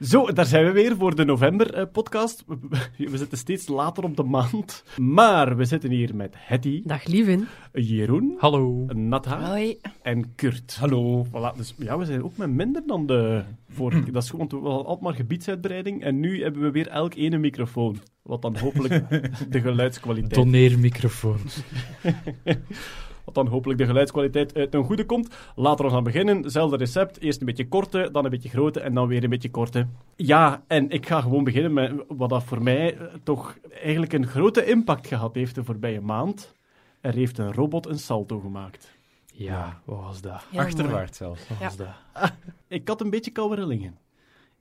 Zo, daar zijn we weer voor de november-podcast. we zitten steeds later op de maand. Maar we zitten hier met Hetty, Dag Lievin. Jeroen, Hallo. Natha Hoi. en Kurt. Hallo. Voilà, dus ja, we zijn ook met minder dan de vorige keer. Dat is gewoon want we hadden altijd maar gebiedsuitbreiding. En nu hebben we weer elk ene microfoon. Wat dan hopelijk de geluidskwaliteit... Toneermicrofoons. Wat dan hopelijk de geluidskwaliteit uit ten goede komt. Laten we gaan beginnen. Zelfde recept. Eerst een beetje korte, dan een beetje grote en dan weer een beetje korte. Ja, en ik ga gewoon beginnen met wat dat voor mij eh, toch eigenlijk een grote impact gehad heeft de voorbije maand. Er heeft een robot een salto gemaakt. Ja, wat was dat? Achterwaarts zelfs. Wat Ja. was dat? Ik had een beetje koude rillingen.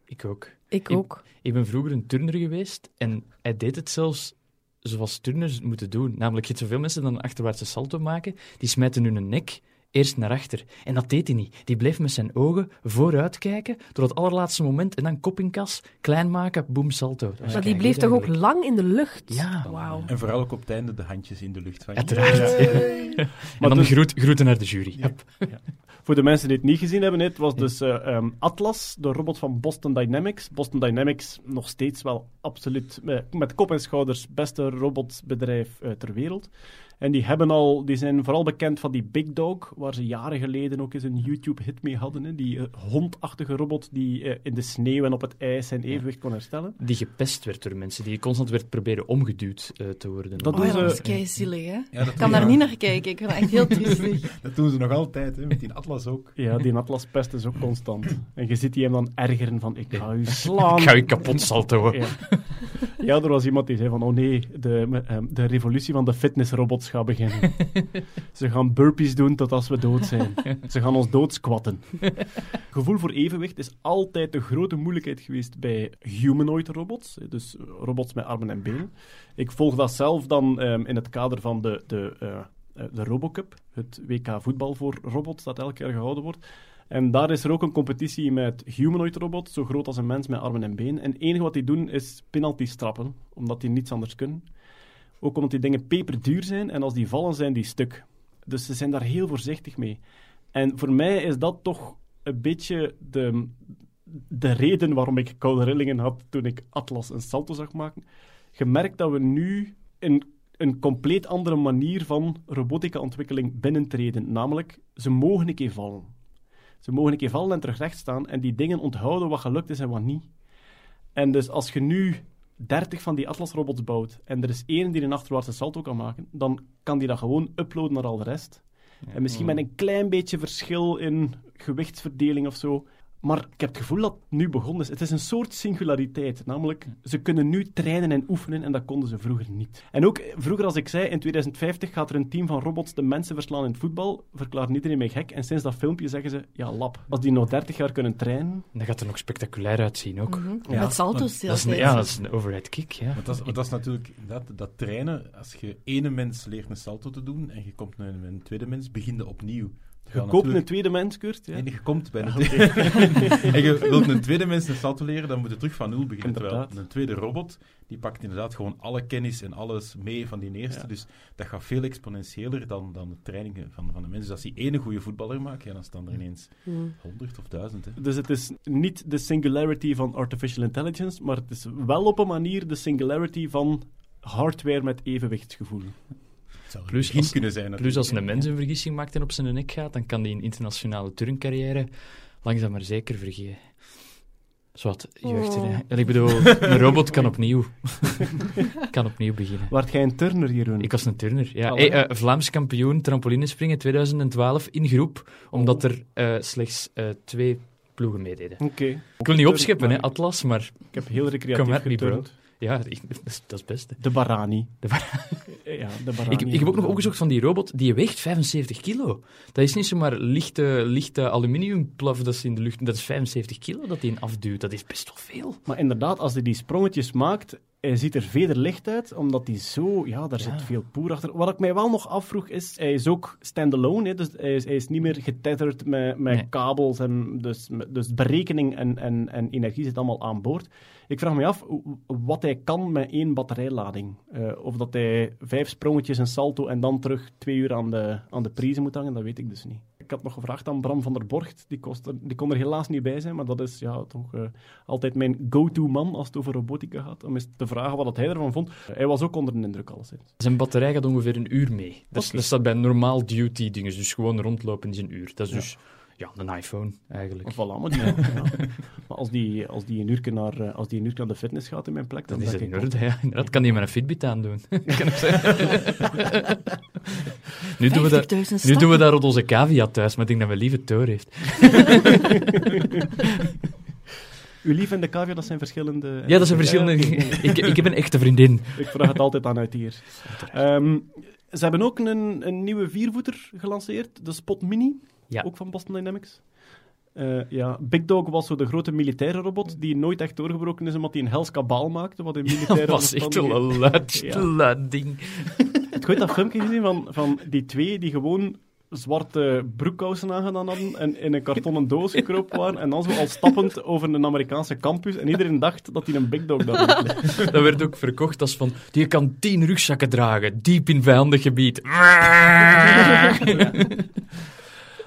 Ik ook. Ik ook. Ik ben vroeger een turner geweest en hij deed het zelfs zoals turners het moeten doen. Namelijk, je hebt zoveel mensen dan een achterwaartse salto maken, die smijten hun nek eerst naar achter. En dat deed hij niet. Die bleef met zijn ogen vooruit kijken, tot het allerlaatste moment, en dan kop in kas, klein maken, boem, salto. Was Maar die bleef toch ook lang in de lucht? Ja. Wauw. En vooral ook op het einde de handjes in de lucht van Uiteraard. En dan dus- groet, groeten naar de jury. Ja. Voor de mensen die het niet gezien hebben, het was dus eh, ehm, Atlas, de robot van Boston Dynamics. Boston Dynamics nog steeds wel absoluut met, met kop en schouders beste robotbedrijf eh, ter wereld. En die, hebben al, die zijn vooral bekend van die Big Dog, waar ze jaren geleden ook eens een YouTube-hit mee hadden. Hè? Die eh, hondachtige robot die eh, in de sneeuw en op het ijs zijn evenwicht kon herstellen. Die gepest werd door mensen, die constant werd proberen omgeduwd eh, te worden. Dat Oh doen ja, ze- dat is kei zielig, hè? Ja, dat, Ik kan daar niet naar kijken. Ik vind echt heel triestig. dat doen ze nog altijd, hè, met die atlas ook. Ja, die Atlas pest is ook constant. En je ziet die hem dan ergeren van, ik ga u slaan. Ik ga je kapot saltoen. Ja. ja, er was iemand die zei van, oh nee, de, de revolutie van de fitnessrobots gaat beginnen. Ze gaan burpees doen tot als we dood zijn. Ze gaan ons doodsquatten. Gevoel voor evenwicht is altijd de grote moeilijkheid geweest bij humanoid robots, dus eh, robots met armen en benen. Ik volg dat zelf dan ehm, in het kader van de, de, eh, eh, de Robocup, het WK voetbal voor robots dat elk jaar gehouden wordt. En daar is er ook een competitie met humanoid robots, zo groot als een mens met armen en benen. En het enige wat die doen is penalties trappen, omdat die niets anders kunnen. Ook omdat die dingen peperduur zijn en als die vallen zijn die stuk. Dus ze zijn daar heel voorzichtig mee. En voor mij is dat toch een beetje de, de reden waarom ik koude rillingen had toen ik Atlas een salto zag maken. Gemerkt dat we nu een, een compleet andere manier van robotica-ontwikkeling binnentreden. Namelijk, ze mogen een keer vallen. Ze mogen een keer vallen en terug recht staan en die dingen onthouden wat gelukt is en wat niet. En dus als je nu 30 van die Atlas-robots bouwt en er is één die een achterwaartse salto kan maken, dan kan die dat gewoon uploaden naar al de rest. En misschien met een klein beetje verschil in gewichtsverdeling of zo. Maar ik heb het gevoel dat het nu begonnen is. Het is een soort singulariteit. Namelijk, ze kunnen nu trainen en oefenen en dat konden ze vroeger niet. En ook vroeger, als ik zei, in 2050 gaat er een team van robots de mensen verslaan in het voetbal, verklaart iedereen mij gek. En sinds dat filmpje zeggen ze, ja, lap. Als die nog 30 jaar kunnen trainen... Dat gaat er nog spectaculair uitzien ook. Mhm. Ja. Met salto's Dat is een, ja, dat is een overhead kick. Ja. Want dat is, dat is natuurlijk dat, dat trainen. Als je ene mens leert een salto te doen en je komt met een, een tweede mens, begin je opnieuw. Je koopt een tweede mens, Kurt. Ja. Nee, je komt bij een en je wilt een tweede mens een salto leren, dan moet je terug van nul beginnen. Terwijl Inderdaad. een tweede robot, die pakt inderdaad gewoon alle kennis en alles mee van die eerste. Ja. Dus dat gaat veel exponentiëler dan, dan de trainingen van, van de mensen. Dus als die ene goede voetballer maakt, ja, dan staan er ineens honderd of duizend. Hè. Dus het is niet de singularity van artificial intelligence, maar het is wel op een manier de singularity van hardware met evenwichtsgevoel. Plus als- kunnen zijn. Plus als een mens een vergissing maakt en op zijn nek gaat, dan kan die een internationale turncarrière langzaam maar zeker vergeten. Zwat, jeugd. Oh. ik bedoel, een robot kan opnieuw. kan opnieuw beginnen. Waart jij een turner, Jeroen? Ik was een turner. Ja. Hey, eh, Vlaams kampioen trampolinespringen 2012 in groep, omdat er eh, slechts eh, twee ploegen meededen. Oké. Ik wil niet opscheppen, hè, Atlas, maar Ik heb heel recreatief geturnd. ja, ik- dat is, dat is het beste. De Barani. De Ja, de Barani. Ik, ik heb ook nog opgezocht van die robot, die weegt 75 kilo. Dat is niet zomaar lichte, lichte aluminiumplaf dat ze in de lucht... Dat is 75 kilo dat hij afduwt. Dat is best wel veel. Maar inderdaad, als hij die sprongetjes maakt, hij ziet er vederlicht uit, omdat hij zo... Ja, daar Ja. zit veel poer achter. Wat ik mij wel nog afvroeg is, hij is ook standalone, dus hij is, hij is niet meer getetherd met, met Nee. kabels. En dus, dus berekening en, en, en energie zit allemaal aan boord. Ik vraag me af wat hij kan met één batterijlading. Eh, of dat hij vijf sprongetjes, een salto en dan terug twee uur aan de, aan de prijzen moet hangen, dat weet ik dus niet. Ik had nog gevraagd aan Bram van der Borgt. Die, kost er- die kon er helaas niet bij zijn, maar dat is ja, toch eh, altijd mijn go-to man als het over robotica gaat. Om eens te vragen wat hij ervan vond. hij was ook onder de indruk, alleszins. Zijn batterij gaat ongeveer een uur mee. Dat, is- Oké. dat staat bij normaal duty dingen, dus gewoon rondlopen is een uur. Dat is dus ja, een iPhone eigenlijk. Voilà, maar, die, ja. maar als, die, als, die een uurtje naar, eh, als die een uurtje naar de fitness gaat in mijn plek, dan is dat content. orde, ja. Inderdaad, kan die met een Fitbit aandoen. Kan ik zeggen. nu, doen we dat, 50.000 nu doen we dat rond onze cavia thuis, maar ik denk dat mijn lieve Tor heeft. Uw lief en de cavia, dat zijn verschillende... Ja, dat zijn verschillende... Ik, ik heb een echte vriendin. Ik vraag het altijd aan uit hier. Ehm, ze hebben ook een, een nieuwe viervoeter gelanceerd, de Spot Mini, Ja. ook van Boston Dynamics. Eh, ja, Big Dog was zo de grote militaire robot die nooit echt doorgebroken is omdat hij een hels kabaal maakte, wat in militaire Dat was echt wel een luid, Ja. luid ding. Heb je dat filmpje gezien van, van die twee die gewoon zwarte broekkousen aangedaan hadden en in een kartonnen doos gekropen waren en dan zo al stappend over een Amerikaanse campus en iedereen dacht dat hij een Big Dog daar rondliep. Dat werd ook verkocht als van, die kan tien rugzakken dragen, diep in vijandig gebied.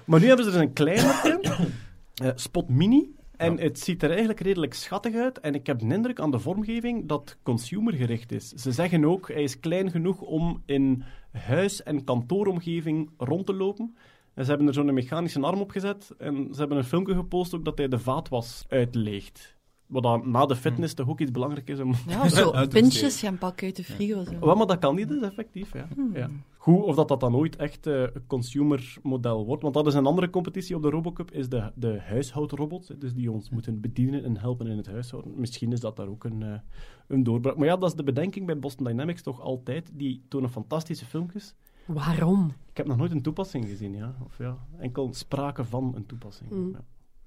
Maar nu hebben ze dus een kleinere, eh, Spot Mini. En het ziet er eigenlijk redelijk schattig uit. En ik heb de indruk aan de vormgeving dat consumergericht is. Ze zeggen ook, hij is klein genoeg om in huis- en kantooromgeving rond te lopen. En ze hebben er zo'n mechanische arm op gezet. En ze hebben een filmpje gepost ook dat hij de vaatwas uitleegt. Wat dan na de fitness toch ook iets belangrijk is om... Ja, zo pintjes gaan pakken uit de frigo. Zo. Maar dat kan niet, dus effectief. Ja. Ja. Goed, of dat, dat dan ooit echt eh, een consumer-model wordt. Want dat is een andere competitie op de Robocup, is de, de huishoudrobots. Dus die ons moeten bedienen en helpen in het huishouden. Misschien is dat daar ook een, eh, een doorbraak. Maar ja, dat is de bedenking bij Boston Dynamics toch altijd. Die tonen fantastische filmpjes. Waarom? Ik heb nog nooit een toepassing gezien, ja. Of ja, enkel sprake van een toepassing. Mm. Ja.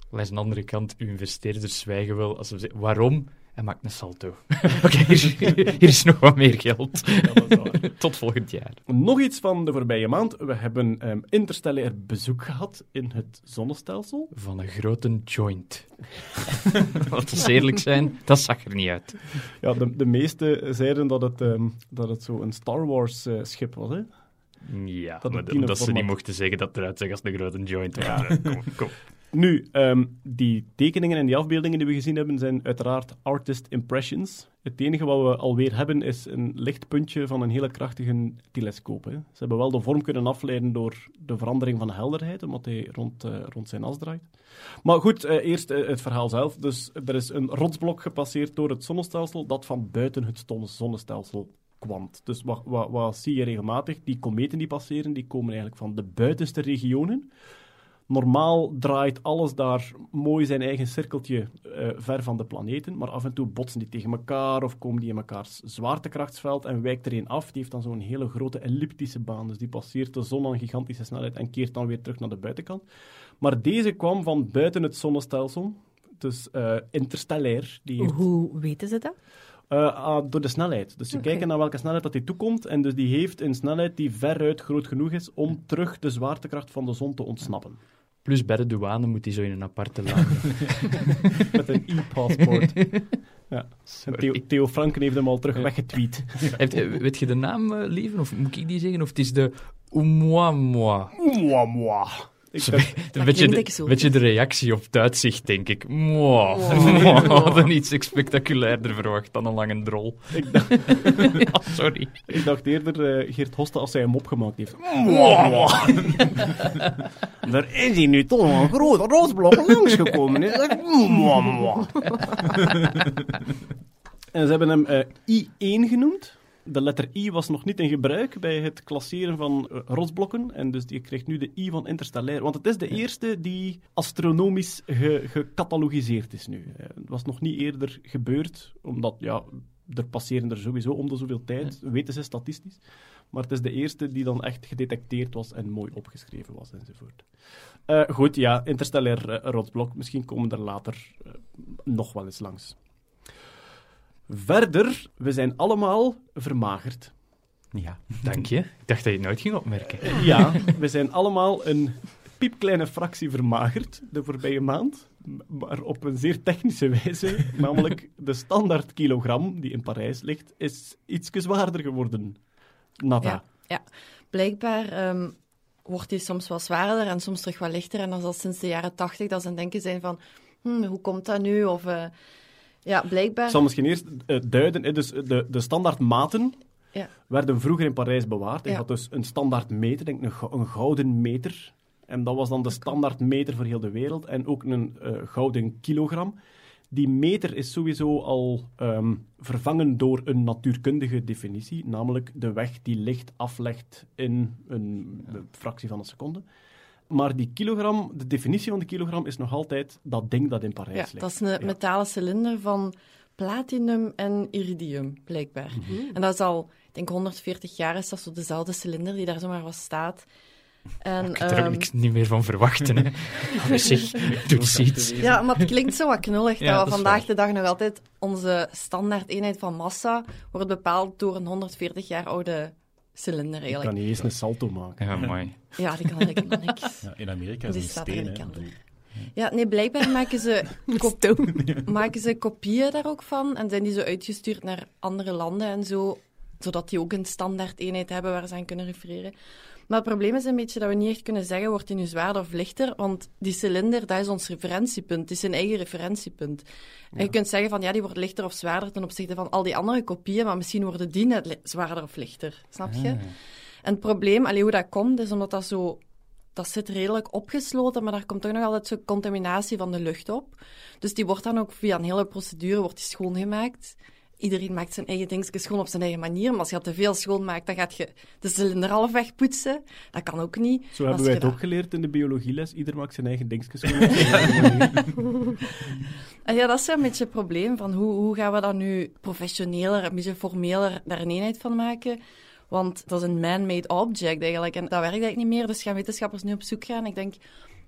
Langs de andere kant, uw investeerders zwijgen wel als ze zeggen, waarom? Hij maakt een salto. Oké, hier, hier is nog wat meer geld. Ja. Tot volgend jaar. Nog iets van de voorbije maand. We hebben ehm interstellair bezoek gehad in het zonnestelsel. Van een grote joint. Laten we eerlijk zijn, dat zag er niet uit. Ja, de, de meesten zeiden dat het, ehm, dat het zo een Star Wars eh, schip was. Hè? Ja, Dat maar het dat, dat ze niet mochten zeggen dat het eruit zag als een grote joint. Ja. Kom, kom. Nu, ehm, die tekeningen en die afbeeldingen die we gezien hebben, zijn uiteraard artist impressions. Het enige wat we alweer hebben is een lichtpuntje van een hele krachtige telescoop. Hè. Ze hebben wel de vorm kunnen afleiden door de verandering van de helderheid, omdat hij rond, eh, rond zijn as draait. Maar goed, eh, eerst eh, het verhaal zelf. Dus er is een rotsblok gepasseerd door het zonnestelsel dat van buiten het zonnestelsel kwam. Dus wat, wat, wat zie je regelmatig? Die kometen die passeren, die komen eigenlijk van de buitenste regionen. Normaal draait alles daar mooi zijn eigen cirkeltje eh, ver van de planeten, maar af en toe botsen die tegen elkaar of komen die in mekaars zwaartekrachtsveld en wijkt er een af. Die heeft dan zo'n hele grote elliptische baan, dus die passeert de zon aan een gigantische snelheid en keert dan weer terug naar de buitenkant. Maar deze kwam van buiten het zonnestelsel, dus eh, interstellair. Die heeft, Hoe weten ze dat? eh, ah, door de snelheid. Dus ze kijken naar welke snelheid dat die toekomt en dus die heeft een snelheid die veruit groot genoeg is om terug de zwaartekracht van de zon te ontsnappen. Plus bij de douane moet hij zo in een aparte laan. Met een e-passport. Ja. Theo, Theo Franken heeft hem al terug weggetweet. Heeft- eh, weet je de naam, eh, lieve? Of moet ik die zeggen? Of het is de Oumuamua. Mwah. Ik Een beetje, de, zo. beetje de reactie op het uitzicht, denk ik. Mwah. Oh. Mwah. We hadden iets spectaculairder verwacht dan een lange drol. ik, dacht, Ja, sorry. ik dacht eerder eh, Geert Hoste als hij hem opgemaakt heeft. Mwah. er is hier nu toch een grote roosblok langsgekomen. En ze hebben hem eh, I1 genoemd. De letter I was nog niet in gebruik bij het klasseren van eh, rotsblokken. En dus die krijgt nu de I van interstellair. Want het is de eerste die astronomisch ge- gecatalogiseerd is nu. Eh, Het was nog niet eerder gebeurd, omdat ja, er passeren er sowieso om de zoveel tijd, weten ze statistisch. Maar het is de eerste die dan echt gedetecteerd was en mooi opgeschreven was enzovoort. Eh, goed, ja, interstellair rotsblok. Misschien komen er later nog wel eens langs. Verder, we zijn allemaal vermagerd. Ja. Dank je. Ik dacht dat je het nooit ging opmerken. Ja, we zijn allemaal een piepkleine fractie vermagerd de voorbije maand. Maar op een zeer technische wijze. Namelijk de standaard kilogram die in Parijs ligt, is iets zwaarder geworden. Nada. Ja. Blijkbaar ehm, wordt die soms wat zwaarder en soms terug wat lichter. En dat is al sinds de jaren tachtig dat ze aan denken zijn van, hm, hoe komt dat nu? Of eh, ja, blijkbaar. Ik zal misschien eerst eh, duiden. Dus de, de standaardmaten Ja. werden vroeger in Parijs bewaard. Je Ja. had dus een standaard meter, denk ik, een, een gouden meter. En dat was dan de standaard meter voor heel de wereld. En ook een eh, gouden kilogram. Die meter is sowieso al ehm, vervangen door een natuurkundige definitie, namelijk de weg die licht aflegt in een eh, fractie van een seconde. Maar die kilogram, de definitie van de kilogram is nog altijd dat ding dat in Parijs ja, ligt. dat is een Ja. metalen cilinder van platinum en iridium, blijkbaar. Mhm. En dat is al, ik denk 140 jaar is dat zo dezelfde cilinder die daar zomaar wat staat. En, Ik kan er ook ehm, niks niet meer van verwachten. Hè. Maar zeg, doe eens iets. Ja, maar het klinkt zo wat knullig Ja, dat we vandaag waar. de dag nog altijd onze standaard eenheid van massa wordt bepaald door een 140 jaar oude cilinder Je eigenlijk. kan niet eens een salto maken. Ja, mooi. Ja, die kan eigenlijk helemaal niks. Ja, in Amerika Die is het een steen. Ik Ja, nee, blijkbaar maken ze, kop- maken ze kopieën daar ook van en zijn die zo uitgestuurd naar andere landen en zo, zodat die ook een standaard eenheid hebben waar ze aan kunnen refereren. Maar het probleem is een beetje dat we niet echt kunnen zeggen, wordt die nu zwaarder of lichter? Want die cilinder, dat is ons referentiepunt. Het is zijn eigen referentiepunt. En je kunt zeggen van, ja, die wordt lichter of zwaarder ten opzichte van al die andere kopieën, maar misschien worden die net zwaarder of lichter. Snap je? En het probleem, allee, hoe dat komt, is omdat dat zo... Dat zit redelijk opgesloten, maar daar komt toch nog altijd zo'n contaminatie van de lucht op. Dus die wordt dan ook via een hele procedure wordt die schoongemaakt. Iedereen maakt zijn eigen dingetjes schoon op zijn eigen manier. Maar als je dat te veel schoonmaakt, dan gaat je de cilinder half wegpoetsen. Dat kan ook niet. Zo hebben wij het dat- ook geleerd in de biologieles. Ieder maakt zijn eigen dingetjes. En ja, dat is een beetje het probleem van hoe, hoe gaan we dat nu professioneler, een beetje formeler daar een eenheid van maken. Want dat is een man-made object eigenlijk. En dat werkt eigenlijk niet meer, dus gaan wetenschappers nu op zoek gaan. Ik denk,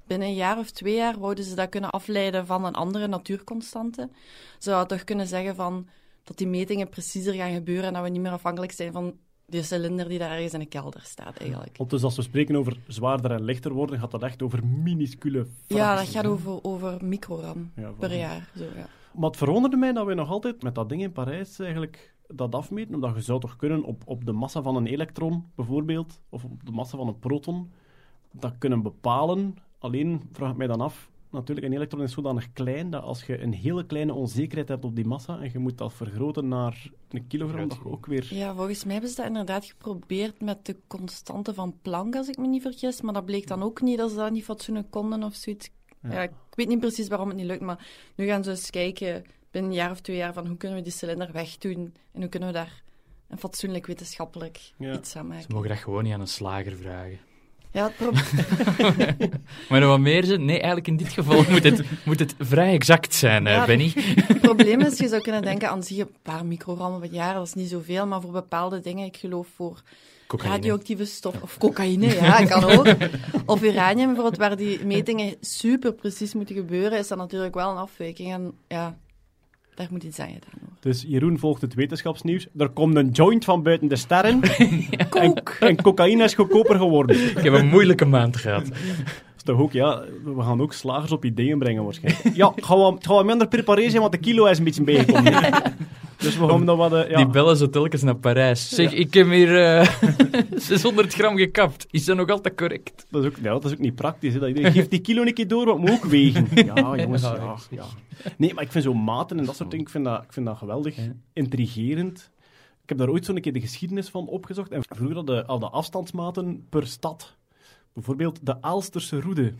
binnen een jaar of twee jaar wouden ze dat kunnen afleiden van een andere natuurconstante. Ze zouden toch kunnen zeggen van, dat die metingen preciezer gaan gebeuren en dat we niet meer afhankelijk zijn van die cilinder die daar ergens in een kelder staat eigenlijk. Want dus als we spreken over zwaarder en lichter worden, gaat dat echt over minuscule Ja, dat fracties, gaat over, over microgram Ja, per jaar. Zo, ja. Maar het verwonderde mij dat we nog altijd met dat ding in Parijs eigenlijk dat afmeten. Omdat je zou toch kunnen op, op de massa van een elektron bijvoorbeeld, of op de massa van een proton, dat kunnen bepalen. Alleen vraag ik mij dan af, natuurlijk een elektron is zodanig klein dat als je een hele kleine onzekerheid hebt op die massa en je moet dat vergroten naar een kilogram, dat je ook weer... Ja, volgens mij hebben ze dat inderdaad geprobeerd met de constante van Planck, als ik me niet vergis. Maar dat bleek dan ook niet dat ze dat niet fatsoenlijk konden of zoiets. Ja. ik weet niet precies waarom het niet lukt, maar nu gaan ze eens kijken binnen een jaar of twee jaar van hoe kunnen we die cilinder wegdoen en hoe kunnen we daar een fatsoenlijk wetenschappelijk Ja. iets aan Ze maken. mogen dat gewoon niet aan een slager vragen. Ja, het probleem... Maar nog wat meer zijn? Nee, eigenlijk in dit geval moet het, moet het vrij exact zijn, Ja, Benny. Het probleem is, je zou kunnen denken aan zich een paar microgram per jaar, dat is niet zoveel, maar voor bepaalde dingen, ik geloof voor Cocaïne. radioactieve stof, of cocaïne, ja, kan ook. Of uranium bijvoorbeeld, waar die metingen super precies moeten gebeuren, is dat natuurlijk wel een afwijking. En ja, daar moet iets aan gedaan worden. Dus Jeroen volgt het wetenschapsnieuws. Er komt een joint van buiten de sterren. en, en cocaïne is goedkoper geworden. Ik heb een moeilijke maand gehad. Dat is toch ook, ja, we gaan ook slagers op ideeën brengen waarschijnlijk. Ja, wat, het gaat wat minder preparé zijn, want de kilo is een beetje bijgekomen. dus we gaan dan wat... eh, ja. Die bellen zo telkens naar Parijs. Zeg, ik heb hier eh 600 gram gekapt. Is dat nog altijd correct? Dat is ook, ja, dat is ook niet praktisch. Hè, dat geeft die kilo een keer door, wat moet ook wegen. Ja, jongens, Ja, ja, ja. Nee, maar ik vind zo maten en dat soort dingen, ik vind dat, ik vind dat geweldig Ja. intrigerend. Ik heb daar ooit zo'n keer de geschiedenis van opgezocht. En vroeger hadden al de afstandsmaten per stad. Bijvoorbeeld de Aalsterse Roede.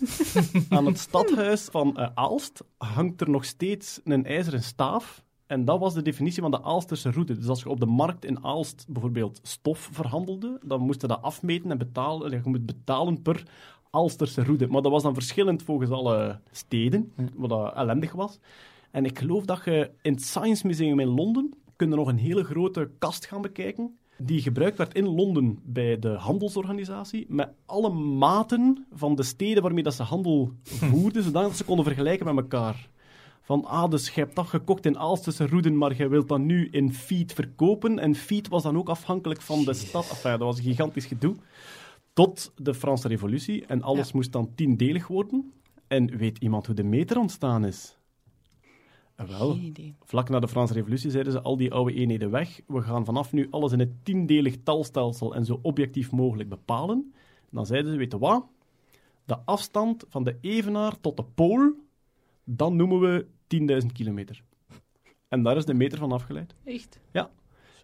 Aan het stadhuis van eh, Aalst hangt er nog steeds een ijzeren staaf. En dat was de definitie van de Aalsterse route. Dus als je op de markt in Aalst bijvoorbeeld stof verhandelde, dan moest je dat afmeten en betalen. Je moet betalen per Aalsterse route. Maar dat was dan verschillend volgens alle steden, wat dat ellendig was. En ik geloof dat je in het Science Museum in Londen kun je nog een hele grote kast gaan bekijken die gebruikt werd in Londen bij de handelsorganisatie, met alle maten van de steden waarmee dat ze handel voerden, zodat ze konden vergelijken met elkaar. Van, ah, dus je hebt dat gekocht in Aalsterse Roeden, maar je wilt dat nu in feet verkopen. En feet was dan ook afhankelijk van de stad. Enfin, dat was een gigantisch gedoe. Tot de Franse revolutie. En alles Ja. moest dan tiendelig worden. En weet iemand hoe de meter ontstaan is? Eh, Wel. Vlak na de Franse Revolutie zeiden ze al die oude eenheden weg. We gaan vanaf nu alles in het tiendelig talstelsel en zo objectief mogelijk bepalen. Dan zeiden ze, weet je wat? De afstand van de evenaar tot de pool, dan noemen we 10.000 kilometer. En daar is de meter van afgeleid. Echt?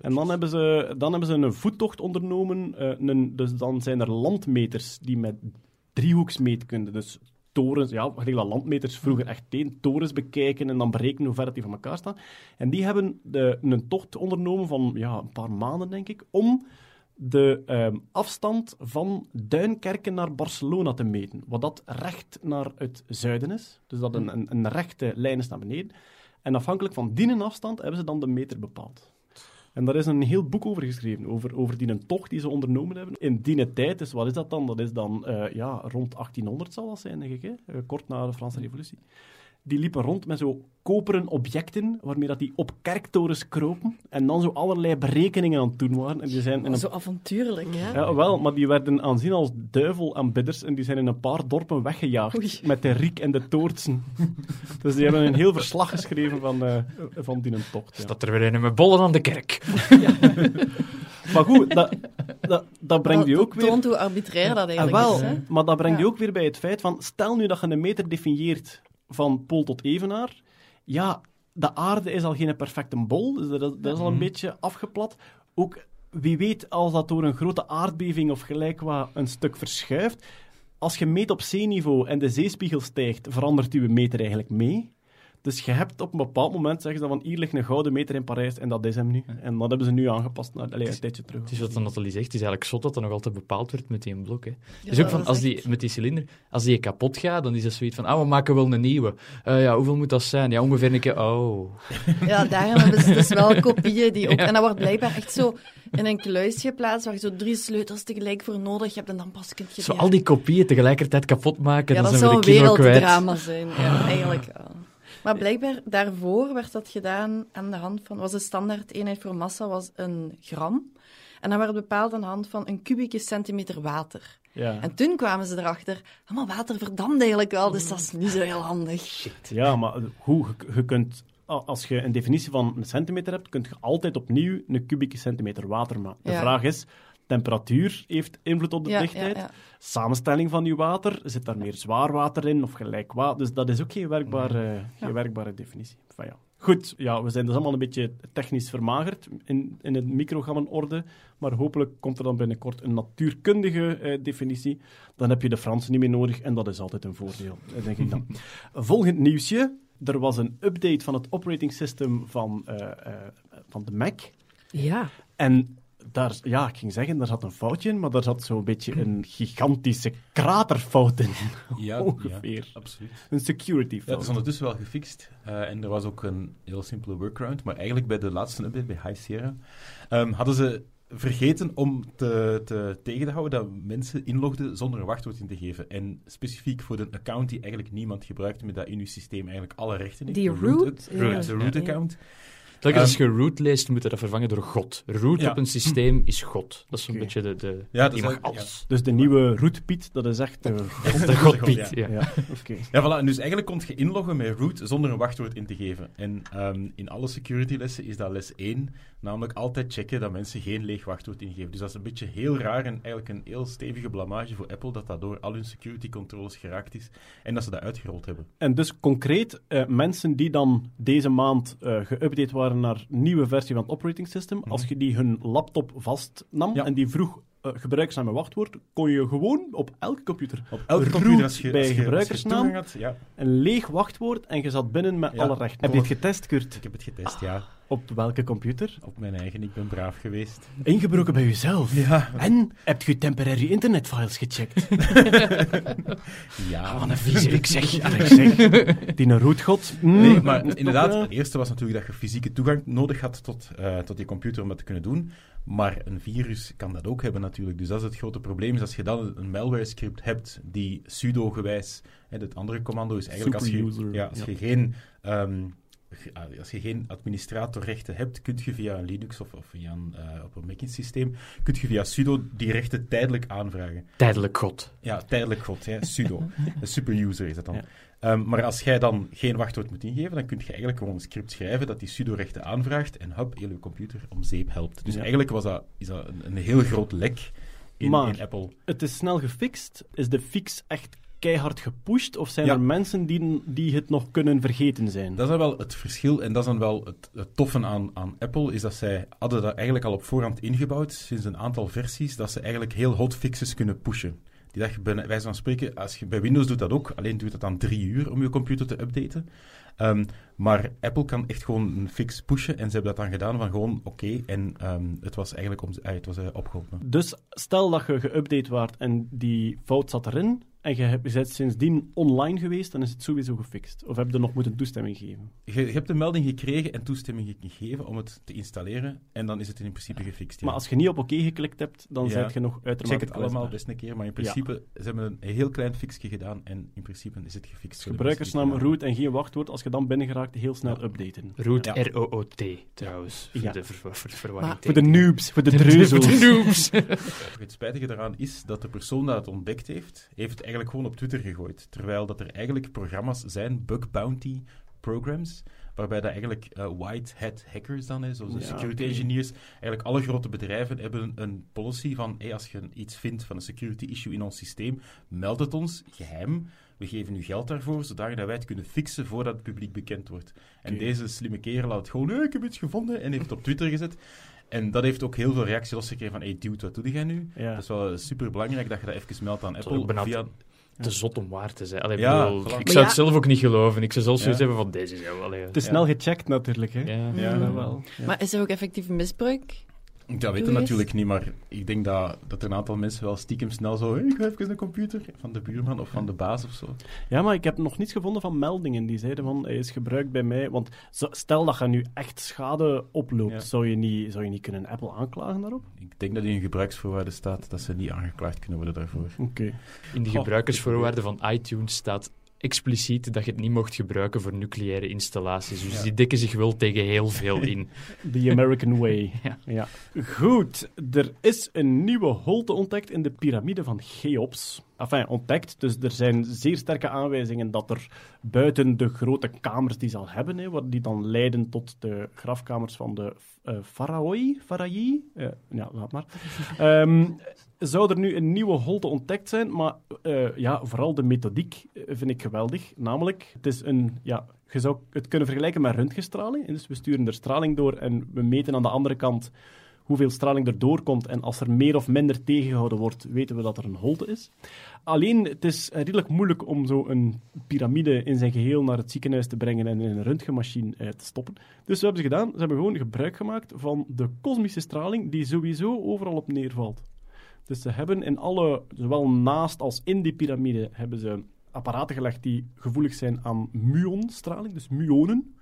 En dan hebben ze, dan hebben ze een voettocht ondernomen. eh, een, dus dan zijn er landmeters die met driehoeksmeetkunde, dus torens, ja, gelijk dat landmeters vroeger echt deden, torens bekijken en dan berekenen hoe ver die van elkaar staan. En die hebben de, een tocht ondernomen van ja, een paar maanden, denk ik, om de ehm, afstand van Duinkerken naar Barcelona te meten. Wat dat recht naar het zuiden is. Dus dat een, een, een rechte lijn is naar beneden. En afhankelijk van die afstand hebben ze dan de meter bepaald. En daar is een heel boek over geschreven, over, over die een tocht die ze ondernomen hebben. In die tijd, dus wat is dat dan? Dat is dan eh, ja, rond 1800 zal dat zijn, denk ik, hè? Eh, kort na de Franse revolutie. Die liepen rond met zo koperen objecten, waarmee dat die op kerktorens kropen en dan zo allerlei berekeningen aan het doen waren. En die zijn in een Zo avontuurlijk. Ja. ja, wel, maar die werden aanzien als duivelaanbidders en die zijn in een paar dorpen weggejaagd Oei. met de riek en de toortsen. dus die hebben een heel verslag geschreven van, eh, van die een tocht. Ja. Staat er weer een met bollen aan de kerk. Maar goed, dat, dat, dat brengt je ook weer... toont hoe arbitrair dat Ah, eigenlijk wel, is. Hè? maar dat brengt je ook weer bij het feit van, stel nu dat je een meter definieert van pool tot evenaar, ja, de aarde is al geen perfecte bol, dus dat, is- dat is al een Mhm. beetje afgeplat. Ook, wie weet, als dat door een grote aardbeving of gelijk wat een stuk verschuift, als je meet op zeeniveau en de zeespiegel stijgt, verandert uw meter eigenlijk mee. Dus je hebt op een bepaald moment, zeggen ze dan van, hier ligt een gouden meter in Parijs, en dat is hem nu. En dat hebben ze nu aangepast, naar, allee, een tijdje terug. Het is wat Nathalie zegt, het is eigenlijk zot dat dat nog altijd bepaald werd met die een blok. Hè. Ja, dus ook van, dat als die, met die cilinder, als die kapot gaat, dan is dat zoiets van, ah, we maken wel een nieuwe. Eh, ja, hoeveel moet dat zijn? Ja, ongeveer een keer, oh. Ja, daarom hebben ze dus wel kopieën die ook... Ja. En dat wordt blijkbaar echt zo in een kluis geplaatst, waar je zo drie sleutels tegelijk voor nodig hebt en dan pas kun je Zo al die kopieën tegelijkertijd kapot maken, Ja, dan dat zijn zou we een de kilo kwijt. werelddrama zijn. Ja, eigenlijk wel. Maar blijkbaar, daarvoor werd dat gedaan aan de hand van... Was de standaard eenheid voor massa was een gram. En dat werd bepaald aan de hand van een kubieke centimeter water. Ja. En toen kwamen ze erachter, ah, maar water verdampt eigenlijk wel, dus dat is niet zo heel handig. Ja, maar hoe, je, je kunt, als je een definitie van een centimeter hebt, kun je altijd opnieuw een kubieke centimeter water maken. De Ja. vraag is, temperatuur heeft invloed op de Ja, dichtheid. ja. Samenstelling van je water, zit daar meer zwaar water in of gelijk water? Dus dat is ook geen werkbare, geen werkbare definitie. Enfin, ja. Goed, ja, we zijn dus allemaal een beetje technisch vermagerd in, in het microgrammenorde, maar hopelijk komt er dan binnenkort een natuurkundige eh, definitie. Dan heb je de Franse niet meer nodig en dat is altijd een voordeel, eh, denk ik dan. Volgend nieuwsje. Er was een update van het operating system van, eh, eh, van de Mac. Ja. En daar, ja, ik ging zeggen, daar zat een foutje in, maar daar zat zo'n beetje een gigantische kraterfout in. Ja, Ongeveer. ja, absoluut. Een security fout. is ondertussen wel gefixt. eh, en er was ook een heel simpele workaround. Maar eigenlijk bij de laatste update, bij High Sierra, ehm, hadden ze vergeten om te, te tegen te houden dat mensen inlogden zonder een wachtwoord in te geven. En specifiek voor de account die eigenlijk niemand gebruikte, met dat in uw systeem eigenlijk alle rechten heeft. Die De root, de root Ja. Telkens als Ehm, je root leest, moet je dat vervangen door God. Root Ja. op een systeem is God. Dat is Oké. beetje de... de Ja, dat die mag alles. Dus de nieuwe rootpiet, dat is echt... De Godpiet, Ja. ja. ja, oké. Ja, voilà. En dus eigenlijk kon je inloggen met root zonder een wachtwoord in te geven. En ehm, in alle security lessen is dat les 1, namelijk altijd checken dat mensen geen leeg wachtwoord ingeven. Dus dat is een beetje heel raar en eigenlijk een heel stevige blamage voor Apple dat dat door al hun security controls geraakt is en dat ze dat uitgerold hebben. En dus concreet, eh, mensen die dan deze maand eh geüpdate waren naar nieuwe versie van het operating system, als je die hun laptop vastnam Ja. en die vroeg eh gebruikersnaam en wachtwoord, kon je gewoon op elke computer Op elke root computer als je, bij als je- als je gebruikersnaam had, ja. een leeg wachtwoord en je zat binnen met Ja. alle rechten. Heb je het getest, Kurt? Ik heb het getest, ja. Op welke computer? Op mijn eigen. Ik ben braaf geweest. Ingebroken bij jezelf. Ja. En heb je temporary internetfiles gecheckt? Ja. Wat een zeg. Ja, ik zeg. Die een roetgod. Mm, Nee, maar toch, inderdaad, het eerste was natuurlijk dat je fysieke toegang nodig had tot, eh, tot die computer om dat te kunnen doen. Maar een virus kan dat ook hebben natuurlijk. Dus dat is het grote probleem. Is als je dan een malware script hebt die sudo-gewijs... hè, Het andere commando is eigenlijk als je, ja, als ja. je geen... ehm, ge- ah, als je geen administratorrechten hebt, kun je via een Linux of, of via een, eh, op een Macintosh-systeem, kun je via sudo die rechten tijdelijk aanvragen. Tijdelijk God. Ja, tijdelijk god, hè, sudo. Een superuser is dat dan. Ja. Ehm, maar als jij dan geen wachtwoord moet ingeven, dan kun je eigenlijk gewoon een script schrijven dat die sudo-rechten aanvraagt en hop, heel je computer om zeep helpt. Dus Ja. eigenlijk was dat, is dat een, een heel groot lek in, Maar- in Apple. Het is snel gefixt. Is de fix echt keihard gepusht? Of zijn Ja. er mensen die, die het nog kunnen vergeten zijn? Dat is dan wel het verschil en dat is dan wel het, het toffe aan, aan Apple, is dat zij hadden dat eigenlijk al op voorhand ingebouwd, sinds een aantal versies, dat ze eigenlijk heel hotfixes kunnen pushen. Die je bij wijze van spreken, als je bij Windows doet dat ook, alleen duurt dat dan drie uur om je computer te updaten. Ehm, maar Apple kan echt gewoon een fix pushen en ze hebben dat dan gedaan van gewoon oké en ehm, het was eigenlijk om, ah, het was, eh, opgeholpen. Dus stel dat je geüpdate waart en die fout zat erin en je hebt- je bent sindsdien online geweest, dan is het sowieso gefixt. Of heb je nog moeten toestemming geven? Je, je hebt een melding gekregen en toestemming gegeven om het te installeren en dan is het in principe gefixt. ja. Maar als je niet op oké geklikt hebt, dan Ja. zijt je nog uitermate Check het allemaal kwetsbaar. best een keer, maar in principe, ze hebben een heel klein fixje gedaan en in principe is het gefixt. Gebruikersnaam die root en geen wachtwoord. Als je dan binnen geraakt, heel snel updaten. Root, Ja. R-O-O-T, trouwens. Voor, Ja. de, ver- voor de verwarring. Maar- Voor de noobs, voor de dreuzels. de noobs. Het spijtige eraan is dat de persoon dat het ontdekt heeft, heeft het eigenlijk gewoon op Twitter gegooid. Terwijl dat er eigenlijk programma's zijn, bug bounty programs, waarbij dat eigenlijk eh, white hat hackers dan, zoals de Ja, security engineers, eigenlijk alle grote bedrijven hebben een, een policy van, hey, als je iets vindt van een security issue in ons systeem, meld het ons, geheim. We geven u geld daarvoor, zodat wij het kunnen fixen voordat het publiek bekend wordt. En deze slimme kerel had het gewoon, hey, ik heb iets gevonden, en heeft het op Twitter gezet. En dat heeft ook heel veel reacties losgekregen van, hey dude, wat doe jij nu? Ja. Dat is wel super belangrijk dat je dat even meldt aan is Apple. Via... Te zot om waar te zijn. Allee, Ja, bedoel, voilà. ik zou ja- het zelf ook niet geloven. Ik zou zelfs zoiets Ja. hebben van, deze wel... Het is Ja. snel gecheckt natuurlijk. Hè. Ja. Ja. Ja, wel. Ja. Maar is er ook effectief misbruik? Dat weten we Geweest? natuurlijk niet, maar ik denk dat, dat er een aantal mensen wel stiekem snel zo... Ik ga even een computer van de buurman of van de baas of zo. Ja, maar ik heb nog niets gevonden van meldingen die zeiden van hij is gebruikt bij mij. Want stel dat je nu echt schade oploopt, Ja. zou, je niet, zou je niet kunnen Apple aanklagen daarop? Ik denk dat in hun gebruiksvoorwaarden staat dat ze niet aangeklaagd kunnen worden daarvoor. Oké. In de gebruikersvoorwaarden van iTunes staat expliciet dat je het niet mocht gebruiken voor nucleaire installaties. Dus Ja. die dekken zich wel tegen heel veel in. The American Way. Ja. ja. Goed, er is een nieuwe holte ontdekt in de piramide van Cheops. Enfin, ontdekt, dus er zijn zeer sterke aanwijzingen dat er buiten de grote kamers die ze al hebben, hè, wat die dan leiden tot de grafkamers van de eh faraoi, faraï, Eh, ja, laat maar, Ehm, zou er nu een nieuwe holte ontdekt zijn, maar eh, ja, vooral de methodiek vind ik geweldig. Namelijk, het is een, ja, je zou het kunnen vergelijken met röntgenstraling. Dus we sturen er straling door en we meten aan de andere kant hoeveel straling er doorkomt. En als er meer of minder tegengehouden wordt, weten we dat er een holte is. Alleen, het is redelijk moeilijk om zo een piramide in zijn geheel naar het ziekenhuis te brengen en in een röntgenmachine te stoppen. Dus wat hebben ze gedaan? Ze hebben gewoon gebruik gemaakt van de kosmische straling die sowieso overal op neervalt. Dus ze hebben in alle, zowel naast als in die piramide, hebben ze apparaten gelegd die gevoelig zijn aan muonstraling, dus muonen.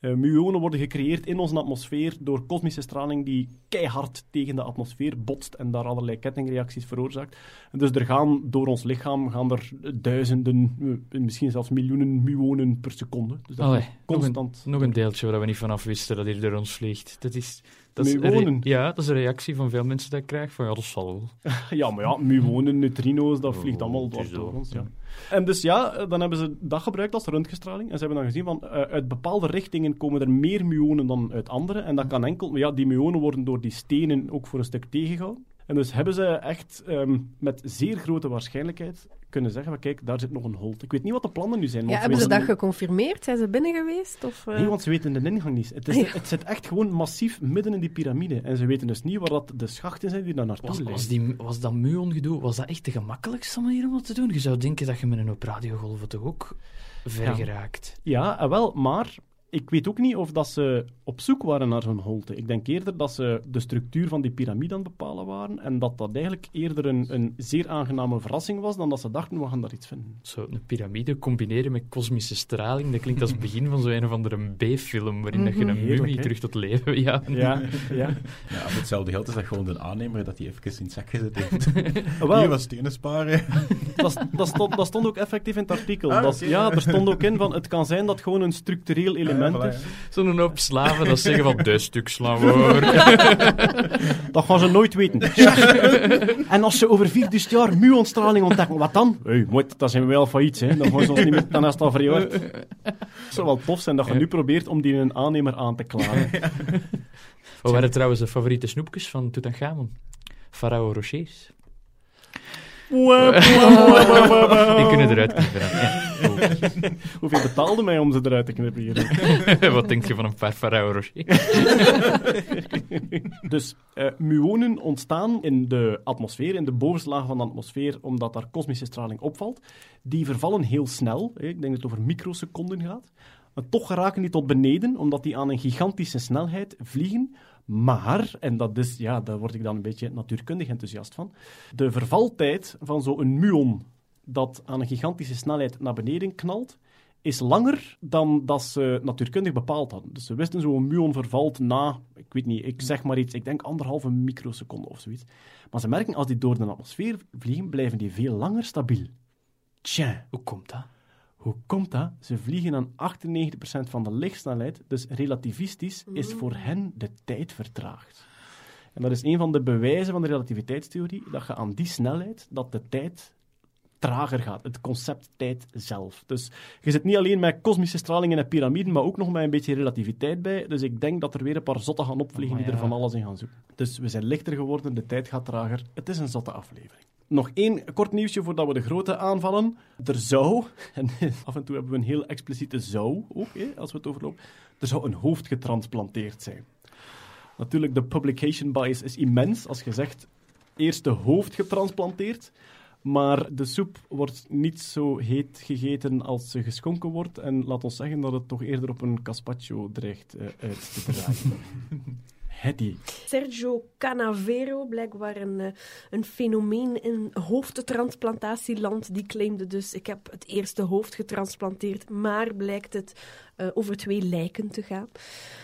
Eh, muonen worden gecreëerd in onze atmosfeer door kosmische straling die keihard tegen de atmosfeer botst en daar allerlei kettingreacties veroorzaakt. Dus er gaan door ons lichaam gaan er duizenden, eh, misschien zelfs miljoenen muonen per seconde. Dus dat Allee, is nog constant. Nog een deeltje waar we niet vanaf wisten dat hier door ons vliegt. Dat is, dat Ja, dat is een reactie van veel mensen dat ik krijg. Van ja, dat zal wel. Ja, maar ja, muonen, neutrino's, dat Oh, vliegt allemaal het door, ons. Ja. En dus ja, eh, dan hebben ze dat gebruikt als röntgenstraling. En ze hebben dan gezien van eh, uit bepaalde richtingen komen er meer muonen dan uit andere. En dat kan enkel, maar ja, die muonen worden door die stenen ook voor een stuk tegengehouden. En dus hebben ze echt ehm, met zeer grote waarschijnlijkheid kunnen zeggen: van, kijk, daar zit nog een holte. Ik weet niet wat de plannen nu zijn. want Ja, hebben ze dat geconfirmeerd? Zijn ze binnen geweest? Of, eh? Nee, want ze weten de ingang niet. Het, is, Ja. het zit echt gewoon massief midden in die piramide. En ze weten dus niet waar dat de schachten zijn die daar naartoe Was, leiden. was, die, was dat muon-gedoe, was dat echt de gemakkelijkste manier om dat te doen? Je zou denken dat je met een op radiogolven toch ook ver Ja. geraakt. Ja, eh, wel, maar ik weet ook niet of dat ze op zoek waren naar zo'n holte. Ik denk eerder dat ze de structuur van die piramide aan het bepalen waren en dat dat eigenlijk eerder een, een zeer aangename verrassing was dan dat ze dachten, we gaan daar iets vinden. Zo een piramide combineren met kosmische straling, dat klinkt als het begin van zo'n een of andere B-film, waarin dat je een Heerlijk, mummie terug tot leven... Ja, Ja, ja. Ja, voor hetzelfde geld is dat gewoon de aannemer dat hij even in het zak gezet heeft. Wel, Hier was stenen sparen. dat, dat, stond, dat stond ook effectief in het artikel. Ah, Dat- ja, er stond ook in van, het kan zijn dat gewoon een structureel element Zo'n hoop slaven dat zeggen van, de stuk hoor. Dat gaan ze nooit weten. en als ze over 4000 jaar muonstraling ontdekken, wat dan? Hé, hey, dan zijn we wel failliet, hè. Dan gaan ze ons niet meer, dan is het al verjaard. Het zou wel tof zijn dat je nu probeert om die een aannemer aan te klagen. Wat waren trouwens de favoriete snoepjes van Tutankhamon? Farao Rochers. Die kunnen eruit knippen. Ja. Hoeveel betaalde mij om ze eruit te knippen hier? Wat denk je van een paar Rocher? Dus eh, muonen ontstaan in de atmosfeer, in de bovenste laag van de atmosfeer, omdat daar kosmische straling opvalt. Die vervallen heel snel. Hè. Ik denk dat het over microseconden gaat. Maar toch geraken die tot beneden, omdat die aan een gigantische snelheid vliegen. Maar, en dat is, ja, daar word ik dan een beetje natuurkundig enthousiast van, de vervaltijd van zo'n muon dat aan een gigantische snelheid naar beneden knalt, is langer dan dat ze natuurkundig bepaald hadden. Dus ze wisten zo'n muon vervalt na, ik weet niet, ik zeg maar iets, ik denk anderhalve microseconde of zoiets. Maar ze merken, als die door de atmosfeer vliegen, blijven die veel langer stabiel. Tja, Hoe komt dat? Hoe komt dat? Ze vliegen aan 98% van de lichtsnelheid, dus relativistisch is voor hen de tijd vertraagd. En dat is een van de bewijzen van de relativiteitstheorie, dat je aan die snelheid, dat de tijd trager gaat. Het concept tijd zelf. Dus je zit niet alleen met kosmische straling en piramiden, maar ook nog met een beetje relativiteit bij. Dus ik denk dat er weer een paar zotten gaan opvliegen Oh, die er van alles in gaan zoeken. Dus we zijn lichter geworden, de tijd gaat trager. Het is een zotte aflevering. Nog één kort nieuwsje voordat we de grote aanvallen. Er zou, en af en toe hebben we een heel expliciete zou ook, hè, als we het overlopen, er zou een hoofd getransplanteerd zijn. Natuurlijk, de publication bias is immens. Als je zegt, eerst de hoofd getransplanteerd, maar de soep wordt niet zo heet gegeten als ze geschonken wordt. En laat ons zeggen dat het toch eerder op een gazpacho dreigt eh, uit te draaien. Hetty. Sergio Canavero, blijkbaar een, eh, een fenomeen in hoofdtransplantatieland, die claimde dus, ik heb het eerste hoofd getransplanteerd, maar blijkt het eh, over twee lijken te gaan.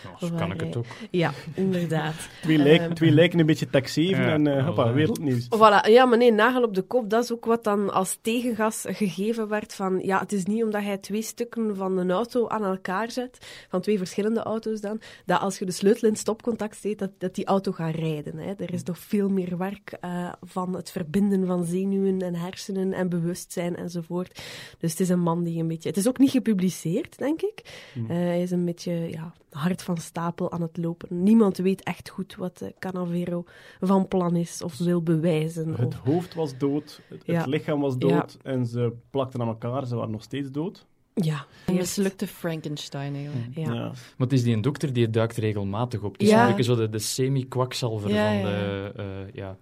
Nou, zo kan ik het ook. Ja, inderdaad. Twee, lijk- Ehm. twee lijken een beetje tax 7 Ja, en eh wel, hoppa, eh. wereldnieuws. Voilà, ja, maar nee, nagel op de kop, dat is ook wat dan als tegengas gegeven werd van, ja, het is niet omdat hij twee stukken van een auto aan elkaar zet, van twee verschillende auto's dan, dat als je de sleutel in stopcontact steekt, dat, dat die auto gaat rijden. Hè. Er is toch veel meer werk eh, van het verbinden van zenuwen en hersenen en bewustzijn enzovoort. Dus het is een man die een beetje... Het is ook niet gepubliceerd, denk ik. Hmm. Eh, hij is een beetje ja, hard van stapel aan het lopen. Niemand weet echt goed wat eh, Canavero van plan is of wil bewijzen. Het of- hoofd was dood, het, lichaam was dood en ze plakten aan elkaar, ze waren nog steeds dood. Ja. Een mislukte Frankenstein eigenlijk. Ja. Ja. Maar het is die een dokter die duikt regelmatig op. Het is Ja. een beetje zo de, de semi-kwakzalver Ja, van ja, de... eh, ja.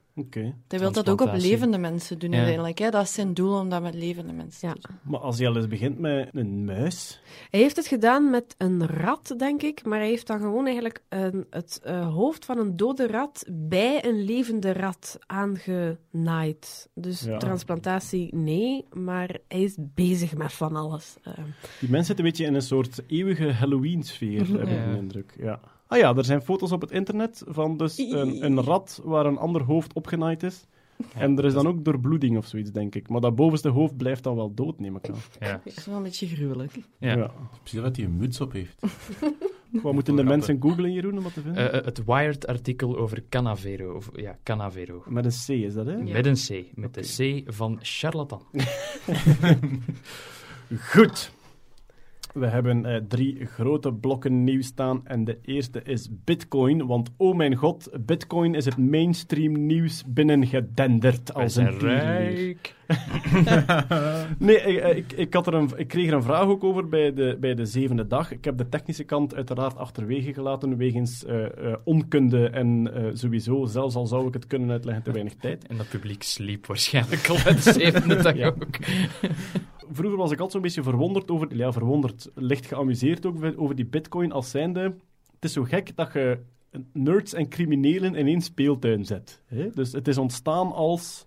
Hij wil dat ook op levende mensen doen Ja. uiteindelijk. Hè? Dat is zijn doel om dat met levende mensen Ja. te doen. Maar als je al eens begint met een muis, Hij heeft het gedaan met een rat, denk ik, maar hij heeft dan gewoon eigenlijk een, het eh, hoofd van een dode rat bij een levende rat aangenaaid. Dus Ja. transplantatie, nee, maar hij is bezig met van alles. Eh, die mens zit een beetje in een soort eeuwige Halloween-sfeer, heb ik de indruk. Ja. Ah ja, er zijn foto's op het internet van dus een, een rat waar een ander hoofd opgenaaid is. En er is dan ook doorbloeding of zoiets, denk ik. Maar dat bovenste hoofd blijft dan wel dood, neem ik aan. Ja. Dat is wel een beetje gruwelijk. Ja. Precies dat hij een muts op heeft. Wat moeten de mensen googlen, Jeroen, om dat te vinden? Eh, eh, het Wired-artikel over Canavero. Of, ja, Canavero. met een C is dat, hè? Ja. Met een C. Met de C van charlatan. Goed. We hebben eh, drie grote blokken nieuws staan. En de eerste is Bitcoin. Want, oh mijn god, Bitcoin is het mainstream nieuws binnengedenderd als een rijk. Nee, ik, ik, ik, had er een, ik kreeg er een vraag ook over bij de, bij de zevende dag. Ik heb de technische kant uiteraard achterwege gelaten, wegens eh, eh, onkunde en sowieso, zelfs al zou ik het kunnen uitleggen, te weinig tijd. En dat publiek sliep waarschijnlijk al bij de zevende dag Ja. ook. Vroeger was ik altijd zo'n beetje verwonderd over, ja, verwonderd, licht geamuseerd ook over- die bitcoin als zijnde. Het is zo gek dat je nerds en criminelen in één speeltuin zet. Hè? Dus het is ontstaan als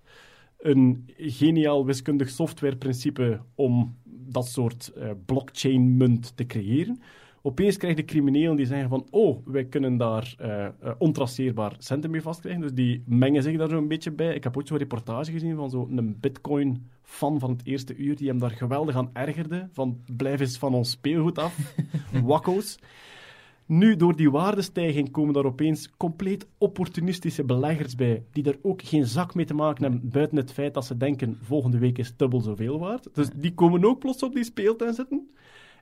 een geniaal wiskundig softwareprincipe om dat soort eh, blockchain-munt te creëren. Opeens krijg je de criminelen die zeggen van oh, wij kunnen daar eh, eh, ontraceerbaar centen mee vastkrijgen. Dus die mengen zich daar zo'n beetje bij. Ik heb ooit zo'n reportage gezien van zo'n bitcoin-fan van het eerste uur die hem daar geweldig aan ergerde. Van blijf eens van ons speelgoed af, wakko's. Nu, door die waardestijging komen daar opeens compleet opportunistische beleggers bij, die er ook geen zak mee te maken hebben, buiten het feit dat ze denken, volgende week is dubbel zoveel waard. Dus die komen ook plots op die speeltuin zitten.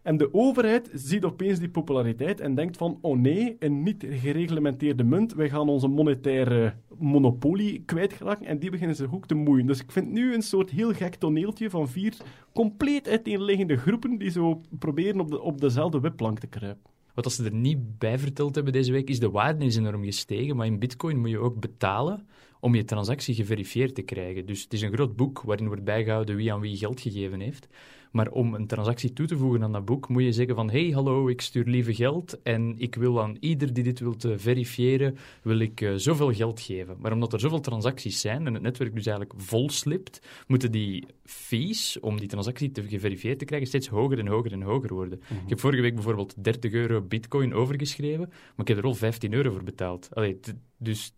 En de overheid ziet opeens die populariteit en denkt van, oh nee, een niet gereglementeerde munt, wij gaan onze monetaire monopolie kwijtraken en die beginnen zich ook te moeien. Dus ik vind nu een soort heel gek toneeltje van vier compleet uiteenliggende groepen die zo proberen op, de, op dezelfde wipplank te kruipen. Wat ze er niet bij verteld hebben deze week, is de waarde is enorm gestegen, maar in bitcoin moet je ook betalen om je transactie geverifieerd te krijgen. Dus het is een groot boek waarin wordt bijgehouden wie aan wie geld gegeven heeft. Maar om een transactie toe te voegen aan dat boek, moet je zeggen van hey, hallo, ik stuur lieve geld en ik wil aan ieder die dit wil verifiëren, wil ik uh, zoveel geld geven. Maar omdat er zoveel transacties zijn en het netwerk dus eigenlijk vol slipt, moeten die fees om die transactie te geverifieerd te krijgen steeds hoger en hoger en hoger worden. Ik heb vorige week bijvoorbeeld 30 euro bitcoin overgeschreven, maar ik heb er al 15 euro voor betaald. Allee, dus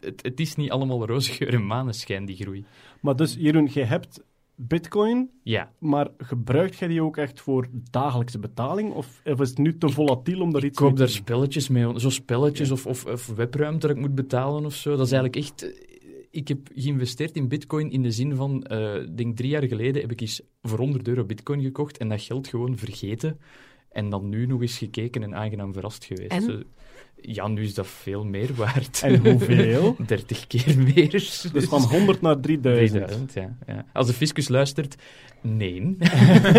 het, het, is niet allemaal roze geur en maneschijn, die groei. Maar dus, Jeroen, je hebt bitcoin, ja. maar gebruikt jij die ook echt voor dagelijkse betaling? Of, is het nu te volatiel om daar iets mee te Ik koop daar spelletjes mee, zo spelletjes of, of, of, webruimte dat ik moet betalen of zo. Dat is eigenlijk echt... Ik heb geïnvesteerd in bitcoin in de zin van, uh, denk drie jaar geleden heb ik eens voor 100 euro bitcoin gekocht en dat geld gewoon vergeten. En dan nu nog eens gekeken en aangenaam verrast geweest. En? Ja, nu is dat veel meer waard. En hoeveel? 30 keer meer. Dus van 100 naar 3000. 3000 ja, ja. Als de fiscus luistert, nee.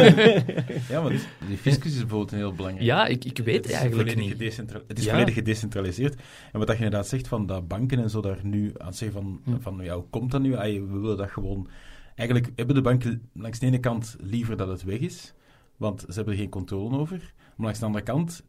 ja, want die fiscus is bijvoorbeeld een heel belangrijk. Ja, ik, ik weet het eigenlijk niet. Het is volledig gedecentraliseerd. En wat je inderdaad zegt, van dat banken en zo daar nu aan zeggen van, hm. van ja, hoe komt dat nu? we willen dat gewoon... Eigenlijk hebben de banken langs de ene kant liever dat het weg is, want ze hebben er geen controle over. Maar langs de andere kant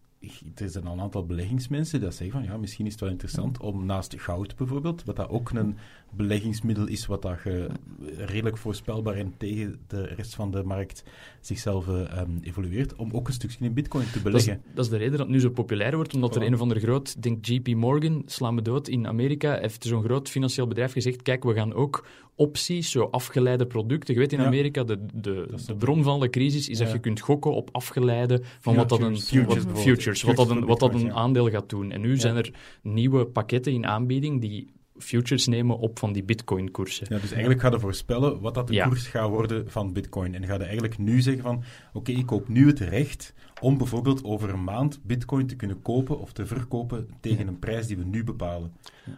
er zijn al een aantal beleggingsmensen die zeggen van ja, misschien is het wel interessant om naast goud bijvoorbeeld, wat dat ook een beleggingsmiddel is wat dat je redelijk voorspelbaar en tegen de rest van de markt zichzelf um, evolueert, om ook een stukje in bitcoin te beleggen. Dat is, dat is, de reden dat het nu zo populair wordt, omdat er een of ander groot, denk JP Morgan, slaan me dood, in Amerika heeft zo'n groot financieel bedrijf gezegd, kijk, we gaan ook opties, zo afgeleide producten. Je weet in Amerika, de, de, de bron van de crisis is dat je kunt gokken op afgeleide van wat dat een futures, wat, futures, wat dat een, wat dat een aandeel gaat doen. En nu zijn er nieuwe pakketten in aanbieding die futures nemen op van die bitcoin-koersen. Ja, dus eigenlijk ga je voorspellen wat dat de koers gaat worden van bitcoin. En ga je eigenlijk nu zeggen van, oké, ik koop nu het recht om bijvoorbeeld over een maand bitcoin te kunnen kopen of te verkopen tegen een prijs die we nu bepalen.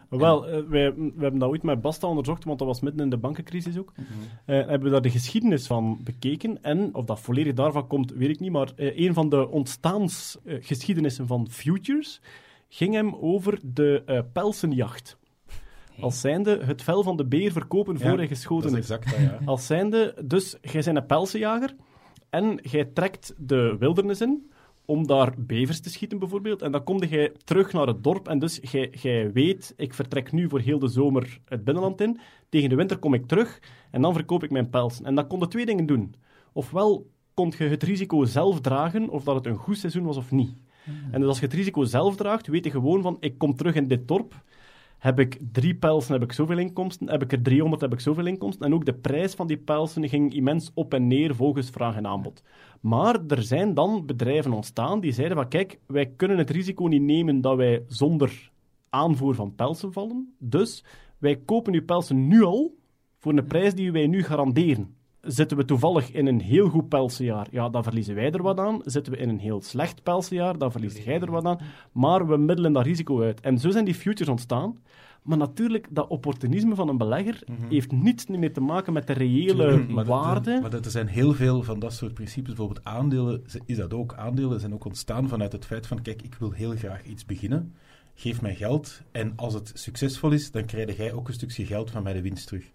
Wel, uh, wij, we hebben dat ooit met Basta onderzocht, want dat was midden in de bankencrisis ook. Mm hebben we daar de geschiedenis van bekeken. En of dat volledig daarvan komt, weet ik niet. Maar uh, een van de ontstaansgeschiedenissen van futures ging hem over de pelsenjacht. Als zijnde het vel van de beer verkopen voor hij geschoten is. Exact dat, ja. Als zijnde, dus jij bent een pelsenjager en jij trekt de wildernis in om daar bevers te schieten bijvoorbeeld. En dan kom jij terug naar het dorp en dus jij, jij weet, ik vertrek nu voor heel de zomer het binnenland in. Tegen de winter kom ik terug en dan verkoop ik mijn pelsen. En dan kon je twee dingen doen. Ofwel kon je het risico zelf dragen of dat het een goed seizoen was of niet. Hmm. En dus als je het risico zelf draagt, weet je gewoon van, ik kom terug in dit dorp heb ik drie pelsen, heb ik zoveel inkomsten. Heb ik er 300, heb ik zoveel inkomsten. En ook de prijs van die pelsen ging immens op en neer volgens vraag en aanbod. Maar er zijn dan bedrijven ontstaan die zeiden van kijk, wij kunnen het risico niet nemen dat wij zonder aanvoer van pelsen vallen. Dus wij kopen uw pelsen nu al voor een prijs die wij nu garanderen. Zitten we toevallig in een heel goed pelsenjaar, ja, dan verliezen wij er wat aan. Zitten we in een heel slecht pelsenjaar, dan verlies jij er wat aan. Maar we middelen dat risico uit. En zo zijn die futures ontstaan. Maar natuurlijk, dat opportunisme van een belegger mhm. heeft niets meer te maken met de reële waarde. maar er zijn heel veel van dat soort principes. Bijvoorbeeld aandelen, is dat ook. Aandelen zijn ook ontstaan vanuit het feit van, kijk, ik wil heel graag iets beginnen. Geef mij geld en als het succesvol is, dan krijg jij ook een stukje geld van mij de winst terug.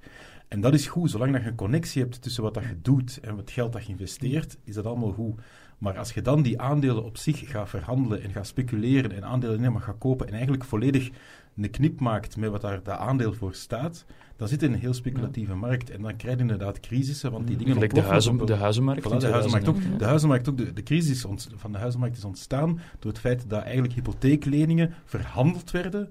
En dat is goed, zolang dat je een connectie hebt tussen wat dat je doet en het geld dat je investeert, is dat allemaal goed. Maar als je dan die aandelen op zich gaat verhandelen en gaat speculeren en aandelen nemen gaat kopen en eigenlijk volledig een knip maakt met wat daar dat aandeel voor staat, dan zit je in een heel speculatieve markt. En dan krijg je inderdaad crisissen, want die dingen Gelijk de, huizen, de huizenmarkt. Voilà, de, huizenmarkt ook, de huizenmarkt ook. De, de crisis van de huizenmarkt is ontstaan door het feit dat eigenlijk hypotheekleningen verhandeld werden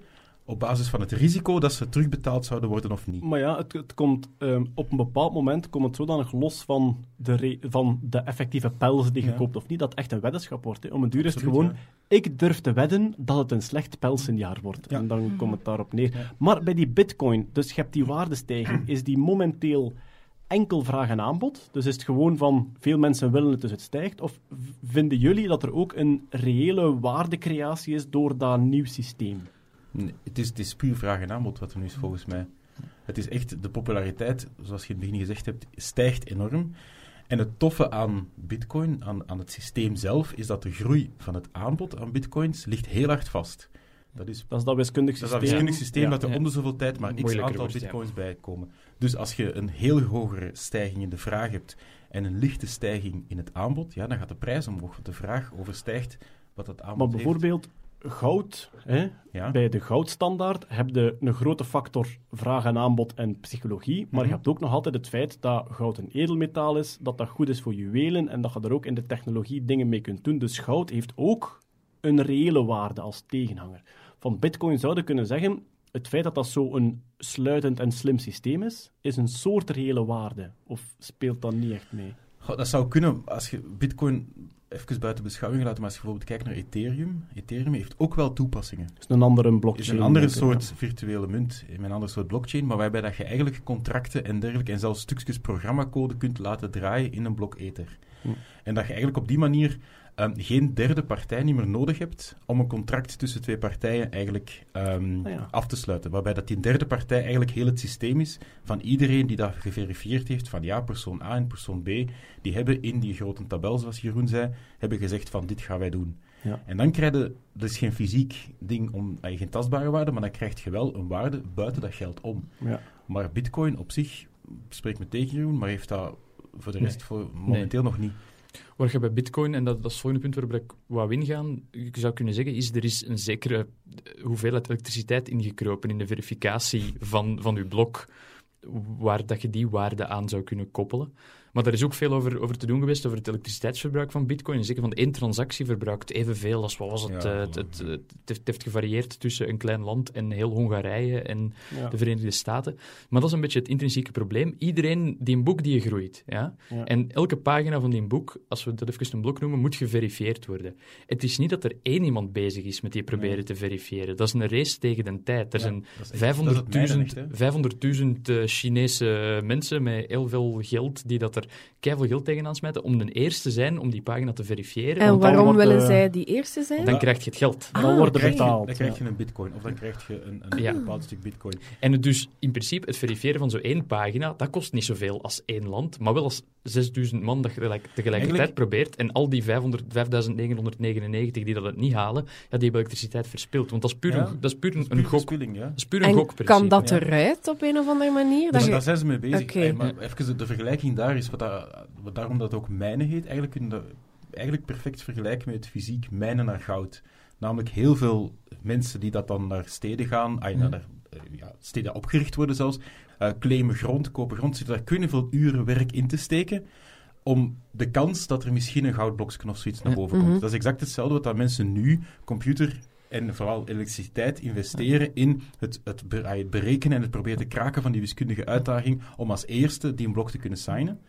op basis van het risico dat ze terugbetaald zouden worden of niet. Maar ja, het, het komt um, op een bepaald moment komt het zodanig los van de, van de effectieve pels die je koopt of niet, dat het echt een weddenschap wordt. Om een duur is het gewoon, ik durf te wedden dat het een slecht pelsenjaar wordt. En dan mhm. komt het daarop neer. Maar bij die bitcoin, dus je hebt die waardestijging, is die momenteel enkel vraag en aanbod? Dus is het gewoon van veel mensen willen het, dus het stijgt? Of vinden jullie dat er ook een reële waardecreatie is door dat nieuw systeem? Nee, het, is, het is puur vraag en aanbod wat er nu is, volgens mij. Het is echt, de populariteit, zoals je in het begin gezegd hebt, stijgt enorm. En het toffe aan bitcoin, aan, aan het systeem zelf, is dat de groei van het aanbod aan bitcoins ligt heel hard vast. Dat is Dat is dat wiskundig Dat is systeem. dat wiskundig systeem Ja. dat er Ja. om de zoveel tijd maar x aantal wordt, ja. bitcoins bij komen. Dus als je een heel hogere stijging in de vraag hebt en een lichte stijging in het aanbod, ja, dan gaat de prijs omhoog, want de vraag overstijgt wat het aanbod Maar heeft. Goud, hè, Ja? bij de goudstandaard heb je een grote factor vraag en aanbod en psychologie, maar Mhm. je hebt ook nog altijd het feit dat goud een edelmetaal is, dat dat goed is voor juwelen en dat je er ook in de technologie dingen mee kunt doen. Dus goud heeft ook een reële waarde als tegenhanger. Van bitcoin zouden kunnen zeggen, het feit dat dat zo'n sluitend en slim systeem is, is een soort reële waarde. Of speelt dat niet echt mee? Dat zou kunnen als je bitcoin even buiten beschouwing laat, maar als je bijvoorbeeld kijkt naar Ethereum, Ethereum heeft ook wel toepassingen. Het is een andere Het blockchain. is een andere soort virtuele munt, een andere soort blockchain, maar waarbij dat je eigenlijk contracten en dergelijke en zelfs stukjes programmacode kunt laten draaien in een blok ether. Hm. En dat je eigenlijk op die manier ehm, geen derde partij niet meer nodig hebt om een contract tussen twee partijen eigenlijk ehm, Ah ja. af te sluiten. Waarbij dat die derde partij eigenlijk heel het systeem is van iedereen die dat geverifieerd heeft van ja, persoon A en persoon B, die hebben in die grote tabel, zoals Jeroen zei, hebben gezegd van dit gaan wij doen. Ja. En dan krijg je, dat is geen fysiek ding, om, eh, geen tastbare waarde, maar dan krijg je wel een waarde buiten dat geld om. Ja. Maar bitcoin op zich, spreek me tegen Jeroen, maar heeft dat voor de rest Nee. voor momenteel nog niet. Waar je bij bitcoin, en dat, dat is het volgende punt waarop ik wou ingaan, zou kunnen zeggen, is er is een zekere eh, hoeveelheid elektriciteit ingekropen in de verificatie van, van je blok, waar dat je die waarde aan zou kunnen koppelen. Maar er is ook veel over, over te doen geweest over het elektriciteitsverbruik van bitcoin. Zeker van één transactie verbruikt evenveel als, wat was het, Ja, eh, het, het, het, het heeft, het heeft gevarieerd tussen een klein land en heel Hongarije en Ja. de Verenigde Staten. Maar dat is een beetje het intrinsieke probleem. Iedereen, die een boek die je groeit, ja, Ja. en elke pagina van die boek, als we dat even een blok noemen, moet geverifieerd worden. Het is niet dat er één iemand bezig is met die proberen Nee. te verifiëren. Dat is een race tegen de tijd. Er Ja, zijn dat is echt- dat is het mijne 500.000 echt, hè. 500.000 eh, Chinese mensen met heel veel geld die dat er keiveel geld tegenaan smijten om de eerste te zijn om die pagina te verifiëren. En Want dan waarom willen eh, zij die eerste zijn? dan krijg je het geld. Dan Ah, wordt er oké. Krijg je- betaald. dan krijg je een bitcoin, of dan krijg je een, een Ja. bepaald stuk bitcoin. En het dus in principe het verifiëren van zo'n één pagina, dat kost niet zoveel als één land, maar wel als 6000 man dat gelijk, tegelijkertijd Eigenlijk- probeert. En al die 500, 5999 die dat het niet halen, ja, die hebben elektriciteit verspild. Want dat is puur, Ja, een, dat is puur een, Dat een gok. verspilling, ja. Dat is puur een En kan dat eruit op een of andere manier? Dat Dus je- daar zijn ze mee bezig. Oké. Maar even de vergelijking daar is, wat, dat, wat daarom dat het ook mijnen heet, eigenlijk kun je dat eigenlijk perfect vergelijken met het fysiek mijnen naar goud. Namelijk heel veel mensen die dat dan naar steden gaan, ah, naar, Mhm. eh, ja, steden opgericht worden zelfs, eh, claimen grond, kopen grond, zitten daar kunnen veel uren werk in te steken om de kans dat er misschien een goudblokje of zoiets naar boven komt. Mhm. Dat is exact hetzelfde wat dat mensen nu, computer en vooral elektriciteit, investeren in het, ah, het berekenen en het proberen te kraken van die wiskundige uitdaging om als eerste die een blok te kunnen signen.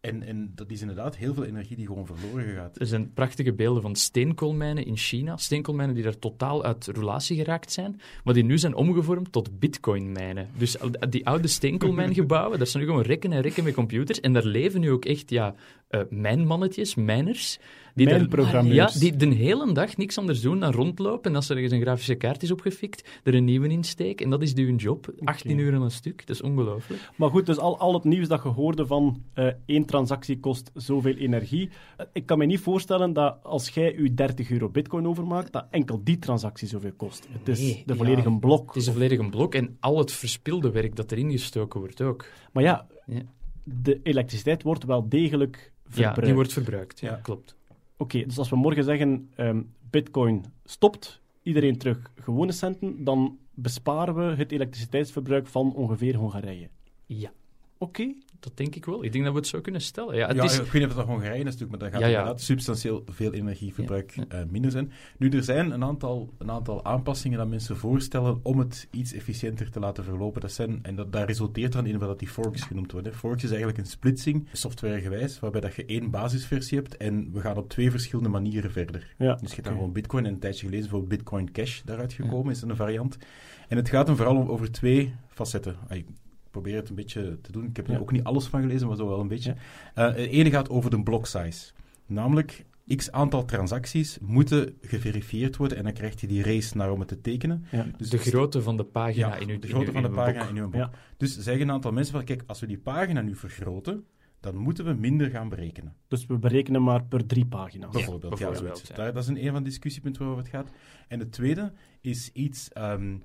En, en dat is inderdaad heel veel energie die gewoon verloren gaat. Er zijn prachtige beelden van steenkoolmijnen in China. Steenkoolmijnen die daar totaal uit relatie geraakt zijn, maar die nu zijn omgevormd tot bitcoinmijnen. Dus die oude steenkoolmijngebouwen, daar zijn nu gewoon rekken en rekken met computers. En daar leven nu ook echt ja, eh, mijnmannetjes, mijners. Die. Ja, die de hele dag niks anders doen dan rondlopen. En als er ergens een grafische kaart is opgefikt, er een nieuwe insteken. En dat is hun job. 18 uur aan een stuk. Dat is ongelooflijk. Maar goed, dus al, al het nieuws dat je hoorde van eh, één transactie kost zoveel energie. Eh, Ik kan me niet voorstellen dat als jij je 30 euro bitcoin overmaakt, dat enkel die transactie zoveel kost. Het is Nee, de ja. volledige blok. Het is een volledige blok. En al het verspilde werk dat erin gestoken wordt ook. Maar ja, Ja. de elektriciteit wordt wel degelijk verbruikt. Ja, die wordt verbruikt. Ja. klopt. Oké, dus als we morgen zeggen ehm, bitcoin stopt, iedereen terug gewone centen, dan besparen we het elektriciteitsverbruik van ongeveer Hongarije. Ja, Oké, dat denk ik wel. Ik denk dat we het zo kunnen stellen. Ja, het ja, is... ik weet niet of dat Hongarije is natuurlijk, maar dan gaat Ja, ja. inderdaad substantieel veel energieverbruik Ja, eh, minder zijn. Nu, er zijn een aantal, een aantal aanpassingen dat mensen voorstellen om het iets efficiënter te laten verlopen. Dat zijn, en dat, daar resulteert dan in wat dat die forks genoemd worden. Forks is eigenlijk een splitsing, softwaregewijs, waarbij dat je één basisversie hebt en we gaan op twee verschillende manieren verder. ja. Dus je hebt dan gewoon Bitcoin en een tijdje geleden is bijvoorbeeld Bitcoin Cash daaruit gekomen, is een variant. En het gaat dan vooral om, over twee facetten. Probeer het een beetje te doen. Ik heb er Ja. ook niet alles van gelezen, maar zo wel een beetje. Eh, het ene gaat over de block size. Namelijk, x aantal transacties moeten geverifieerd worden en dan krijg je die race naar om het te tekenen. Ja. Dus De grootte van de pagina ja, in uw de grootte in van de pagina boek. in uw boek. Ja. Dus zeggen een aantal mensen van, kijk, als we die pagina nu vergroten, dan moeten we minder gaan berekenen. Dus we berekenen maar per drie pagina's. Bijvoorbeeld, ja, bijvoorbeeld, zoiets. ja. Daar, dat is een, een van de discussiepunten waarover het gaat. En het tweede is iets... ehm,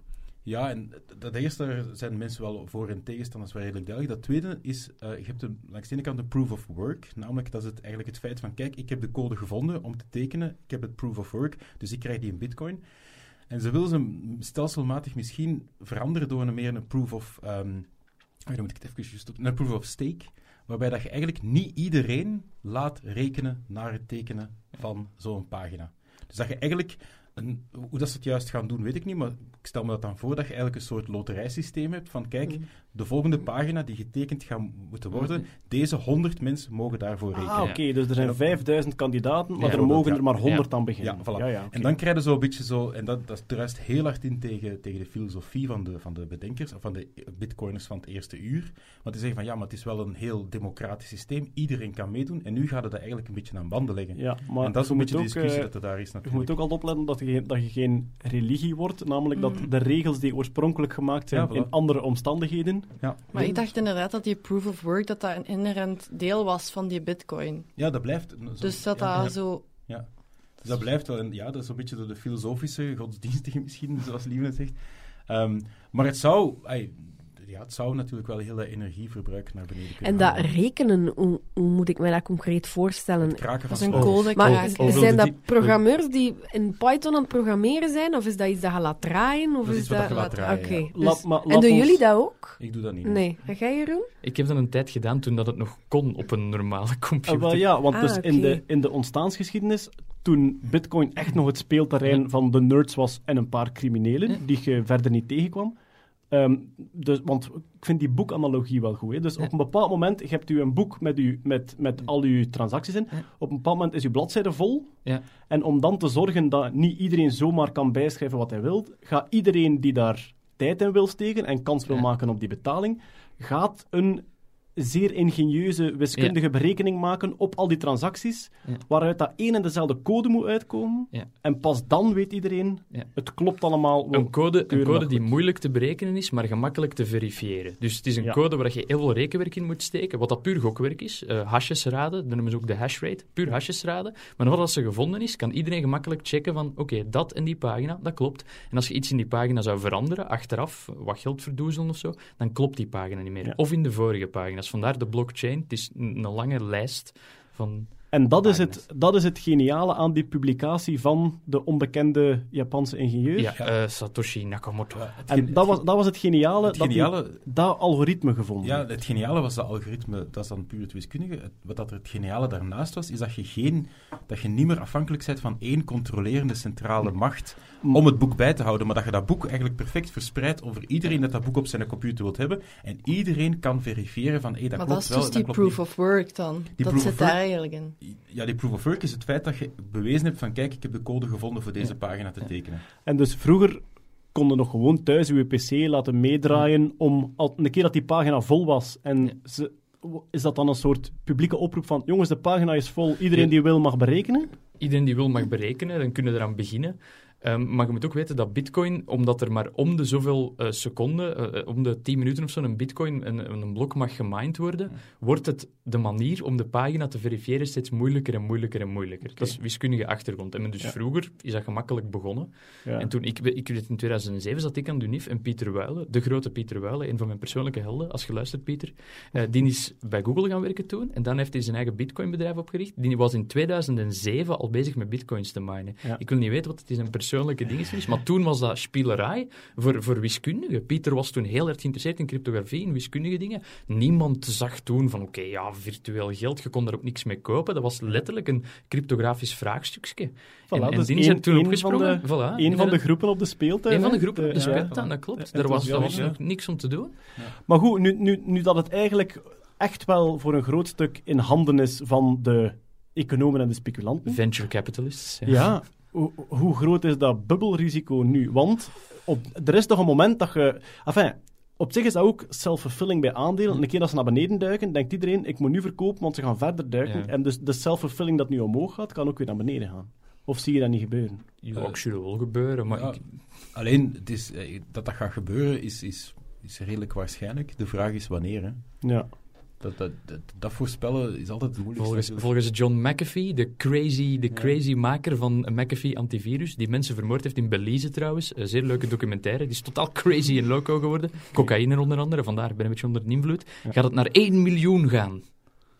ja, en dat eerste zijn mensen wel voor en tegenstanders wel redelijk duidelijk. Dat tweede is, eh, je hebt een, langs de ene kant een proof of work. Namelijk, dat is het, eigenlijk het feit van, kijk, ik heb de code gevonden om te tekenen. Ik heb het proof of work, dus ik krijg die in bitcoin. En ze willen ze stelselmatig misschien veranderen door een meer een proof of... oh, dan moet ik het even juist op... Een proof of stake. Waarbij dat je eigenlijk niet iedereen laat rekenen naar het tekenen van zo'n pagina. Dus dat je eigenlijk, een, hoe dat ze het juist gaan doen, weet ik niet, maar ik stel me dat dan voor dat je eigenlijk een soort loterijsysteem hebt van, kijk, de volgende pagina die getekend gaat moeten worden, deze 100 mensen mogen daarvoor rekenen. Ah, oké, dus er zijn En 5000 kandidaten, maar Ja, er mogen ja. er maar 100 Ja. aan beginnen. Ja, voilà. En dan krijg je zo een beetje zo, en dat, dat druist heel hard in tegen, tegen de filosofie van de, van de bedenkers, of van de bitcoiners van het eerste uur. Want die zeggen van, ja, maar het is wel een heel democratisch systeem, iedereen kan meedoen, en nu gaat het dat eigenlijk een beetje aan banden leggen. Ja, maar en dat is een moet beetje de ook, discussie eh, dat er daar is Je moet natuurlijk. ook altijd opletten dat je, geen- dat je geen religie wordt, namelijk dat Mm. de regels die oorspronkelijk gemaakt zijn voilà. in andere omstandigheden. Ja. Maar ik dacht inderdaad dat die proof of work dat dat een inherent deel was van die bitcoin. Ja, dat blijft. zo- Dus dat ja, dat ja. zo... Dus dat blijft wel, en ja, dat is een beetje door de filosofische, godsdienstige misschien, zoals Lieve het zegt. Ehm, maar het zou, ja, het zou natuurlijk wel heel dat energieverbruik naar beneden kunnen En dat halen. rekenen, hoe, hoe moet ik mij dat concreet voorstellen? Het kraken Dat is een code Maar oh, zijn dat die- programmeurs die in Python aan het programmeren zijn? Of is dat iets dat je laat draaien? Of Dat is dat... je laat draaien, Oké. ja. dus- Laat- maar En doen ons- jullie dat ook? Ik doe dat niet. Nee. En jij, Jeroen? Ik heb dat een tijd gedaan toen dat het nog kon op een normale computer. wel ja, want Ah, dus in, de, in de ontstaansgeschiedenis, toen bitcoin echt nog het speelterrein van de nerds was en een paar criminelen, die je verder niet tegenkwam. Ehm, dus, want ik vind die boekanalogie wel goed. Hè? Dus Ja. op een bepaald moment, je hebt u een boek met, u, met, met al uw transacties in. Ja. Op een bepaald moment is uw bladzijde vol. Ja. En om dan te zorgen dat niet iedereen zomaar kan bijschrijven wat hij wil, gaat iedereen die daar tijd in wil steken en kans wil maken op die betaling, gaat een zeer ingenieuze wiskundige berekening maken op al die transacties, Ja. waaruit dat één en dezelfde code moet uitkomen. Ja. En pas dan weet iedereen, Ja. het klopt allemaal. Een code, een code die moeilijk te berekenen is, maar gemakkelijk te verifiëren. Dus het is een Ja. code waar je heel veel rekenwerk in moet steken, wat dat puur gokwerk is. Eh hashes raden, dat noemen ze ook de hashrate. Puur hashes raden. Maar nadat ze gevonden is, kan iedereen gemakkelijk checken van oké, dat en die pagina, dat klopt. En als je iets in die pagina zou veranderen, achteraf, wat geld verdoezelen of zo, dan klopt die pagina niet meer. Ja. Of in de vorige pagina's. Vandaar de blockchain. Het is een lange lijst van... En dat is, het, dat is het geniale aan die publicatie van de onbekende Japanse ingenieur. Ja, eh, Satoshi Nakamoto. En dat was, dat was het geniale, het dat geniale dat algoritme gevonden Ja, het geniale was dat algoritme, dat is dan puur het wiskundige. Het- Wat dat er het geniale daarnaast was, is dat je, geen, dat je niet meer afhankelijk bent van één controlerende centrale macht om het boek bij te houden, maar dat je dat boek eigenlijk perfect verspreidt over iedereen dat dat boek op zijn computer wilt hebben. En iedereen kan verifiëren van, hé, dat maar klopt dat is wel, dus die proof niet. of work dan. Die dat proof zit of daar work- eigenlijk in. Ja, die proof of work is het feit dat je bewezen hebt van, kijk, ik heb de code gevonden voor deze Ja. pagina te tekenen. En dus vroeger konden nog gewoon thuis uw pc laten meedraaien om, al, een keer dat die pagina vol was, en Ja. ze, is dat dan een soort publieke oproep van, jongens, de pagina is vol, iedereen Ja. die wil mag berekenen? iedereen die wil mag berekenen, dan kunnen we eraan beginnen. Ehm, maar je moet ook weten dat bitcoin, omdat er maar om de zoveel eh, seconden, eh, eh, om de 10 minuten of zo, een bitcoin, een, een blok mag gemined worden, wordt het de manier om de pagina te verifiëren steeds moeilijker en moeilijker en moeilijker. Dat is wiskundige achtergrond. En dus Ja. vroeger is dat gemakkelijk begonnen. Ja. En toen, ik, ik weet in 2007 zat ik aan de UNIF en Pieter Wuilen, de grote Pieter Wuilen, een van mijn persoonlijke helden, als je luistert Pieter, die is bij Google gaan werken toen en dan heeft hij zijn eigen bitcoinbedrijf opgericht. Die was in 2007 al bezig met bitcoins te minen. Ik wil niet weten wat het is een persoonlijke maar toen was dat spielerij voor, voor wiskundigen. Pieter was toen heel erg geïnteresseerd in cryptografie, in wiskundige dingen. Niemand zag toen van, oké, ja, virtueel geld, je kon daar ook niks mee kopen. Dat was letterlijk een cryptografisch vraagstukje. Voilà, en, en dus die zijn toen opgesprongen. van de- voilà, Een van de groepen op de speeltuin. Een van de groepen op de speeltuin, dat klopt. Er was, was enthousiast, nog niks om te doen. Maar goed, nu, nu, nu dat het eigenlijk echt wel voor een groot stuk in handen is van de economen en de speculanten. Venture capitalists. Ja. Ja, hoe, hoe groot is dat bubbelrisico nu? Want op, er is toch een moment dat je... Enfin, op zich is dat ook self-fulfilling bij aandelen. En een keer dat ze naar beneden duiken, denkt iedereen, ik moet nu verkopen, want ze gaan verder duiken. Ja. En dus de self-fulfilling dat nu omhoog gaat, kan ook weer naar beneden gaan. Of zie je dat niet gebeuren? Ja, zie dat wel gebeuren, maar Ja, ik- Alleen, het is, eh, dat dat gaat gebeuren is, is, is redelijk waarschijnlijk. De vraag is wanneer. Hè. Ja. Dat, dat, dat, dat voorspellen is altijd het moeilijkste. volgens, volgens John McAfee, de crazy, de crazy maker van McAfee Antivirus, die mensen vermoord heeft in Belize trouwens, een zeer leuke documentaire, die is totaal crazy en loco geworden. Cocaïne onder andere, vandaar ben ik een beetje onder de invloed. Gaat het naar 1 miljoen gaan?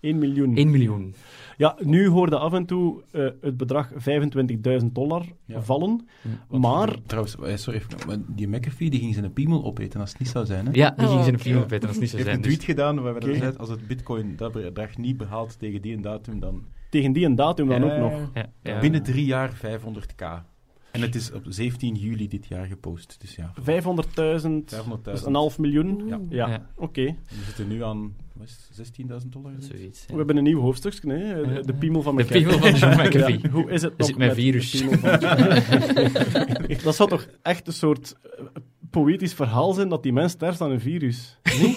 1 miljoen. 1 miljoen. Ja, nu hoorde af en toe eh, het bedrag 25.000 dollar Ja. vallen. Want- maar Trouwens, eh, sorry, even, maar die McAfee die ging zijn piemel opeten als het niet zou zijn. Hè? Ja, die Oh, ging zijn oké. film opeten als het niet zou heeft zijn. een Dus. tweet gedaan waarbij Oké. hij zei, als het bitcoin dat bedrag niet behaalt tegen die en datum, dan tegen die en datum dan ook Eh, nog. Ja, ja. binnen drie jaar 500k. En het is op 17 juli dit jaar gepost. Dus ja, 500.000, 500.000. dat is een half miljoen. Ja. Ja, Ja. oké. En we zitten nu aan wat is het, 16.000 dollar. is? Zoiets. We hebben een nieuw hoofdstukje, hè? Ja. de piemel van De McAfee. piemel van John McAfee. Ja, hoe is het Is nog het mijn met virus? de piemel van- dat zou toch echt een soort eh, poëtisch verhaal zijn dat die mens sterft aan een virus? Nee?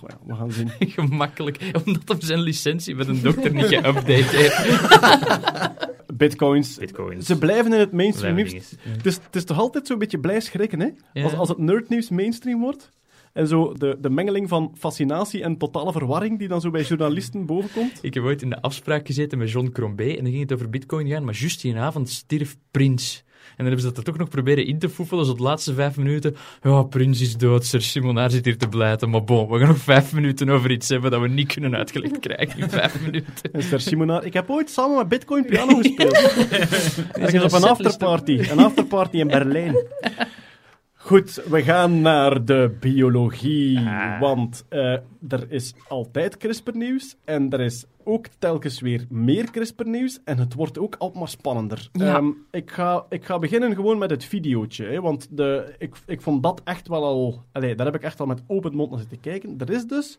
Goh, ja, we gaan zien. Gemakkelijk, omdat hem zijn licentie met een dokter niet geüpdate heeft. Bitcoins. Bitcoins. Ze blijven in het mainstream nieuws. Het is, het is toch altijd zo'n beetje blij schrikken, hè? Ja. Als, als het nerdnieuws mainstream wordt. En zo de, de mengeling van fascinatie en totale verwarring die dan zo bij journalisten bovenkomt. Ik heb ooit in de afspraak gezeten met John Crombé en dan ging het over bitcoin gaan, maar juist die avond stierf Prins. En dan hebben ze dat er toch nog proberen in te foefelen, zo de laatste vijf minuten. Ja, Prins is dood, Sir Simonaar zit hier te blijten, maar bon, we gaan nog vijf minuten over iets hebben dat we niet kunnen uitgelegd krijgen in vijf minuten. En Sir Simonaar, ik heb ooit samen met Bitcoin piano gespeeld. Ergens op een afterparty. Een afterparty in Berlijn. Goed, we gaan naar de biologie. Ah. Want eh, er is altijd CRISPR-nieuws. En er is ook telkens weer meer CRISPR-nieuws. En het wordt ook altijd maar spannender. Ja. Ehm, ik, ga, ik ga beginnen gewoon met het videootje. Hè, want de, ik, ik vond dat echt wel al... Allee, daar heb ik echt al met open mond naar zitten kijken. Er is dus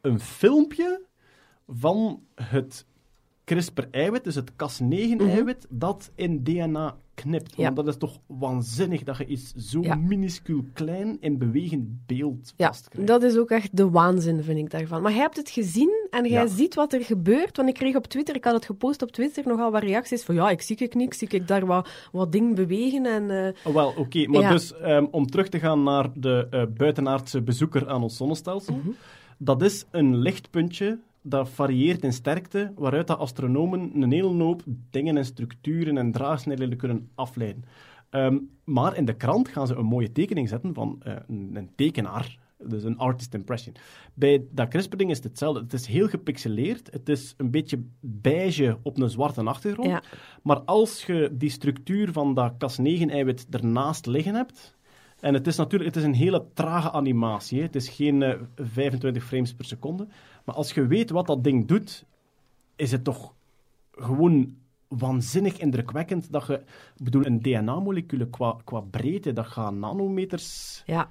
een filmpje van het CRISPR-eiwit, dus het Cas9-eiwit, dat in DNA knipt. Ja. Want dat is toch waanzinnig dat je iets zo Ja. minuscuul klein in bewegend beeld Ja, vastkrijgt. dat is ook echt de waanzin, vind ik daarvan. Maar jij hebt het gezien en jij Ja. ziet wat er gebeurt. Want ik kreeg op Twitter, ik had het gepost op Twitter, nogal wat reacties van ja, ik zie ik niks, zie ik daar wat, wat dingen bewegen en... eh, Oh, Wel, oké. maar dus ehm, om terug te gaan naar de eh, buitenaardse bezoeker aan ons zonnestelsel. Mhm. Dat is een lichtpuntje dat varieert in sterkte, waaruit de astronomen een hele hoop dingen en structuren en draagsnelheden kunnen afleiden. Ehm, maar in de krant gaan ze een mooie tekening zetten van eh, een, een tekenaar, dus een artist impression. Bij dat CRISPR-ding is het hetzelfde. Het is heel gepixeleerd, het is een beetje beige op een zwarte achtergrond. Ja. Maar als je die structuur van dat Cas9-eiwit ernaast liggen hebt, en het is natuurlijk het is een hele trage animatie, hè. het is geen eh, 25 frames per seconde, maar als je weet wat dat ding doet, is het toch gewoon waanzinnig indrukwekkend dat je, ik bedoel, een DNA-moleculen qua, qua breedte, dat gaat nanometers... ja.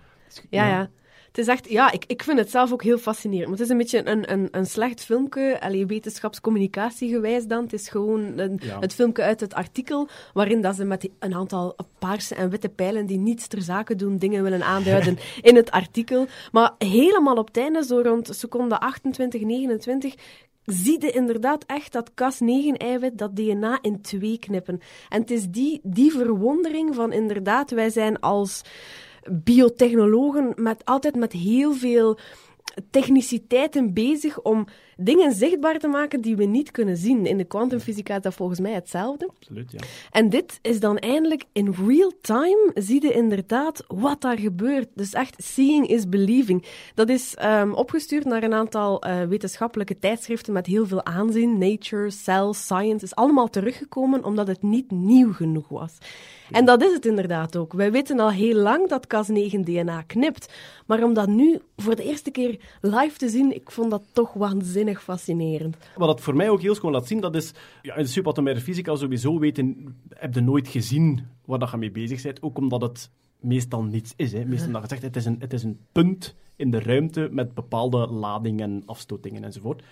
Ja, ja. Het is echt, ja, ik, ik vind het zelf ook heel fascinerend. Maar het is een beetje een, een, een slecht filmpje, allee, wetenschapscommunicatiegewijs dan. Het is gewoon een, Ja. het filmpje uit het artikel, waarin dat ze met die- een aantal paarse en witte pijlen die niets ter zake doen, dingen willen aanduiden in het artikel. Maar helemaal op het einde, zo rond seconde 28, 29, zie je inderdaad echt dat Cas9-eiwit, dat DNA in twee knippen. En het is die, die verwondering van inderdaad, wij zijn als biotechnologen met, altijd met heel veel techniciteiten bezig om dingen zichtbaar te maken die we niet kunnen zien. In de kwantumfysica is dat volgens mij hetzelfde. Absoluut, ja. En dit is dan eindelijk in real time, zie je inderdaad wat daar gebeurt. Dus echt, seeing is believing. Dat is ehm, opgestuurd naar een aantal eh, wetenschappelijke tijdschriften met heel veel aanzien. Nature, Cell, Science, is allemaal teruggekomen omdat het niet nieuw genoeg was. En dat is het inderdaad ook. Wij weten al heel lang dat Cas9-DNA knipt. Maar om dat nu voor de eerste keer live te zien, ik vond dat toch waanzinnig fascinerend. Wat dat voor mij ook heel schoon laat zien, dat is... Ja, in de subatomaire fysica sowieso weten... Heb je nooit gezien waar dat je mee bezig bent. Ook omdat het meestal niets is. Hè. Meestal gezegd, het is, een, het is een punt in de ruimte met bepaalde ladingen, afstotingen enzovoort.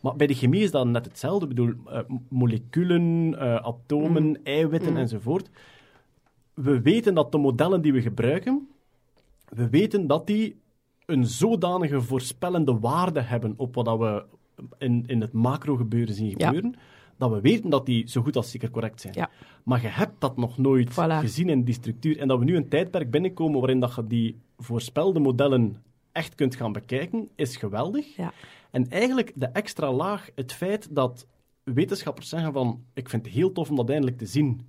Maar bij de chemie is dat net hetzelfde. Ik bedoel, eh, moleculen, eh, atomen, eiwitten enzovoort. We weten dat de modellen die we gebruiken we weten dat die een zodanige voorspellende waarde hebben op wat dat we in, in het macro-gebeuren zien Ja. gebeuren, dat we weten dat die zo goed als zeker correct zijn. Ja. Maar je hebt dat nog nooit Voilà. gezien in die structuur. En dat we nu een tijdperk binnenkomen waarin dat je die voorspelde modellen echt kunt gaan bekijken, is geweldig. Ja. En eigenlijk de extra laag, het feit dat wetenschappers zeggen van ik vind het heel tof om dat eindelijk te zien,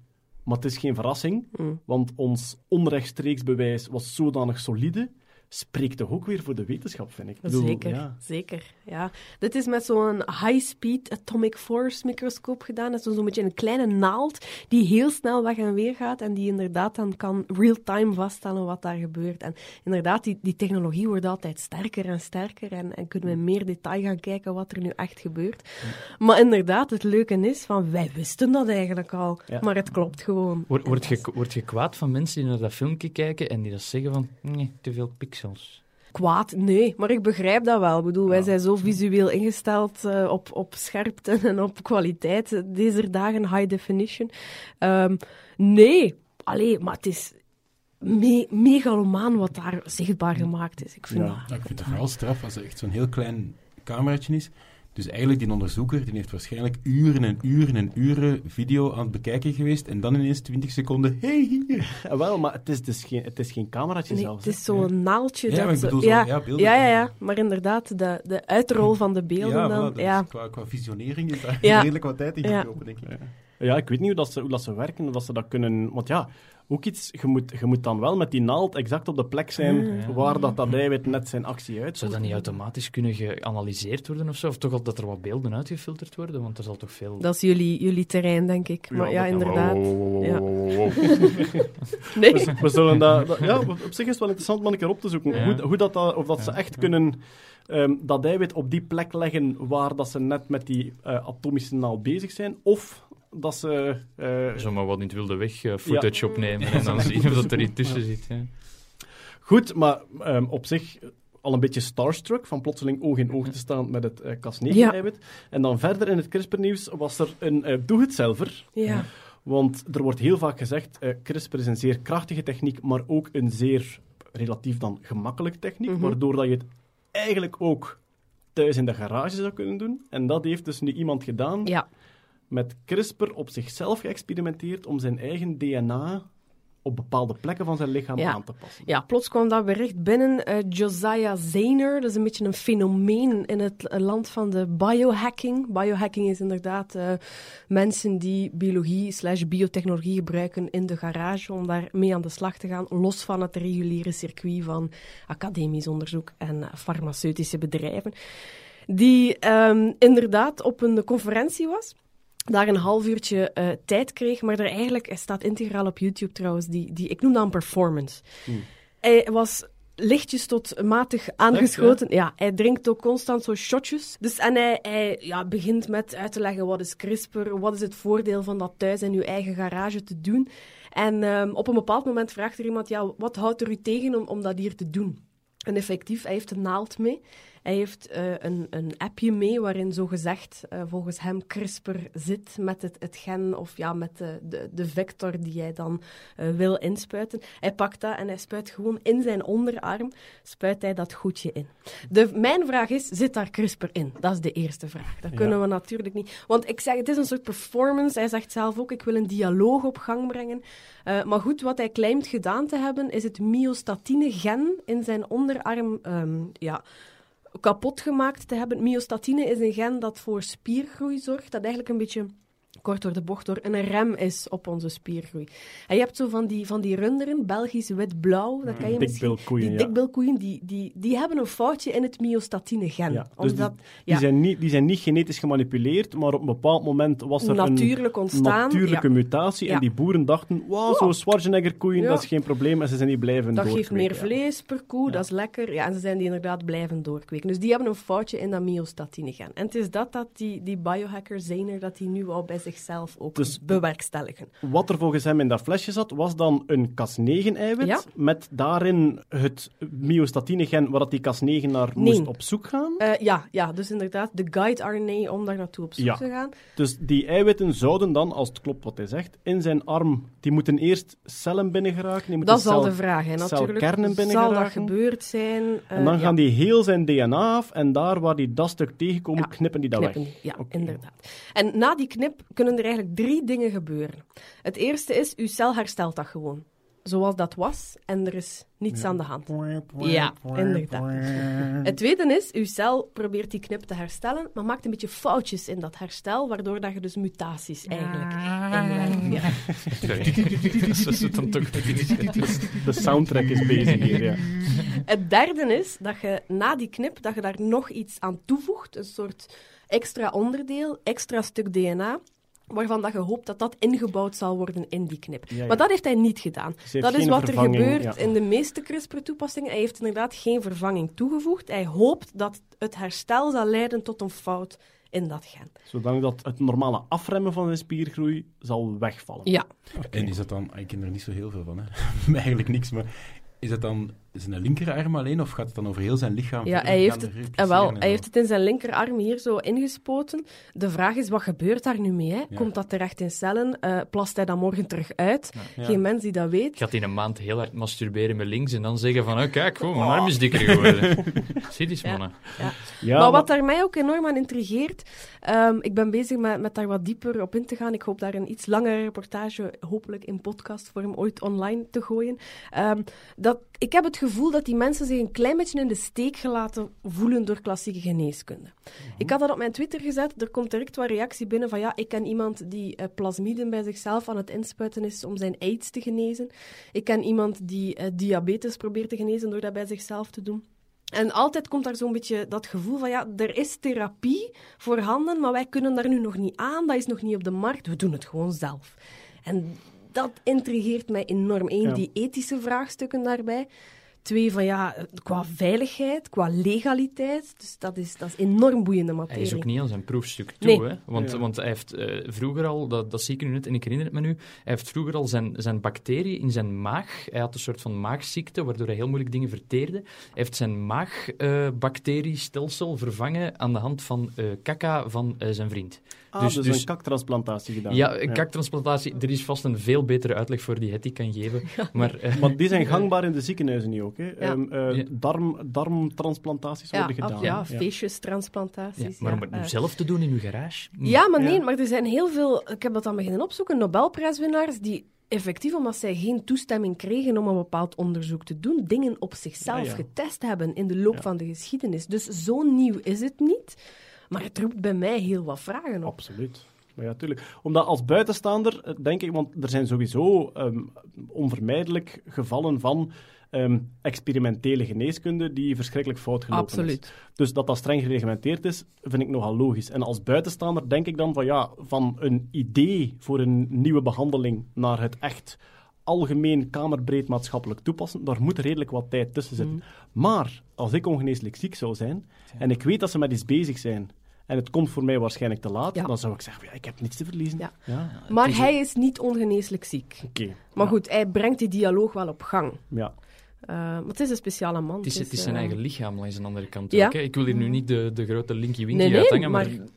maar het is geen verrassing, Mm. want ons onrechtstreeks bewijs was zodanig solide, spreekt toch ook weer voor de wetenschap, vind ik. Bedoel, Zeker, ja. zeker. Ja. Dit is met zo'n high-speed atomic force microscoop gedaan. Dat is zo'n beetje een kleine naald die heel snel weg en weer gaat en die inderdaad dan kan real-time vaststellen wat daar gebeurt. En inderdaad, die, die technologie wordt altijd sterker en sterker en, en kunnen we in meer detail gaan kijken wat er nu echt gebeurt. Maar inderdaad, het leuke is van, wij wisten dat eigenlijk al, Ja. maar het klopt gewoon. Word, word, je, word je kwaad van mensen die naar dat filmpje kijken en die dat zeggen van, nee, te veel pixels. Kwaad, nee, maar ik begrijp dat wel. Ik bedoel, wij zijn zo visueel ingesteld eh, op, op scherpte en op kwaliteit eh, deze dagen, high definition. Ehm, nee, allee, maar het is me megalomaan wat daar zichtbaar gemaakt is. Ik vind Ja. dat... Ja, ik vind het vooral straf als er echt zo'n heel klein cameraatje is. Dus eigenlijk, die onderzoeker die heeft waarschijnlijk uren en uren en uren video aan het bekijken geweest. En dan ineens 20 seconden, hey, hier. Ja, wel, maar het is dus geen, het is geen cameraatje Nee, zelfs. het is zo'n naaldje. Ja, dat maar ik zo- bedoel zo, ja, ja, beelden. ja, ja, ja, maar inderdaad, de, de uitrol van de beelden ja, dan. voilà, ja. qua, qua visionering is daar Ja. redelijk wat tijd in Ja. gekropen, denk ik. Ja, ik weet niet hoe, dat ze, hoe dat ze werken, of dat ze dat kunnen... Want ja, ook iets, je moet, je moet dan wel met die naald exact op de plek zijn Ja. waar dat, dat eiwit net zijn actie uit. Zou dat niet automatisch kunnen geanalyseerd worden of zo? Of toch al dat er wat beelden uitgefilterd worden? Want er zal toch veel... Dat is jullie, jullie terrein, denk ik. Maar ja, inderdaad. Wow, wow, wow, Ja. wow, wow, wow. Nee. We, we zullen dat, dat- ja, op zich is het wel interessant om een keer op te zoeken. Ja. Hoe, hoe dat, dat, of dat ze echt ja. kunnen ehm, dat eiwit op die plek leggen waar dat ze net met die eh, atomische naald bezig zijn. Of dat ze... eh, Zomaar wat in het wilde weg eh, footage Ja. opnemen en dan zien of dat er iets tussen zit. Goed, maar ehm, op zich al een beetje starstruck van plotseling oog in oog te staan met het eh Cas9-eiwit. En dan verder in het CRISPR-nieuws was er een eh doe-het-zelver. Ja. Want er wordt heel vaak gezegd, eh CRISPR is een zeer krachtige techniek, maar ook een zeer relatief dan gemakkelijke techniek, Mhm. waardoor dat je het eigenlijk ook thuis in de garage zou kunnen doen. En dat heeft dus nu iemand gedaan, ja. Met CRISPR op zichzelf geëxperimenteerd om zijn eigen DNA op bepaalde plekken van zijn lichaam Ja. aan te passen. Ja, plots kwam dat bericht binnen. eh, Josiah Zayner, dat is een beetje een fenomeen in het land van de biohacking. Biohacking is inderdaad eh, mensen die biologie slash biotechnologie gebruiken in de garage om daar mee aan de slag te gaan, los van het reguliere circuit van academisch onderzoek en eh, farmaceutische bedrijven. Die ehm, inderdaad op een conferentie was daar een half uurtje eh, tijd kreeg, maar er eigenlijk, staat integraal op YouTube trouwens, die, die, ik noem dat een performance. Hmm. Hij was lichtjes tot matig aangeschoten. ja? hij drinkt ook constant zo shotjes. Dus, en hij, hij ja, begint met uit te leggen wat is CRISPR, wat is het voordeel van dat thuis in uw eigen garage te doen. En ehm, op een bepaald moment vraagt er iemand, ja, wat houdt er u tegen om, om dat hier te doen? En effectief, hij heeft een naald mee. Hij heeft eh, een, een appje mee waarin zogezegd uh, volgens hem CRISPR zit met het, het gen of ja, met de, de, de vector die hij dan uh, wil inspuiten. Hij pakt dat en hij spuit gewoon in zijn onderarm, spuit hij dat goedje in. De, mijn vraag is, zit daar CRISPR in? Dat is de eerste vraag. Dat kunnen ja. we natuurlijk niet. Want ik zeg, het is een soort performance. Hij zegt zelf ook, ik wil een dialoog op gang brengen. Maar goed, wat hij claimt gedaan te hebben, is het myostatine-gen in zijn onderarm, um, ja kapot gemaakt te hebben. Myostatine is een gen dat voor spiergroei zorgt, dat eigenlijk een beetje kort door de bocht door een rem is op onze spiergroei. En je hebt zo van die, van die runderen, Belgisch wit-blauw, dat ken je misschien. Dikbilkoeien, die dikbilkoeien, die, die, die hebben een foutje in het myostatine-gen. Ja, dus omdat, die, die, ja. zijn niet, die zijn niet genetisch gemanipuleerd, maar op een bepaald moment was er Natuurlijk een ontstaan, natuurlijke ja. mutatie en die boeren dachten, wow, zo'n Schwarzenegger-koeien, dat is geen probleem, en ze zijn die blijven Dat geeft meer vlees per koe, dat is lekker. Ja, en ze zijn die inderdaad blijven doorkweken. Dus die hebben een foutje in dat myostatine-gen. En het is dat dat die, die biohacker Zener, dat hij nu al bij zich zichzelf ook Dus- bewerkstelligen. Wat er volgens hem in dat flesje zat, was dan een Cas9-eiwit Ja. met daarin het myostatine-gen waar dat die Cas9 naar Nee. moest op zoek gaan. Eh, ja, ja, dus inderdaad, de guide RNA om daar naartoe op zoek Ja. te gaan. Dus die eiwitten zouden dan, als het klopt wat hij zegt, in zijn arm, die moeten eerst cellen binnengeraken. Die moeten Dat zal de vraag, hè, natuurlijk. celkernen Zal dat gebeurd zijn? Eh, En dan ja, gaan die heel zijn DNA af en daar waar die dat stuk tegenkomen, knippen die dat knippen weg. Ja, inderdaad. En na die knip kunnen er eigenlijk drie dingen gebeuren. Het eerste is, uw cel herstelt dat gewoon. Zoals dat was, en er is niets aan de hand. Ja, inderdaad. Het tweede is, uw cel probeert die knip te herstellen, maar maakt een beetje foutjes in dat herstel, waardoor dat je dus mutaties eigenlijk inwerkt. Ja. Dat is het dan toch. De soundtrack is bezig hier, ja. Het derde is dat je na die knip dat je daar nog iets aan toevoegt, een soort extra onderdeel, extra stuk DNA, waarvan dat je hoopt dat dat ingebouwd zal worden in die knip. Ja, ja. Maar dat heeft hij niet gedaan. Dat is wat er gebeurt ja. in de meeste CRISPR-toepassingen. Hij heeft inderdaad geen vervanging toegevoegd. Hij hoopt dat het herstel zal leiden tot een fout in dat gen. Zodat dat het normale afremmen van zijn spiergroei zal wegvallen. Ja, En is dat dan... Ik ken er niet zo heel veel van, hè. Eigenlijk niks, maar... Is dat dan zijn linkerarm alleen, of gaat het dan over heel zijn lichaam? Ja, hij heeft het, eh, wel, hij heeft het in zijn linkerarm hier zo ingespoten. De vraag is, wat gebeurt daar nu mee? Hè? Ja. Komt dat terecht in cellen? Eh, plast hij dat morgen terug uit? Ja. Geen mens die dat weet. Gaat in een maand heel hard masturberen met links en dan zeggen van, oh, kijk, oh, mijn arm is dikker geworden. Zie die Ja. mannen. Ja, maar wat daar mij ook enorm aan intrigeert, ehm, ik ben bezig met, met daar wat dieper op in te gaan. Ik hoop daar een iets langere reportage, hopelijk in podcastvorm, ooit online te gooien. Ehm, dat, ik heb het gevoel dat die mensen zich een klein beetje in de steek gelaten voelen door klassieke geneeskunde. Ik had dat op mijn Twitter gezet, er komt direct wat reactie binnen van ja, ik ken iemand die eh, plasmiden bij zichzelf aan het inspuiten is om zijn aids te genezen. Ik ken iemand die eh, diabetes probeert te genezen door dat bij zichzelf te doen. En altijd komt daar zo'n beetje dat gevoel van, ja, er is therapie voorhanden, maar wij kunnen daar nu nog niet aan, dat is nog niet op de markt, we doen het gewoon zelf. En dat intrigeert mij enorm. Eén, Ja. die ethische vraagstukken daarbij. Twee, van ja, qua veiligheid, qua legaliteit. Dus dat is, dat is enorm boeiende materie. Hij is ook niet aan zijn proefstuk toe, Nee. hè? Want, Ja. want hij heeft eh, vroeger al, dat, dat zie ik nu net en ik herinner het me nu, hij heeft vroeger al zijn, zijn bacterie in zijn maag, hij had een soort van maagziekte, waardoor hij heel moeilijk dingen verteerde, hij heeft zijn maagbacteriestelsel vervangen aan de hand van eh kaka van eh, zijn vriend. Ah, dus- dus, dus- een kaktransplantatie gedaan. Ja, een kaktransplantatie, er is vast een veel betere uitleg voor die Hetty kan geven, maar... eh, Maar die zijn gangbaar in de ziekenhuizen nu ook. Hè. Ehm, eh, Ja. darm, darmtransplantaties ja, worden gedaan. af- ja, feestjestransplantaties. ja, maar om het nu eh. zelf te doen in uw garage? Ja, maar nee, Ja. maar er zijn heel veel... Ik heb dat dan beginnen opzoeken. Nobelprijswinnaars die effectief, omdat zij geen toestemming kregen om een bepaald onderzoek te doen, dingen op zichzelf ja. getest hebben in de loop Ja. van de geschiedenis. Dus zo nieuw is het niet. Maar het roept bij mij heel wat vragen op. Absoluut. Maar ja, tuurlijk. Omdat als buitenstaander, eh, denk ik, want er zijn sowieso ehm, onvermijdelijk gevallen van ehm, experimentele geneeskunde die verschrikkelijk fout gelopen is. Absoluut. Dus dat dat streng gereglementeerd is, vind ik nogal logisch. En als buitenstaander denk ik dan van ja, van een idee voor een nieuwe behandeling naar het echt algemeen kamerbreed maatschappelijk toepassen, daar moet redelijk wat tijd tussen zitten. Maar als ik ongeneeslijk ziek zou zijn en ik weet dat ze met iets bezig zijn en het komt voor mij waarschijnlijk te laat, Ja. dan zou ik zeggen, ja, ik heb niets te verliezen. Ja. ja. Maar is- hij is niet ongeneeslijk ziek. Oké. Maar Ja. goed, hij brengt die dialoog wel op gang. Ja. Eh, maar het is een speciale man. Het is, het is zijn eh, eigen lichaam langs de andere kant Ja. ook. Hè. Ik wil hier nu niet de, de grote linky winky Nee, nee, uithangen, maar... maar-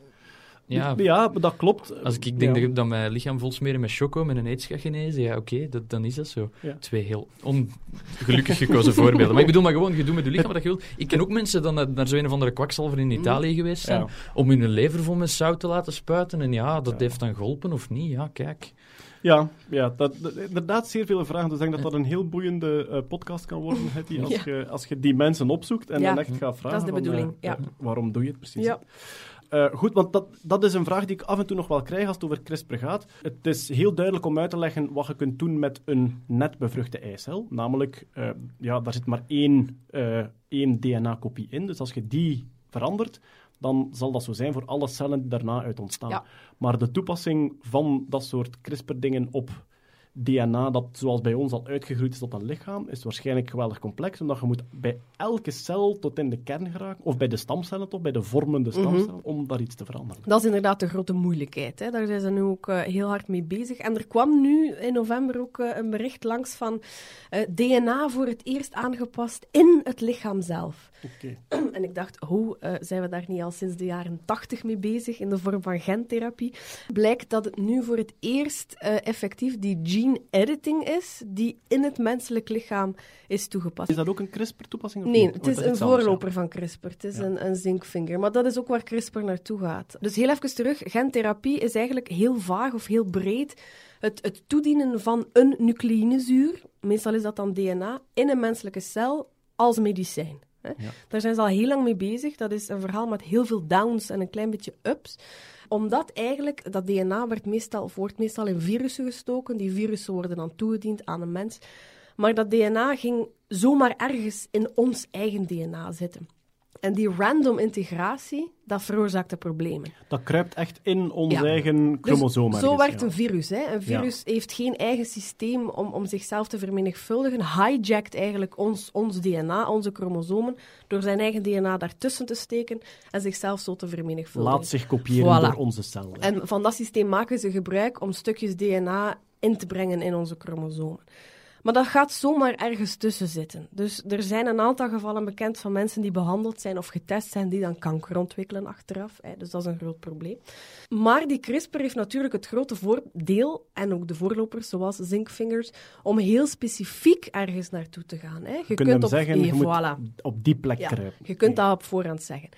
Ja, ja, maar dat klopt. als ik denk Ja. dat, dat mijn lichaam vol smeren met choco met een aids gaat genezen, ja, oké, dat, dan is dat zo. Ja. Twee heel ongelukkig gekozen voorbeelden. Maar ik bedoel maar gewoon, je doet met je lichaam wat je wilt. Ik ken ook mensen dan naar, naar zo'n of andere kwakzalver in Italië geweest zijn, Ja. om hun lever vol met zout te laten spuiten. En ja, dat Ja. heeft dan geholpen of niet. Ja, kijk. Ja, ja dat, dat- inderdaad zeer veel vragen. Dus ik denk dat dat een heel boeiende eh, podcast kan worden, Hetty, als, Ja. je, als je die mensen opzoekt en Ja, dan echt gaat vragen. de van, bedoeling, eh, ja. waarom doe je het precies? Ja. Eh, goed, want dat, dat is een vraag die ik af en toe nog wel krijg als het over CRISPR gaat. Het is heel duidelijk om uit te leggen wat je kunt doen met een net bevruchte eicel. Namelijk, eh, ja, daar zit maar één, eh, één DNA-kopie in. Dus als je die verandert, dan zal dat zo zijn voor alle cellen die daarna uit ontstaan. Ja. Maar de toepassing van dat soort CRISPR-dingen op DNA dat zoals bij ons al uitgegroeid is tot een lichaam, is waarschijnlijk geweldig complex, omdat je moet bij elke cel tot in de kern geraken, of bij de stamcellen toch, bij de vormende Mhm. stamcellen, om daar iets te veranderen. Dat is inderdaad de grote moeilijkheid. Hè. Daar zijn ze nu ook eh, heel hard mee bezig. En er kwam nu in november ook eh, een bericht langs van eh, DNA voor het eerst aangepast in het lichaam zelf. En ik dacht, hoe eh, zijn we daar niet al sinds de jaren tachtig mee bezig in de vorm van gentherapie? Blijkt dat het nu voor het eerst eh, effectief die gene editing is die in het menselijk lichaam is toegepast. Is dat ook een CRISPR-toepassing? of Nee, niet? het is een voorloper van CRISPR. Het is een, een zinkvinger. Maar dat is ook waar CRISPR naartoe gaat. Dus heel even terug. Gentherapie is eigenlijk heel vaag of heel breed. Het, het toedienen van een nucleïnezuur, meestal is dat dan DNA, in een menselijke cel als medicijn. Hè. Ja. Daar zijn ze al heel lang mee bezig. Dat is een verhaal met heel veel downs en een klein beetje ups omdat eigenlijk dat DNA werd meestal, wordt meestal in virussen gestoken. Die virussen worden dan toegediend aan een mens. Maar dat DNA ging zomaar ergens in ons eigen DNA zitten. En die random integratie, dat veroorzaakte problemen. Dat kruipt echt in ons Ja. eigen Dus chromosoom. zo ergens, werkt ja. een virus. Hè. Een virus heeft geen eigen systeem om, om zichzelf te vermenigvuldigen. Hijackt eigenlijk ons, ons DNA, onze chromosomen, door zijn eigen DNA daartussen te steken en zichzelf zo te vermenigvuldigen. Laat zich kopiëren Voilà. door onze cel. hè. En van dat systeem maken ze gebruik om stukjes DNA in te brengen in onze chromosomen. Maar dat gaat zomaar ergens tussen zitten. Dus er zijn een aantal gevallen bekend van mensen die behandeld zijn of getest zijn, die dan kanker ontwikkelen achteraf. Hè. Dus dat is een groot probleem. Maar die CRISPR heeft natuurlijk het grote voordeel, en ook de voorlopers zoals zinkvingers, om heel specifiek ergens naartoe te gaan. Hè. Je, Je kunt hem op, zeggen, eh, je moet voilà. op die plek Ja, je kunt dat op voorhand zeggen.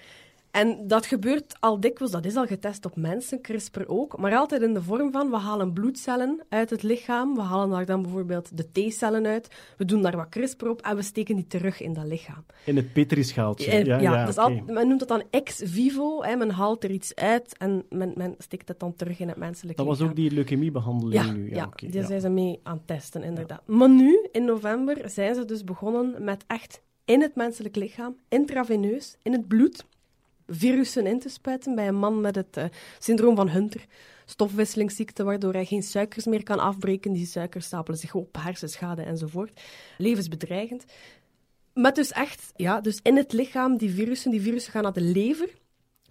En dat gebeurt al dikwijls, dat is al getest op mensen, CRISPR ook, maar altijd in de vorm van, we halen bloedcellen uit het lichaam, we halen daar dan bijvoorbeeld de T-cellen uit, we doen daar wat CRISPR op en we steken die terug in dat lichaam. In het Petrischaaltje. Ja, ja, dat is oké. al- men noemt dat dan ex vivo, hè, men haalt er iets uit en men, men steekt het dan terug in het menselijke Dat was lichaam. ook die leukemiebehandeling Ja, nu. Ja, ja, daar ja. zijn ze mee aan het testen, inderdaad. Maar nu, in november, zijn ze dus begonnen met echt in het menselijk lichaam, intraveneus, in het bloed, virussen in te spuiten bij een man met het eh, syndroom van Hunter. Stofwisselingsziekte, waardoor hij geen suikers meer kan afbreken. Die suikers stapelen zich op, hersenschade enzovoort. Levensbedreigend. Met dus echt, ja, dus in het lichaam, die virussen, die virussen gaan naar de lever.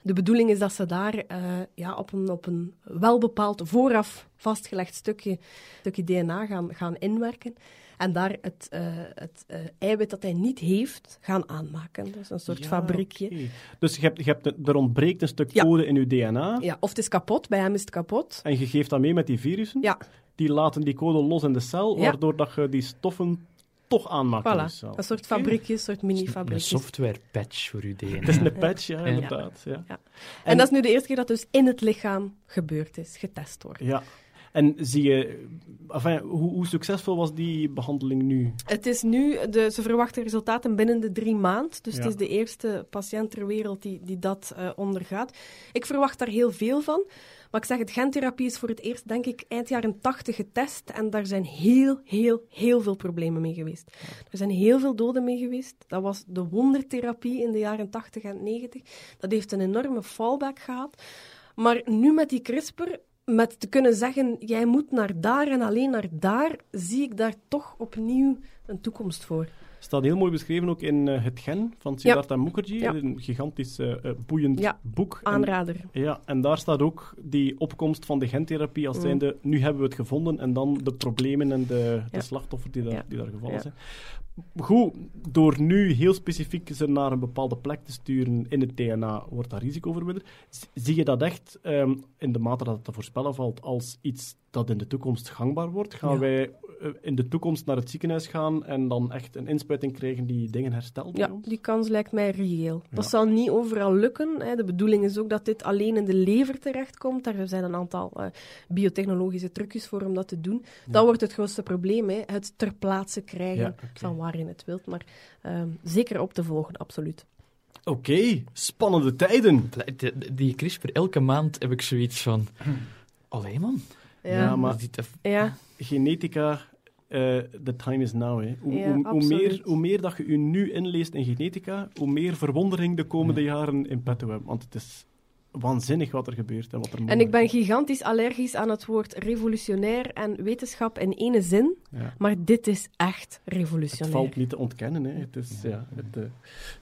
De bedoeling is dat ze daar eh, ja, op, een, op een welbepaald, vooraf vastgelegd stukje, stukje DNA gaan, gaan inwerken. En daar het, eh, het eh, eiwit dat hij niet heeft, gaan aanmaken. Dus een soort Ja, fabriekje. Dus je hebt, je hebt, er ontbreekt een stuk Ja. code in je DNA. Ja, of het is kapot, bij hem is het kapot. En je geeft dat mee met die virussen. Ja, Die laten die code los in de cel, Ja. waardoor dat je die stoffen toch de voilà. cel. Een soort fabriekje, een soort Een mini-fabriekje. software patch voor uw DNA. Het is een patch, ja, Ja. inderdaad. Ja. Ja. En dat is nu de eerste keer dat dus in het lichaam gebeurd is, getest wordt. Ja. En zie je, enfin, hoe, hoe succesvol was die behandeling nu? Het is nu, de, ze verwachten resultaten binnen de drie maand. Dus Ja. het is de eerste patiënt ter wereld die, die dat eh, ondergaat. Ik verwacht daar heel veel van. Maar ik zeg, het gentherapie is voor het eerst, denk ik, eind jaren 80 getest. En daar zijn heel, heel, heel veel problemen mee geweest. Er zijn heel veel doden mee geweest. Dat was de wondertherapie in de jaren 80 en 90. Dat heeft een enorme fallback gehad. Maar nu met die CRISPR, met te kunnen zeggen, jij moet naar daar en alleen naar daar, zie ik daar toch opnieuw een toekomst voor. staat heel mooi beschreven ook in eh, Het Gen van Siddhartha Mukherjee. Ja. Een gigantisch eh, eh, boeiend Ja. boek. En- Aanrader. Ja, en daar staat ook die opkomst van de gentherapie als Mm. zijnde, nu hebben we het gevonden, en dan de problemen en de, de slachtoffers die daar, die daar gevallen Ja. zijn. Goed, door nu heel specifiek ze naar een bepaalde plek te sturen in het DNA, wordt dat risico verminderd. Zie je dat echt, ehm, in de mate dat het te voorspellen valt, als iets dat in de toekomst gangbaar wordt? Gaan Ja. wij eh, in de toekomst naar het ziekenhuis gaan en dan echt een inspuiting krijgen die dingen herstelt Ja, ons? die kans lijkt mij reëel. Dat zal niet overal lukken. Hè. De bedoeling is ook dat dit alleen in de lever terechtkomt. Daar zijn een aantal eh, biotechnologische trucjes voor om dat te doen. Dat wordt het grootste probleem, hè. het ter plaatse krijgen Ja, oké. Waarin het wilt. Maar ehm, zeker op te volgen, absoluut. Oké, spannende tijden. Die, die CRISPR, elke maand heb ik zoiets van... Allee, man. Ja, maar- ja. genetica, eh the time is now. Hè. Hoe, Ja, hoe, hoe, absoluut. meer, hoe meer dat je je nu inleest in genetica, hoe meer verwondering de komende jaren in petto hebben. Want het is waanzinnig wat er gebeurt en wat er En ik ben is. gigantisch allergisch aan het woord revolutionair en wetenschap in ene zin. Ja. Maar dit is echt Het revolutionair. valt niet te ontkennen. Hè. Het, is, ja, het, eh,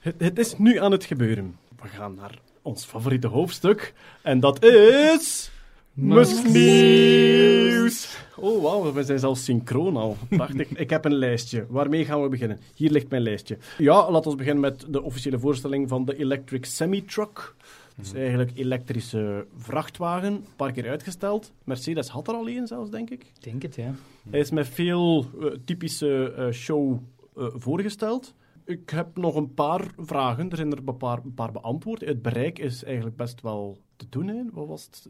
het, het is nu aan het gebeuren. We gaan naar ons favoriete hoofdstuk. En dat is... Musk Musknieuws! Oh, wauw, we zijn zelfs synchroon al. Prachtig. Ik heb een lijstje. Waarmee gaan we beginnen? Hier ligt mijn lijstje. Ja, laten we beginnen met de officiële voorstelling van de Electric Semi-Truck. Is eigenlijk elektrische vrachtwagen. Een paar keer uitgesteld. Mercedes had er al één zelfs, denk ik. Ik denk het, ja. Hij is met veel eh, typische eh, show eh, voorgesteld. Ik heb nog een paar vragen. Er zijn er een paar, een paar beantwoord. Het bereik is eigenlijk best wel te doen. Hè. Wat was het?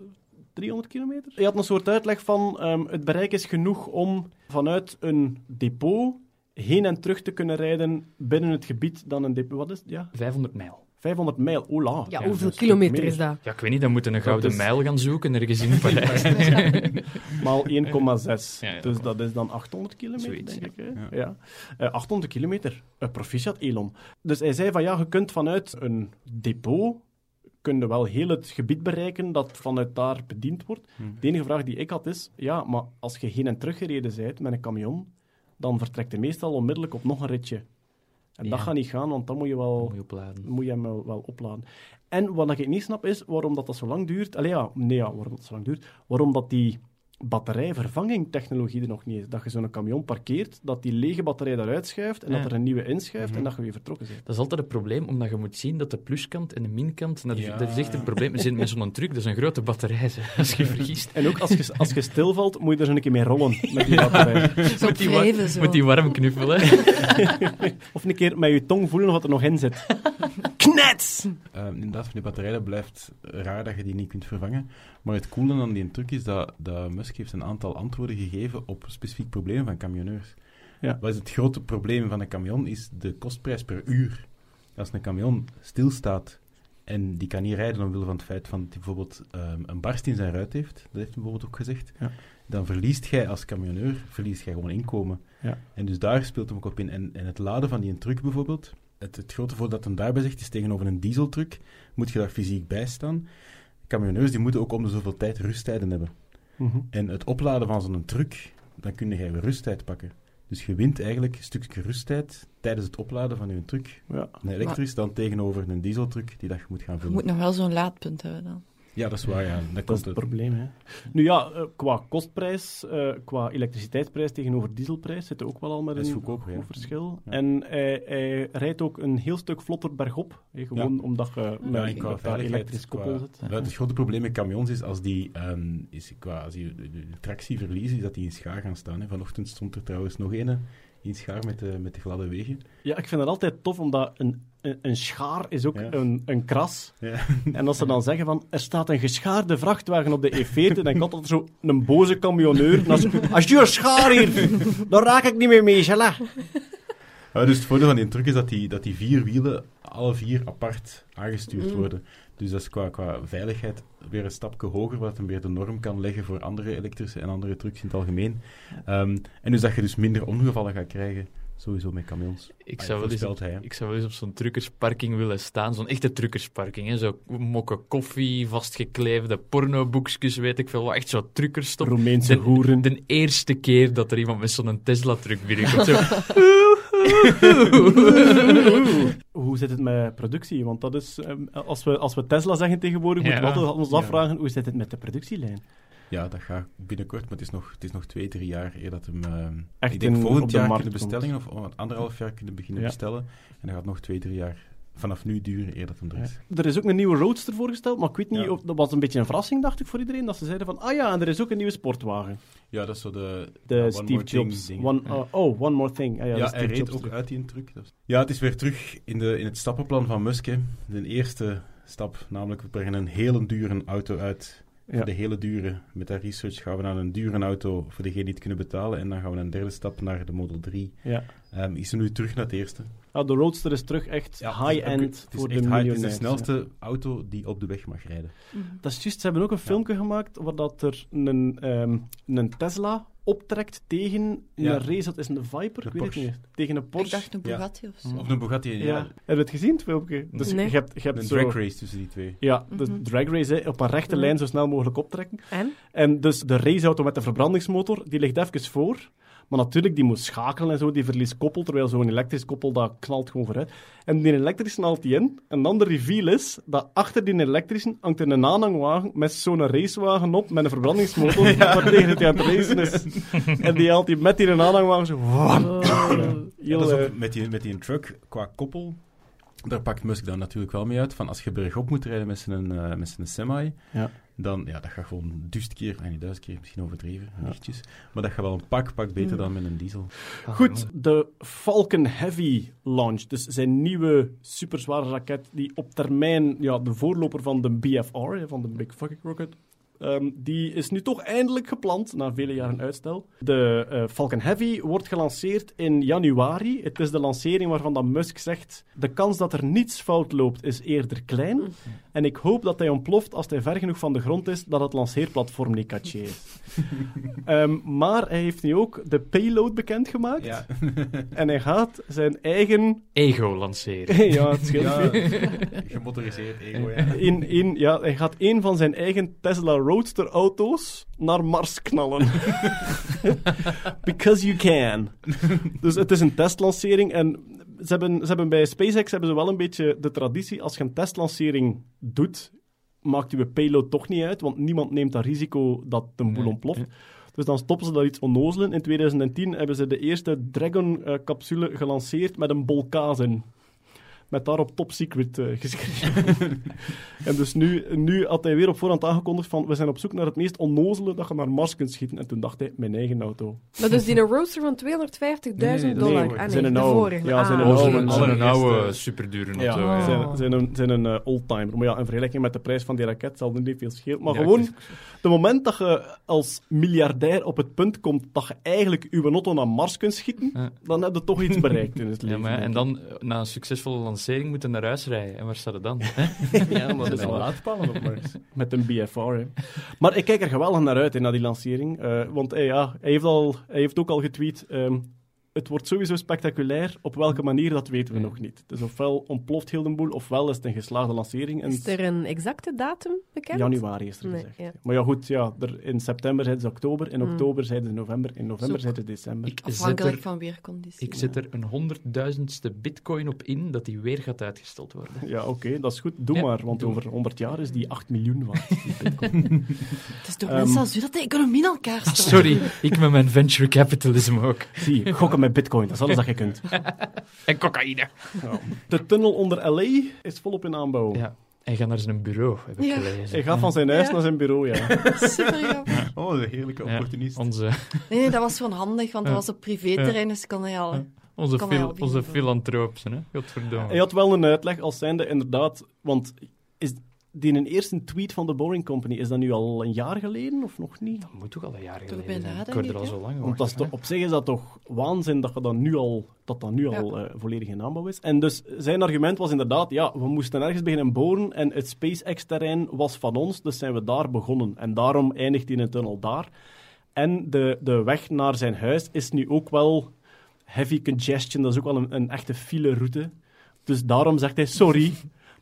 300 kilometer? Je had een soort uitleg van ehm, het bereik is genoeg om vanuit een depot heen en terug te kunnen rijden binnen het gebied dan een depot. Wat is het? Ja, 500 mijl. 500 mijl. Ola. Ja, Ja, hoeveel stuk kilometer is dat? Ja, ik weet niet, dan moeten we een gouden is- mijl gaan zoeken ergens in Parijs. Maal 1,6. Ja, ja, dus dat is dan 800 kilometer, Zoiets, denk ja. ik. Hè? Ja. Ja. Eh, 800 kilometer. Uh, proficiat, Elon. Dus hij zei van ja, je kunt vanuit een depot kun je wel heel het gebied bereiken dat vanuit daar bediend wordt. Hmm. De enige vraag die ik had is, ja, maar als je heen en terug gereden bent met een camion, dan vertrekt hij meestal onmiddellijk op nog een ritje. En dat Ja. gaat niet gaan, want dan moet je wel Moet je opladen. moet je hem wel, wel opladen. En wat ik niet snap is waarom dat, dat zo lang duurt. Allee, ja, nee, ja, waarom dat zo lang duurt. Waarom dat die batterijvervanging-technologie er nog niet is. Dat je zo'n camion parkeert, dat die lege batterij daaruit schuift en Ja. dat er een nieuwe inschuift Mhm. en dat je weer vertrokken bent. Dat is altijd het probleem, omdat je moet zien dat de pluskant en de minkant... Dat is, Ja. dat is echt een probleem. We zitten met zo'n truc, dat is een grote batterij, als je vergiest. En ook als je, als je stilvalt, moet je er zo een keer mee rollen met die batterij. Zo Moet die, wrijven, zo. die warm knuffelen. Of een keer met je tong voelen wat er nog in zit. Knets! Ehm, inderdaad, van die batterij, dat blijft raar dat je die niet kunt vervangen. Maar het coole aan die truc is dat, dat Musk heeft een aantal antwoorden gegeven op specifiek problemen van camionneurs. Ja. Wat is het grote probleem van een camion? Is de kostprijs per uur. Als een camion stilstaat en die kan niet rijden omwille van het feit van dat hij bijvoorbeeld ehm, een barst in zijn ruit heeft, dat heeft hij bijvoorbeeld ook gezegd, Ja. dan verliest jij als camionneur verliest jij gewoon inkomen. Ja. En dus daar speelt hem ook op in. En, en het laden van die truck bijvoorbeeld, het, het grote voordeel dat hem daarbij zegt, is tegenover een dieseltruck moet je daar fysiek bij staan. Camionneurs die moeten ook om de zoveel tijd rusttijden hebben. Mhm. En het opladen van zo'n truck, dan kun je weer rusttijd pakken. Dus je wint eigenlijk een stukje rusttijd tijdens het opladen van je truck. Ja. Een elektrisch dan tegenover een dieseltruck die dat je moet gaan Je vullen. moet nog wel zo'n laadpunt hebben dan. Ja, dat is waar, ja. Dat Dat is komt het probleem. Hè. Nu ja, eh, qua kostprijs, eh, qua elektriciteitsprijs tegenover dieselprijs zitten ook wel al met Dat is een goedkoper, goed ja. verschil. Ja. En hij, hij rijdt ook een heel stuk vlotter bergop. hè, gewoon omdat je Ja, met dat daar elektrisch koppel zit. Ja, het grote probleem met camions is als die, ehm, is qua, als die de, de tractie verliezen, is dat die in schaar gaan staan. Hè. Vanochtend stond er trouwens nog een in schaar met de, met de gladde wegen. Ja, ik vind het altijd tof, omdat een, een, een schaar is ook Ja. een, een kras. Ja. En als ze dan zeggen van, er staat een geschaarde vrachtwagen op de E40, dan kan dat zo een boze camionneur. En als, als je een schaar hier, dan raak ik niet meer mee, jala. Ja, dus het voordeel van die truck is dat die, dat die vier wielen alle vier apart aangestuurd Mm. worden. Dus dat is qua, qua veiligheid weer een stapje hoger, wat hem weer de norm kan leggen voor andere elektrische en andere trucks in het algemeen. Ehm, en dus dat je dus minder ongevallen gaat krijgen, sowieso met camions. Ik zou, wel eens, hij, ik zou wel eens op zo'n truckersparking willen staan. Zo'n echte truckersparking. Hè? Zo mokken koffie, vastgekleefde pornoboekjes, weet ik veel wat. Echt zo truckerstop. Roemeense De- hoeren. De eerste keer dat er iemand met zo'n Tesla-truck binnenkomt. Zo. Hoe zit het met productie? Want dat is, ehm, als, we, als we Tesla zeggen tegenwoordig, Ja. moeten we altijd ons Ja. afvragen, hoe zit het met de productielijn? Ja, dat gaat binnenkort, maar het is nog, het is nog twee, drie jaar eer dat hem... ehm, Echt ik denk in- volgend de jaar kunnen komt. bestellingen, of oh, anderhalf jaar kunnen beginnen Ja. bestellen. En dat gaat nog twee, drie jaar vanaf nu duren eer dat hem er is. Er is ook een nieuwe Roadster voorgesteld, maar ik weet niet, Ja. of, dat was een beetje een verrassing, dacht ik, voor iedereen, dat ze zeiden van, ah ja, en er is ook een nieuwe sportwagen. Ja, dat is zo de... De Steve Jobs. ding. One, uh, oh, One More Thing. Ah, ja, Ja, hij reed Jobs ook truc. uit die is- Ja, het is weer terug in, de, in het stappenplan van Musk. Hè. De eerste stap, namelijk we brengen een hele dure auto uit. Ja. Voor de hele dure. Met dat research gaan we naar een dure auto voor degenen die het kunnen betalen. En dan gaan we een derde stap naar de Model 3. Ja. Ehm, is er nu terug naar het eerste. Ah, de Roadster is terug echt high-end het is voor de Het is de snelste auto die op de weg mag rijden. Dat is juist, ze hebben ook een filmpje gemaakt waar dat er een, ehm, een Tesla optrekt tegen Ja. een race, dat is een Viper, De ik weet het Porsche. niet. Tegen een Ik Porsche. dacht een Bugatti of zo. Of een Bugatti, ja. ja. Heb je het gezien, het filmpje? Dus Nee. je hebt, je hebt Een zo... drag race tussen die twee. Ja, de Mhm. drag race, hè, op een rechte Mhm. lijn zo snel mogelijk optrekken. En? En dus de raceauto met de verbrandingsmotor, die ligt even voor. Maar natuurlijk, die moet schakelen en zo, die verliest koppel, terwijl zo'n elektrisch koppel, dat knalt gewoon vooruit. En die elektrische haalt die in. En dan de reveal is, dat achter die elektrische hangt er een aanhangwagen met zo'n racewagen op, met een verbrandingsmotor, waartegen het aan het racen is. en die haalt die met die aanhangwagen zo... wam. Oh. Ja, dat is ook met die, met die truck qua koppel. Daar pakt Musk dan natuurlijk wel mee uit. Van als je bergop moet rijden met zijn, eh, met zijn semi, Ja. Dan ja, dat gaat gewoon duizend keer, nee, niet duizend keer, misschien overdreven, lichtjes. Maar dat gaat wel een pak, pak beter Mm. dan met een diesel. Goed, de Falcon Heavy launch, dus zijn nieuwe superzware raket, die op termijn ja, de voorloper van de BFR, hè, van de Big Fucking Rocket, ehm, die is nu toch eindelijk gepland, na vele jaren uitstel. De eh, Falcon Heavy wordt gelanceerd in januari. Het is de lancering waarvan dat Musk zegt, de kans dat er niets fout loopt is eerder klein. En ik hoop dat hij ontploft als hij ver genoeg van de grond is dat het lanceerplatform niet caché is. Ehm, maar hij heeft nu ook de payload bekendgemaakt. Ja, En hij gaat zijn eigen... Ego lanceren. ja, het scheelt ja gemotoriseerd ego, ja. In, in, ja, hij gaat een van zijn eigen Tesla Roadster-auto's naar Mars knallen. Because you can. Dus het is een testlancering en ze hebben, ze hebben bij SpaceX hebben ze wel een beetje de traditie, als je een testlancering doet, maakt je payload toch niet uit, want niemand neemt dat risico dat de boel Nee, ontploft. Dus dan stoppen ze dat iets onnozelen. In 2010 hebben ze de eerste Dragon-capsule gelanceerd met een bolkaas in. Met daarop top secret eh, geschreven. en dus nu, nu had hij weer op voorhand aangekondigd van we zijn op zoek naar het meest onnozele dat je naar Mars kunt schieten. En toen dacht hij, mijn eigen auto. Maar dus die een roadster van 250.000 nee, dat is dollar. niet ah, Zijn nee, een de oude. Ja, zijn Ah. een oude. oude superdure auto. ja. zijn, zijn een, zijn een eh, oldtimer. Maar ja, in vergelijking met de prijs van die raket zal er niet veel schelen. Maar Ja, gewoon, het moment dat je als miljardair op het punt komt dat je eigenlijk je auto naar Mars kunt schieten, Ja. dan heb je toch iets bereikt in het Ja, leven. maar, ja, en denk dan, eh, na een succesvolle lancering, moeten naar huis rijden. En waar staat het dan? Ja, maar dat is wel waar. laadpalen op Mars. Met een BFR. Hè. Maar ik kijk er geweldig naar uit, hè, naar die lancering. Eh, want eh, ja, hij, heeft al, hij heeft ook al getweet... ehm, het wordt sowieso spectaculair. Op welke manier, dat weten we Ja. nog niet. Dus ofwel ontploft heel de boel, ofwel is het een geslaagde lancering. En Is er een exacte datum bekend? januari is er Nee, gezegd. ja. Maar ja, goed, ja, er, in september zeiden ze oktober, in Mm. oktober zeiden ze november, in november zeiden ze december. Ik Afhankelijk er, van weercondities. ik zet er een honderdduizendste bitcoin op in dat die weer gaat uitgesteld worden. Ja, oké, dat is goed. Doe Ja, maar, want doe. over 100 jaar is die 8 miljoen waard. die bitcoin. Het is door Ehm, mensen als u dat de economie in elkaar stort. Sorry, ik met mijn venture capitalism ook. Zie, gokken met bitcoin, dat is alles dat je kunt. En cocaïne. De tunnel onder LA is volop in aanbouw. Ja, hij gaat naar zijn bureau, heb ik Ja. gelezen. Hij gaat van zijn huis Ja. naar zijn bureau, ja. Super. Oh, de heerlijke Ja, opportunist. onze, Nee, nee, dat was gewoon handig, want dat was op privéterrein, dus kon hij al... Onze, fil, onze hè? Godverdomme. Hij had wel een uitleg als zijnde inderdaad, want is die een eerste tweet van de Boring Company, is dat nu al een jaar geleden of nog niet? Dat moet toch al een jaar geleden bijna, zijn. Ik denk hoor er al zo lang Want dat is over. toch- op zich is dat toch waanzin dat je dat nu al, dat dat nu al eh, volledig in aanbouw is. En dus zijn argument was inderdaad, ja, we moesten ergens beginnen boren en het SpaceX-terrein was van ons, dus zijn we daar begonnen. En daarom eindigt hij in een tunnel daar. En de, de weg naar zijn huis is nu ook wel heavy congestion, dat is ook wel een, een echte file-route. Dus daarom zegt hij, sorry,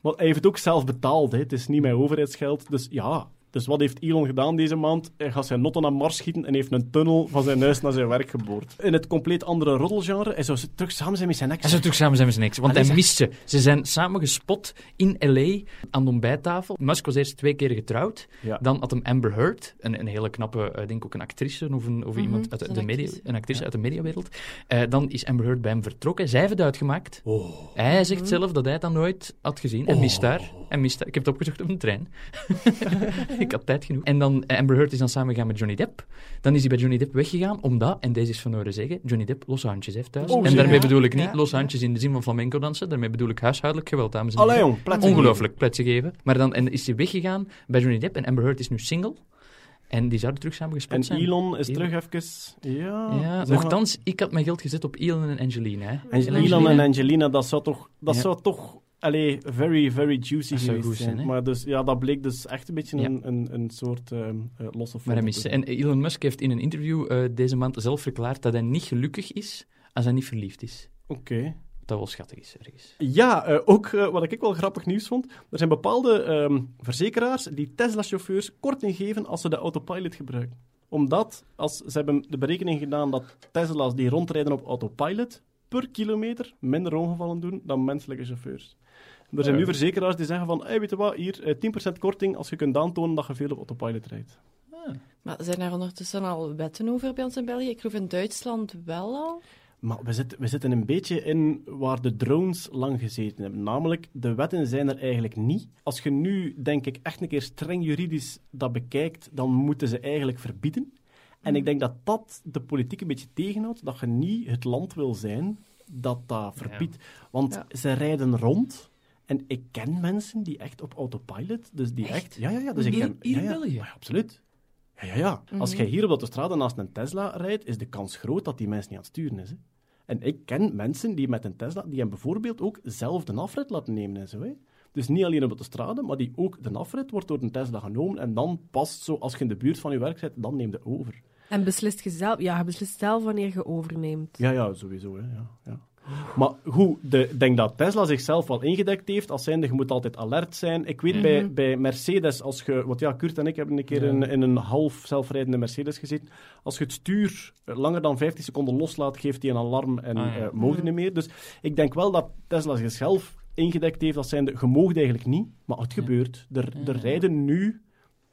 maar hij heeft het ook zelf betaald, hè. het is niet mijn overheidsgeld. Dus ja, dus wat heeft Elon gedaan deze maand? Hij gaat zijn notten naar Mars schieten en heeft een tunnel van zijn huis naar zijn werk geboord. In het compleet andere roddelgenre, hij zou terug samen zijn met zijn ex. Hij zou terug samen zijn met zijn ex, want Allee, hij mist ze. Ze zijn samen gespot in L.A. aan de ontbijttafel. Musk was eerst twee keer getrouwd. Ja. Dan had hem Amber Heard, een, een hele knappe, ik denk ook een actrice of, een, of Mhm, iemand uit dat de, een media, actrice. een actrice uit de mediawereld. Eh, dan is Amber Heard bij hem vertrokken. Zij heeft het uitgemaakt. Oh. Hij zegt zelf dat hij het dan nooit had gezien. En mist daar. En mist daar. Ik heb het opgezocht op een trein. ik had tijd genoeg. En dan, eh, Amber Heard is dan samen gegaan met Johnny Depp. Dan is hij bij Johnny Depp weggegaan, omdat, en deze is van horen zeggen, Johnny Depp losse handjes heeft thuis. Oh, en daarmee Ja. bedoel ik niet Ja. losse handjes in de zin van flamenco dansen. Daarmee bedoel ik huishoudelijk geweld, dames en heren. Ongelooflijk, pletsen geven. Maar dan en is hij weggegaan bij Johnny Depp. En Amber Heard is nu single. En die zouden terug samen gespot En zijn. Elon is Elon. terug even... Ja, Ja, maar. nogthans, ik had mijn geld gezet op Elon en Angelina. Hè. En Elon en Angelina, dat zou toch, dat Ja. zou toch allee, very, very juicy Dat zou geweest goed zijn, hè? Maar dus, ja, dat bleek dus echt een beetje Ja. een, een, een soort ehm eh, losse foto. En Elon Musk heeft in een interview eh, deze maand zelf verklaard dat hij niet gelukkig is als hij niet verliefd is. Oké. Dat wel schattig is, ergens. Ja, eh, ook wat ik wel grappig nieuws vond. Er zijn bepaalde ehm, verzekeraars die Tesla-chauffeurs korting geven als ze de autopilot gebruiken. Omdat, als, ze hebben de berekening gedaan dat Tesla's die rondrijden op autopilot per kilometer minder ongevallen doen dan menselijke chauffeurs. Er zijn nu verzekeraars die zeggen van, hey, weet je wat, hier, eh, 10% korting als je kunt aantonen dat je veel op autopilot rijdt. Maar zijn er ondertussen al wetten over bij ons in België? Ik geloof in Duitsland wel al. Maar we zitten, we zitten een beetje in waar de drones lang gezeten hebben. Namelijk, de wetten zijn er eigenlijk niet. Als je nu, denk ik, echt een keer streng juridisch dat bekijkt, dan moeten ze eigenlijk verbieden. En ik denk dat dat de politiek een beetje tegenhoudt, dat je niet het land wil zijn dat dat verbiedt. Want Ja. ze rijden rond. En ik ken mensen die echt op autopilot, dus die echt... Ja, ja, ja. Dus ik ken, hier in ja. België? Ja, absoluut. Ja, ja, ja. Als jij hier op de autostrade naast een Tesla rijdt, is de kans groot dat die mens niet aan het sturen is. Hè. En ik ken mensen die met een Tesla, die hem bijvoorbeeld ook zelf de afrit laten nemen en zo. Hè. Dus niet alleen op de strade, maar die ook de afrit wordt door een Tesla genomen en dan past zo, als je in de buurt van je werk zit, dan neem je over. En beslist je zelf, ja, je beslist zelf wanneer je overneemt. Ja, ja, sowieso. Hè. Ja, ja. Maar goed, de- ik denk dat Tesla zichzelf wel ingedekt heeft als zijnde, je moet altijd alert zijn. Ik weet bij, bij Mercedes, als je... Want ja, Kurt en ik hebben een keer in, in een half zelfrijdende Mercedes gezeten. Als je het stuur langer dan 15 seconden loslaat, geeft hij een alarm en Ah, ja. eh, mogen niet meer. Dus ik denk wel dat Tesla zichzelf ingedekt heeft als zijnde, je moogt eigenlijk niet, maar het gebeurt. Er, er rijden nu...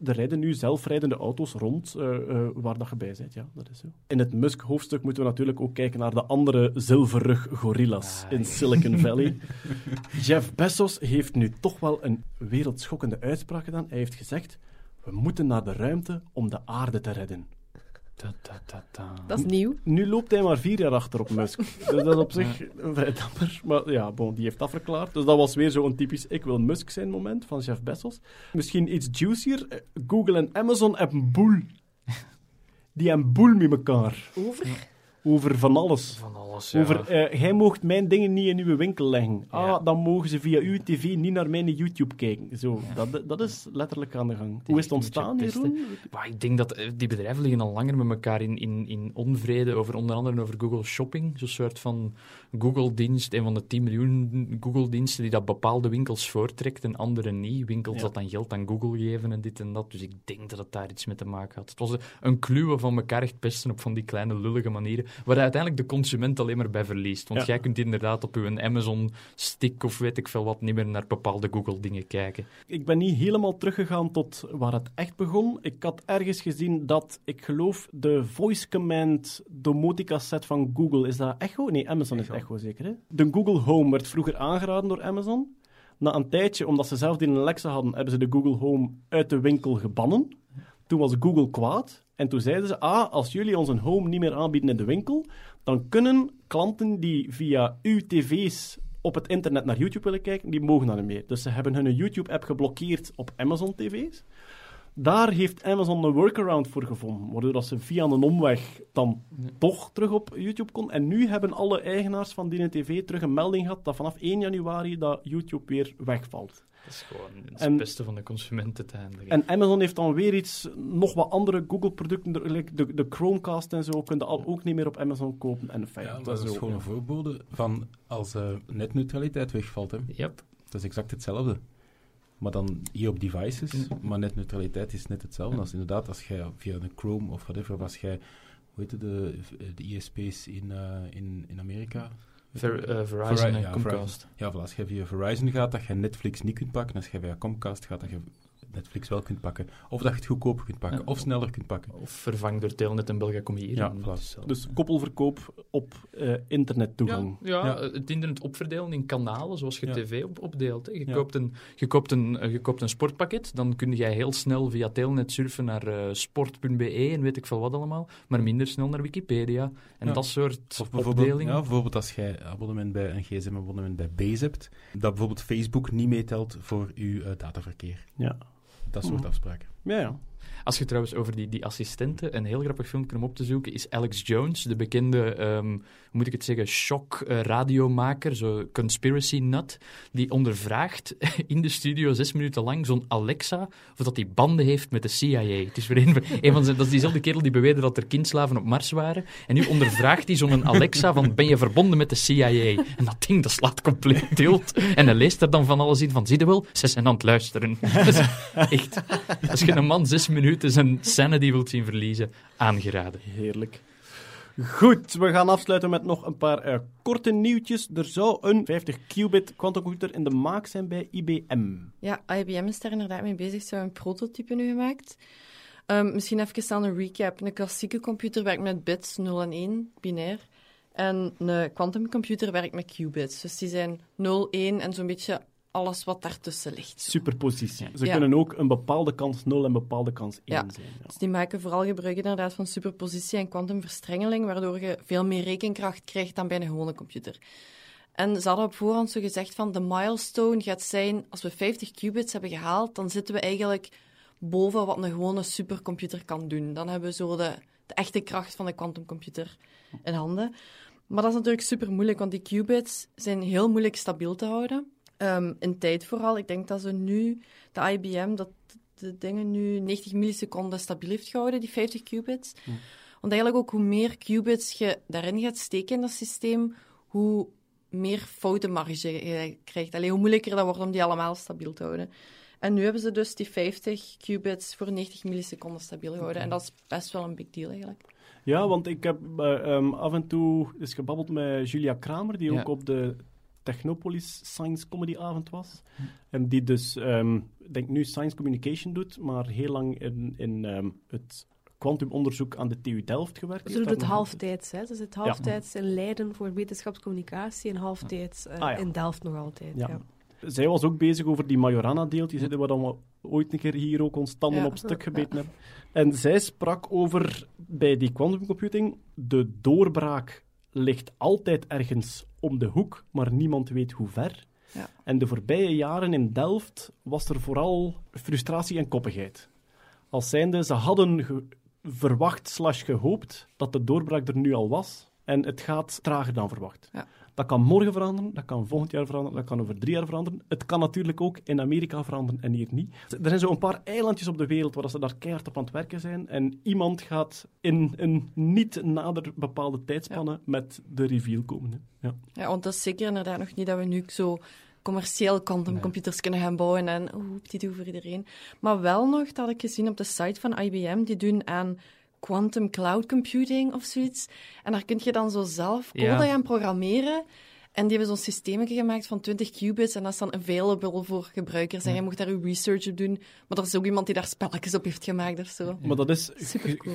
Er rijden nu zelfrijdende auto's rond eh, eh, waar dat je bij bent. Ja, dat is zo. In het Musk-hoofdstuk moeten we natuurlijk ook kijken naar de andere zilverrug gorillas in Silicon Valley. Jeff Bezos heeft nu toch wel een wereldschokkende uitspraak gedaan. Hij heeft gezegd, we moeten naar de ruimte om de aarde te redden. Dat is nieuw. Nu loopt hij maar vier jaar achter op Musk. Dus dat is op zich vrij dapper. Maar ja, bon, die heeft dat verklaard. Dus dat was weer zo'n typisch ik wil Musk zijn moment van Jeff Bezos. Misschien iets juicier. eh, Google en Amazon hebben boel. Die hebben boel met elkaar. Over? Over van alles. Van alles, ja. Over, eh, jij moogt mijn dingen niet in uw winkel leggen. Ah, Ja. dan mogen ze via uw tv niet naar mijn YouTube kijken. Zo, dat, dat is letterlijk aan de gang. Hoe is het ontstaan. Jeroen? Maar ik denk dat eh, die bedrijven liggen al langer met elkaar in, in, in onvrede over onder andere over Google Shopping. Zo'n soort van Google-dienst, een van de 10 miljoen Google-diensten die dat bepaalde winkels voortrekt en andere niet. Winkels dat dan geld aan Google geven en dit en dat. Dus ik denk dat het daar iets mee te maken had. Het was een- een kluwe van elkaar echt pesten op van die kleine lullige manieren, waar uiteindelijk de consument alleen maar bij verliest. Want Ja. jij kunt inderdaad op uw Amazon-stick of weet ik veel wat niet meer naar bepaalde Google-dingen kijken. Ik ben niet helemaal teruggegaan tot waar het echt begon. Ik had ergens gezien dat, ik geloof, de voice command domotica set van Google, is dat Echo? Nee, Amazon is Echo zeker, hè? De Google Home werd vroeger aangeraden door Amazon. Na een tijdje, omdat ze zelf die in Alexa hadden, hebben ze de Google Home uit de winkel gebannen. Toen was Google kwaad. En toen zeiden ze, ah, als jullie ons een Home niet meer aanbieden in de winkel, dan kunnen klanten die via uw tv's op het internet naar YouTube willen kijken, die mogen dat niet meer. Dus ze hebben hun YouTube-app geblokkeerd op Amazon tv's. Daar heeft Amazon een workaround voor gevonden, waardoor dat ze via een omweg dan toch terug op YouTube kon. En nu hebben alle eigenaars van die tv terug een melding gehad dat vanaf 1 januari dat YouTube weer wegvalt. Dat is gewoon het En- beste van de consument uiteindelijk. En Amazon heeft dan weer iets, nog wat andere Google-producten, like de, de Chromecast en zo, kun je al ook niet meer op Amazon kopen. En fijn, Ja, dat, is ook, gewoon ja. een voorbode van als eh, netneutraliteit wegvalt. Hè. Yep. Dat is exact hetzelfde. Maar dan hier op devices, maar netneutraliteit is net hetzelfde. Ja. Als inderdaad, als jij via een Chrome of whatever, als jij, hoe heet het, de, de ISP's in, eh, in, in Amerika? Ver, eh, Verizon Veri- en ja, Comcast. Ja, voilà, als je via Verizon gaat, dat je Netflix niet kunt pakken. Als je via Comcast gaat, dat je Netflix wel kunt pakken. Of dat je het goedkoper kunt pakken, Ja. of sneller kunt pakken. Of vervang door Telnet en Belgacom hier. Ja, voilà. Dus koppelverkoop op eh, internettoegang. Ja, ja, Ja. het internet opverdelen in kanalen, zoals je Ja. tv op, opdeelt. Hè. Je, Ja. koopt een, je, koopt een, eh, je koopt een sportpakket, dan kun jij heel snel via Telnet surfen naar eh, sport.be en weet ik veel wat allemaal, maar minder snel naar Wikipedia. En Ja. dat soort Of bijvoorbeeld, opdelingen. ja, bijvoorbeeld als jij abonnement bij een gsm-abonnement bij Base hebt, dat bijvoorbeeld Facebook niet meetelt voor uw eh, dataverkeer. Ja. Dat soort Mhm. afspraken. Ja, ja. Als je trouwens over die, die assistenten, een heel grappig filmpje om op te zoeken, is Alex Jones, de bekende, ehm, hoe moet ik het zeggen, shock-radiomaker, zo conspiracy nut, die ondervraagt in de studio zes minuten lang zo'n Alexa of dat die banden heeft met de CIA. Het is weer een, van- zijn, dat is diezelfde kerel die beweerde dat er kindslaven op Mars waren. En nu ondervraagt hij zo'n Alexa van, ben je verbonden met de CIA? En dat ding, dat slaat compleet tilt. En hij leest er dan van alles in van, zie je wel, ze zijn aan het luisteren. Echt, als je een man zes minuten zijn sanity wilt zien verliezen, aangeraden. Heerlijk. Goed, we gaan afsluiten met nog een paar eh, korte nieuwtjes. Er zou een 50-qubit quantumcomputer in de maak zijn bij IBM. Ja, IBM is daar inderdaad mee bezig. Ze hebben een prototype nu gemaakt. Ehm, misschien even aan een recap. Een klassieke computer werkt met bits 0 en 1, binair. En een quantumcomputer werkt met qubits. Dus die zijn 0, 1 en zo'n beetje alles wat daartussen ligt. Superpositie. Ze Ja. kunnen ook een bepaalde kans 0 en een bepaalde kans 1 Ja. zijn. Ja. Dus die maken vooral gebruik inderdaad van superpositie en kwantumverstrengeling, waardoor je veel meer rekenkracht krijgt dan bij een gewone computer. En ze hadden op voorhand zo gezegd van de milestone gaat zijn, als we 50 qubits hebben gehaald, dan zitten we eigenlijk boven wat een gewone supercomputer kan doen. Dan hebben we zo de, de echte kracht van de kwantumcomputer in handen. Maar dat is natuurlijk super moeilijk, want die qubits zijn heel moeilijk stabiel te houden. Ehm, in tijd vooral. Ik denk dat ze nu, de IBM, dat de dingen nu 90 milliseconden stabiel heeft gehouden, die 50 qubits. Want eigenlijk ook hoe meer qubits je daarin gaat steken in dat systeem, hoe meer foutenmarge je krijgt. Alleen hoe moeilijker dat wordt om die allemaal stabiel te houden. En nu hebben ze dus die 50 qubits voor 90 milliseconden stabiel gehouden. En dat is best wel een big deal eigenlijk. Ja, want ik heb eh, ehm, af en toe eens gebabbeld met Julia Kramer, die Ja. ook op de Technopolis Science Comedy avond was. En die dus, ehm, denk nu Science Communication doet, maar heel lang in, in ehm, het kwantumonderzoek aan de TU Delft gewerkt Ze doen het halftijds. Hè. Ze zit halftijds in Leiden voor wetenschapscommunicatie en halftijds eh, Ah, ja. in Delft nog altijd. Ja. Zij was ook bezig over die Majorana-deeltjes, hè, waar dan we ooit een keer hier ook ons tanden Ja. op stuk gebeten hebben. En zij sprak over, bij die quantumcomputing, de doorbraak ligt altijd ergens om de hoek, maar niemand weet hoe ver. Ja. En de voorbije jaren in Delft was er vooral frustratie en koppigheid. Als zijnde, ze hadden verwacht slash gehoopt dat de doorbraak er nu al was. En het gaat trager dan verwacht. Ja. Dat kan morgen veranderen, dat kan volgend jaar veranderen, dat kan over drie jaar veranderen. Het kan natuurlijk ook in Amerika veranderen en hier niet. Er zijn zo een paar eilandjes op de wereld waar ze daar keihard op aan het werken zijn. En iemand gaat in een niet nader bepaalde tijdspanne met de reveal komen. Hè. Ja. Ja, want dat is zeker inderdaad nog niet dat we nu zo commercieel quantumcomputers kunnen gaan bouwen en oeh, die doen voor iedereen. Maar wel nog, dat had ik gezien op de site van IBM, die doen aan quantum cloud computing of zoiets. En daar kun je dan zo zelf code Ja. gaan programmeren. En die hebben zo'n systeem gemaakt van 20 qubits en dat is dan available voor gebruikers. En je mocht daar je research op doen. Maar er is ook iemand die daar spelletjes op heeft gemaakt of zo. Maar dat is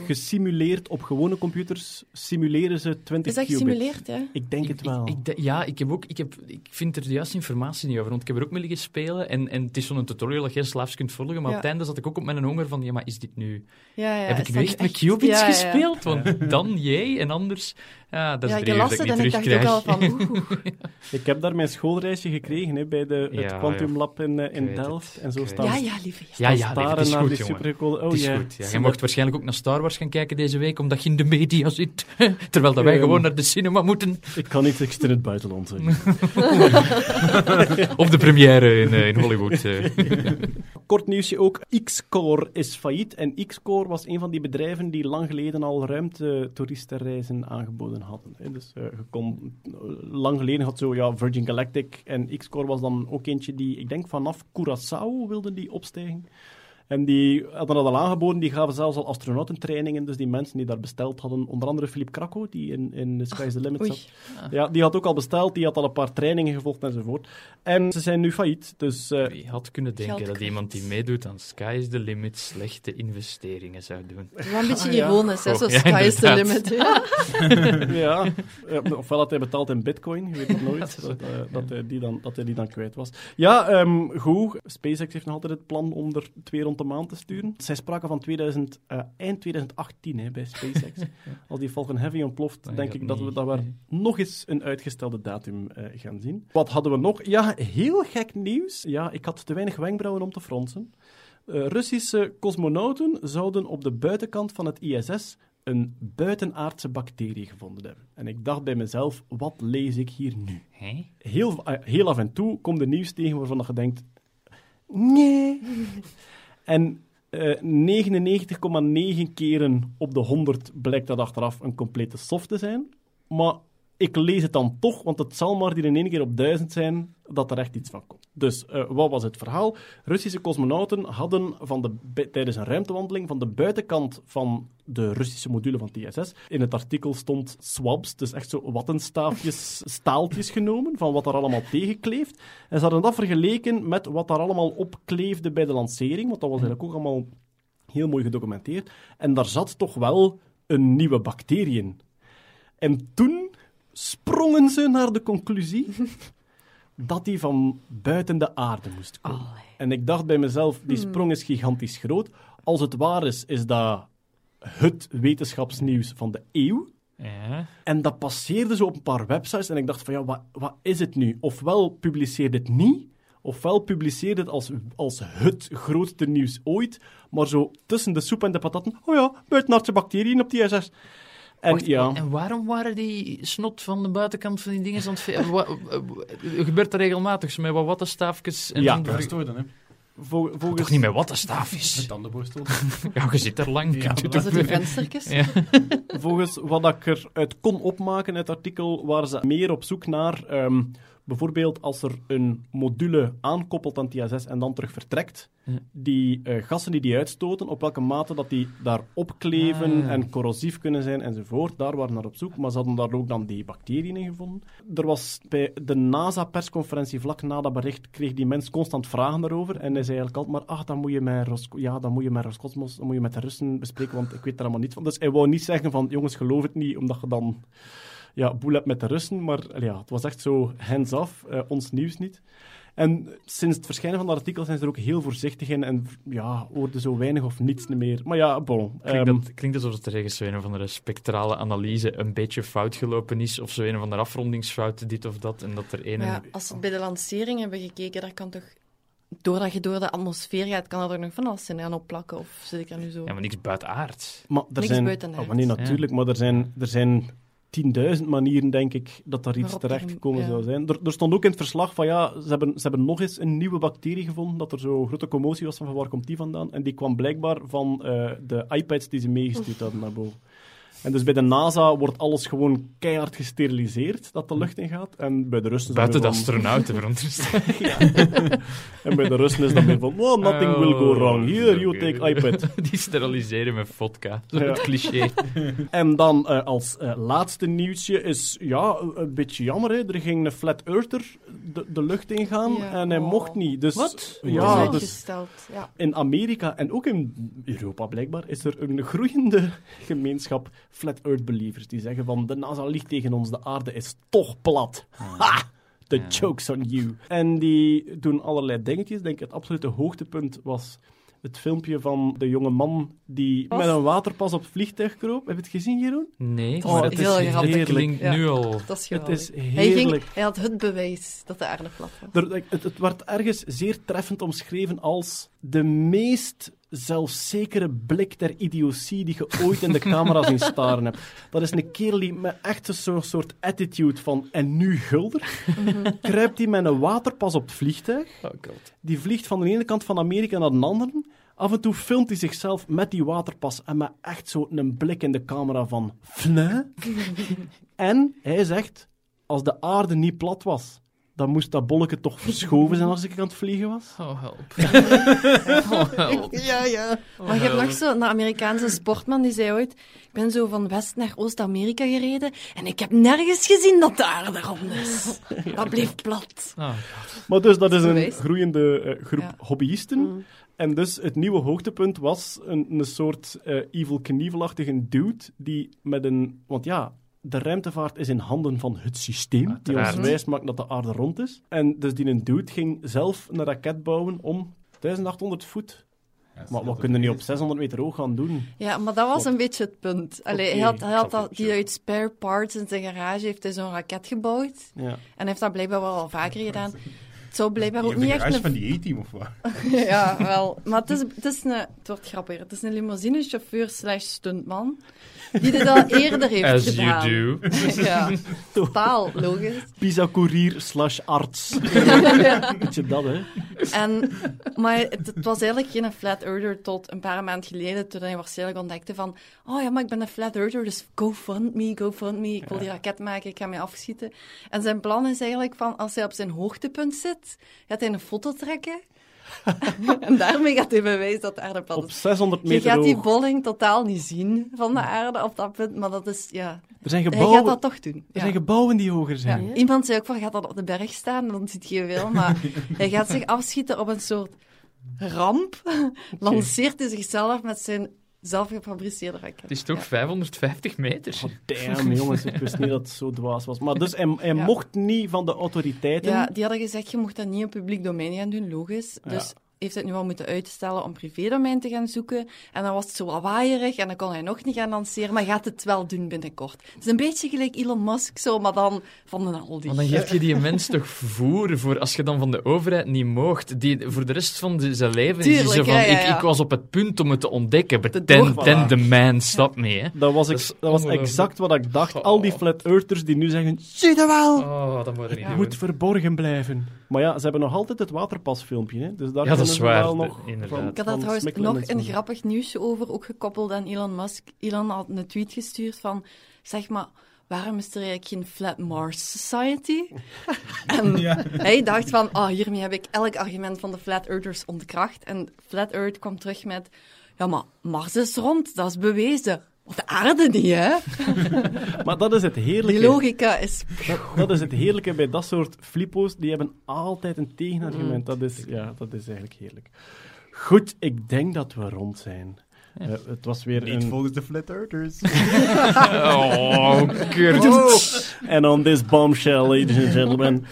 gesimuleerd op gewone computers. Simuleren ze 20 Is dat qubits. gesimuleerd, hè? Ik denk het wel. Ik, ik de- ja, ik, heb ook, ik, heb, ik vind er de juiste informatie niet over, want ik heb er ook mee liggen spelen en, en het is zo'n tutorial dat je slaafs kunt volgen, maar Ja. op het einde zat ik ook op mijn honger van, ja, maar is dit nu... Ja, ja. heb ik nu echt met qubits Ja, ja, ja. gespeeld? Want dan jij en anders... Ja, dat is Ja, ik een las dat het ik en ik dacht ook al van oeh. Ik heb daar mijn schoolreisje gekregen hè, bij de, het ja. Quantum Lab in, eh, in Delft. het. En zo staan Ja, ja, lieve. Ja. Ja, ja, staren lieve, het is naar goed, die jongen. supercoole... Oh, Het is ja. goed. Ja. Je mocht waarschijnlijk ook naar Star Wars gaan kijken deze week, omdat je in de media zit. Terwijl dat wij Ehm. gewoon naar de cinema moeten. Ik kan niet echt in het buitenland zijn. Of de première in, eh, in Hollywood. eh. Kort nieuwsje ook. Xcore is failliet. En Xcore was een van die bedrijven die lang geleden al ruimtetoeristenreizen aangeboden hadden. Dus eh, je kon, lang geleden had zo ja, Virgin Galactic en Xcore was dan ook eentje die, ik denk vanaf Curaçao wilden die opstijgen. En die hadden dat al aangeboden, die gaven zelfs al astronautentrainingen. Dus die mensen die daar besteld hadden, onder andere Philippe Krako, die in, in Sky's the Limit zat. Ja, die had ook al besteld, die had al een paar trainingen gevolgd enzovoort. En ze zijn nu failliet, dus... eh, Wie had kunnen denken Geld dat iemand die meedoet aan Sky is the Limit slechte investeringen zou doen? Het is wel een beetje Ah, ja. ironisch, hè? Zo Oh, ja, sky is the limit. Ja. ja, eh, ofwel had hij betaald in bitcoin, je weet het nooit, dat, eh, dat, hij die dan, dat hij die dan kwijt was. Ja, ehm, goed, SpaceX heeft nog altijd het plan om er twee rond de maan te sturen. Zij spraken van 2000, eh, eind 2018 hè, bij SpaceX. Als die Falcon Heavy ontploft, denk ik dat we, niet, dat we nee. nog eens een uitgestelde datum eh, gaan zien. Wat hadden we nog? Ja, heel gek nieuws. Ja, ik had te weinig wenkbrauwen om te fronsen. Eh, Russische cosmonauten zouden op de buitenkant van het ISS een buitenaardse bacterie gevonden hebben. En ik dacht bij mezelf, wat lees ik hier nu? Heel, heel af en toe komt er nieuws tegen waarvan je denkt... Nee. En eh 99,9 keren op de 100 blijkt dat achteraf een complete soft te zijn. Maar ik lees het dan toch, want het zal maar die in één keer op duizend zijn dat er echt iets van komt. Dus eh, wat was het verhaal? Russische cosmonauten hadden van de, tijdens een ruimtewandeling van de buitenkant van de Russische module van TSS. In het artikel stond swabs, dus echt zo wattenstaafjes, staaltjes genomen van wat er allemaal tegenkleeft. En ze hadden dat vergeleken met wat daar allemaal opkleefde bij de lancering, want dat was eigenlijk ook allemaal heel mooi gedocumenteerd. En daar zat toch wel een nieuwe bacterie in. En toen sprongen ze naar de conclusie dat die van buiten de aarde moest komen. En ik dacht bij mezelf, die sprong is gigantisch groot. Als het waar is, is dat het wetenschapsnieuws van de eeuw. Ja. En dat passeerde zo op een paar websites en ik dacht van ja, wat, wat is het nu? Ofwel publiceer dit niet, ofwel publiceer dit als, als het grootste nieuws ooit, maar zo tussen de soep en de patatten, oh ja, buitenaardse bacteriën op die ISS. En Wacht, ja, En waarom waren die snot van de buitenkant van die dingen aan het... Gebeurt dat regelmatig? Zo met wat wattenstaafjes? En Ja. dan de- hè. vol- volgens... Toch niet met wattenstaafjes? Met tandenborstel. Ja, je zit er lang. Ja, Was het venstertjes? Ja. Volgens wat ik eruit kon opmaken uit het artikel, waren ze meer op zoek naar ehm, bijvoorbeeld als er een module aankoppelt aan TSS en dan terug vertrekt, die eh, gassen die die uitstoten, op welke mate dat die daar opkleven Ah. en corrosief kunnen zijn enzovoort. Daar waren ze naar op zoek, maar ze hadden daar ook dan die bacteriën in gevonden. Er was bij de NASA-persconferentie vlak na dat bericht, kreeg die mens constant vragen daarover en hij zei eigenlijk altijd maar, ach, dan moet je met, Rosco ja, dan moet je met Roscosmos, dan moet je met de Russen bespreken, want ik weet er allemaal niet van. Dus hij wou niet zeggen van, jongens, geloof het niet, omdat je dan ja, boel hebt met de Russen, maar ja, het was echt zo hands-off, eh, ons nieuws niet. En sinds het verschijnen van dat artikel zijn ze er ook heel voorzichtig in en ja, hoorde zo weinig of niets meer. Maar ja, bon. Klinkt, ehm, dat, klinkt alsof het ergens zo een of andere spectrale analyse een beetje fout gelopen is, of zo een of andere afrondingsfout, dit of dat, en dat er een... Ja, als we bij de lancering hebben gekeken, daar kan toch... Doordat je door de atmosfeer gaat, kan er nog van alles in aan opplakken. Of zit ik er nu zo... Ja, maar niks buitenaards. Maar er Niks zijn, buitenaards. oh, nee, natuurlijk, maar er zijn, er zijn 10.000 manieren, denk ik, dat daar iets er terecht gekomen ja. zou zijn. Er, er stond ook in het verslag van, ja, ze hebben, ze hebben nog eens een nieuwe bacterie gevonden, dat er zo grote commotie was van waar komt die vandaan. En die kwam blijkbaar van eh, de iPads die ze meegestuurd hadden naar boven. En dus bij de NASA wordt alles gewoon keihard gesteriliseerd, dat de lucht in gaat. En bij de Russen... Buiten de van- astronauten, veronderstel En bij de Russen is dat meer van, oh, nothing will go wrong. Here, you take iPad. Die steriliseren met vodka. Ja. het cliché. En dan eh, als eh, laatste nieuwtje is, ja, een- een beetje jammer, hè. er ging een flat earther de, de lucht ingaan Ja. en hij Oh. mocht niet. Dus, Wat? Ja, dus ja. in Amerika en ook in Europa blijkbaar is er een groeiende gemeenschap flat earth believers die zeggen van de NASA ligt tegen ons, de aarde is toch plat. Ha! The Ja. joke's on you. En die doen allerlei dingetjes. Ik denk het absolute hoogtepunt was het filmpje van de jonge man die Was? met een waterpas op het vliegtuig kroop. Heb je het gezien, Jeroen? Nee, Oh, maar het, is, heel het grappig. klinkt Ja. nu al... Dat is Het is Hij, heerlijk. ging, hij had het bewijs dat de aarde plat was. Er- het, het werd ergens zeer treffend omschreven als de meest zelfzekere blik der idiotie die je ooit in de camera zien staren hebt. Dat is een kerel die met echt zo'n soort attitude van en nu gulder, kruipt hij met een waterpas op het vliegtuig. Oh god. Die vliegt van de ene kant van Amerika naar de andere. Af en toe filmt hij zichzelf met die waterpas en met echt zo een blik in de camera van fne. en hij zegt, als de aarde niet plat was, dan moest dat bolletje toch verschoven zijn als ik aan het vliegen was. Oh, help. oh, help. Ja, ja. Maar je hebt nog zo'n Amerikaanse sportman die zei ooit: Ik ben zo van West naar Oost-Amerika gereden en ik heb nergens gezien dat de aarde rond is. Dat bleef plat. Oh, Maar dus dat is een groeiende eh, groep Ja. hobbyisten. Mm. En dus het nieuwe hoogtepunt was een, een soort eh, evil Knievelachtige dude die met een... Want ja, de ruimtevaart is in handen van het systeem die ons wijs maakt dat de aarde rond is. En dus die een dude ging zelf een raket bouwen om 1800 voet. Maar wat kunnen niet op 600 meter hoog gaan doen? Ja, maar dat was een beetje het punt. Allee, hij had, hij had Oké, dat, die uit spare parts in zijn garage heeft hij zo'n raket gebouwd. Ja. En hij heeft dat blijkbaar wel al vaker gedaan. Het zou blijkbaar ook niet echt een van die A-team of wat? ja, wel. Maar het is, het is een... Het wordt grappiger. Het is een limousinechauffeur slash stuntman die dit al eerder heeft As gedaan. you do. ja, totaal logisch. Pisa-courier slash arts. Beetje dat, hè. En, maar het, het was eigenlijk geen flat earther tot een paar maanden geleden, toen hij waarschijnlijk ontdekte van oh ja, maar ik ben een flat earther, dus go fund me, go fund me. Ik wil die raket maken, ik ga mij afschieten. En zijn plan is eigenlijk van, als hij op zijn hoogtepunt zit, gaat hij een foto trekken. en daarmee gaat hij bewijzen dat de aarde plat Op is. 600 Je meter gaat die bolling totaal niet zien van de aarde op dat punt, maar dat is, ja... Er zijn Hij gaat gebouwen, dat toch doen. er Ja. zijn gebouwen die hoger Ja. zijn. Iemand zei ook van, gaat dat op de berg staan? Dan ziet je veel, maar hij gaat zich afschieten op een soort ramp. Lanceert hij zichzelf met zijn zelfgefabriceerde raket. Het is toch Ja. 550 meter? Oh, damn, jongens, ik wist niet dat het zo dwaas was. Maar dus, hij, hij Ja. mocht niet van de autoriteiten. Ja, die hadden gezegd, je mocht dat niet op publiek domein gaan doen, logisch. Dus heeft het nu al moeten uitstellen om privédomein te gaan zoeken. En dan was het zo waaierig en dan kon hij nog niet gaan lanceren, maar gaat het wel doen binnenkort. Het is een beetje gelijk Elon Musk, zo, maar dan van een Aldi. Maar dan geef je die mens toch voer voor als je dan van de overheid niet moogt. Die, voor de rest van de- zijn leven is zo van, ja, ja, Ik, ja. ik was op het punt om het te ontdekken, but Te then, doorvallen. then the man stopped me. Hè. Dat was, ik, Dat was exact wat ik dacht. Oh. Al die flat earthers die nu zeggen, zie je wel, Oh, dat moet er niet het doen. moet verborgen blijven. Maar ja, ze hebben nog altijd het waterpasfilmpje, hè. Dus daar Ja, dat is waar, wel nog inderdaad. van- Ik had daar trouwens nog en een grappig nieuwsje over, ook gekoppeld aan Elon Musk. Elon had een tweet gestuurd van, zeg maar, waarom is er eigenlijk geen Flat Mars Society? en Ja. hij dacht van, oh, hiermee heb ik elk argument van de Flat Earthers ontkracht. En Flat Earth kwam terug met, ja, maar Mars is rond, dat is bewezen. Of de aarde niet, hè? Maar dat is het Die heerlijke. logica is... Dat, dat is het heerlijke bij dat soort flippo's. Die hebben altijd een tegenargument. Mm. Dat, is, ja, dat is eigenlijk heerlijk. Goed, ik denk dat we rond zijn. Eh, het was weer Niet een... volgens de Flat Earthers. Oh, kut. En on this bombshell, ladies and gentlemen.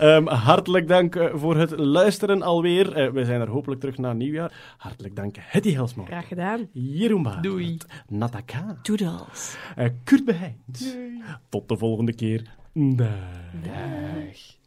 Ehm, hartelijk dank eh, voor het luisteren alweer. Eh, we zijn er hopelijk terug na nieuwjaar. Hartelijk dank, Hetty Helsman. Graag gedaan. Jeroen Baert. Doei. Nataka. Doodles. eh, Kurt Beheint. Tot de volgende keer. Dag. Dag.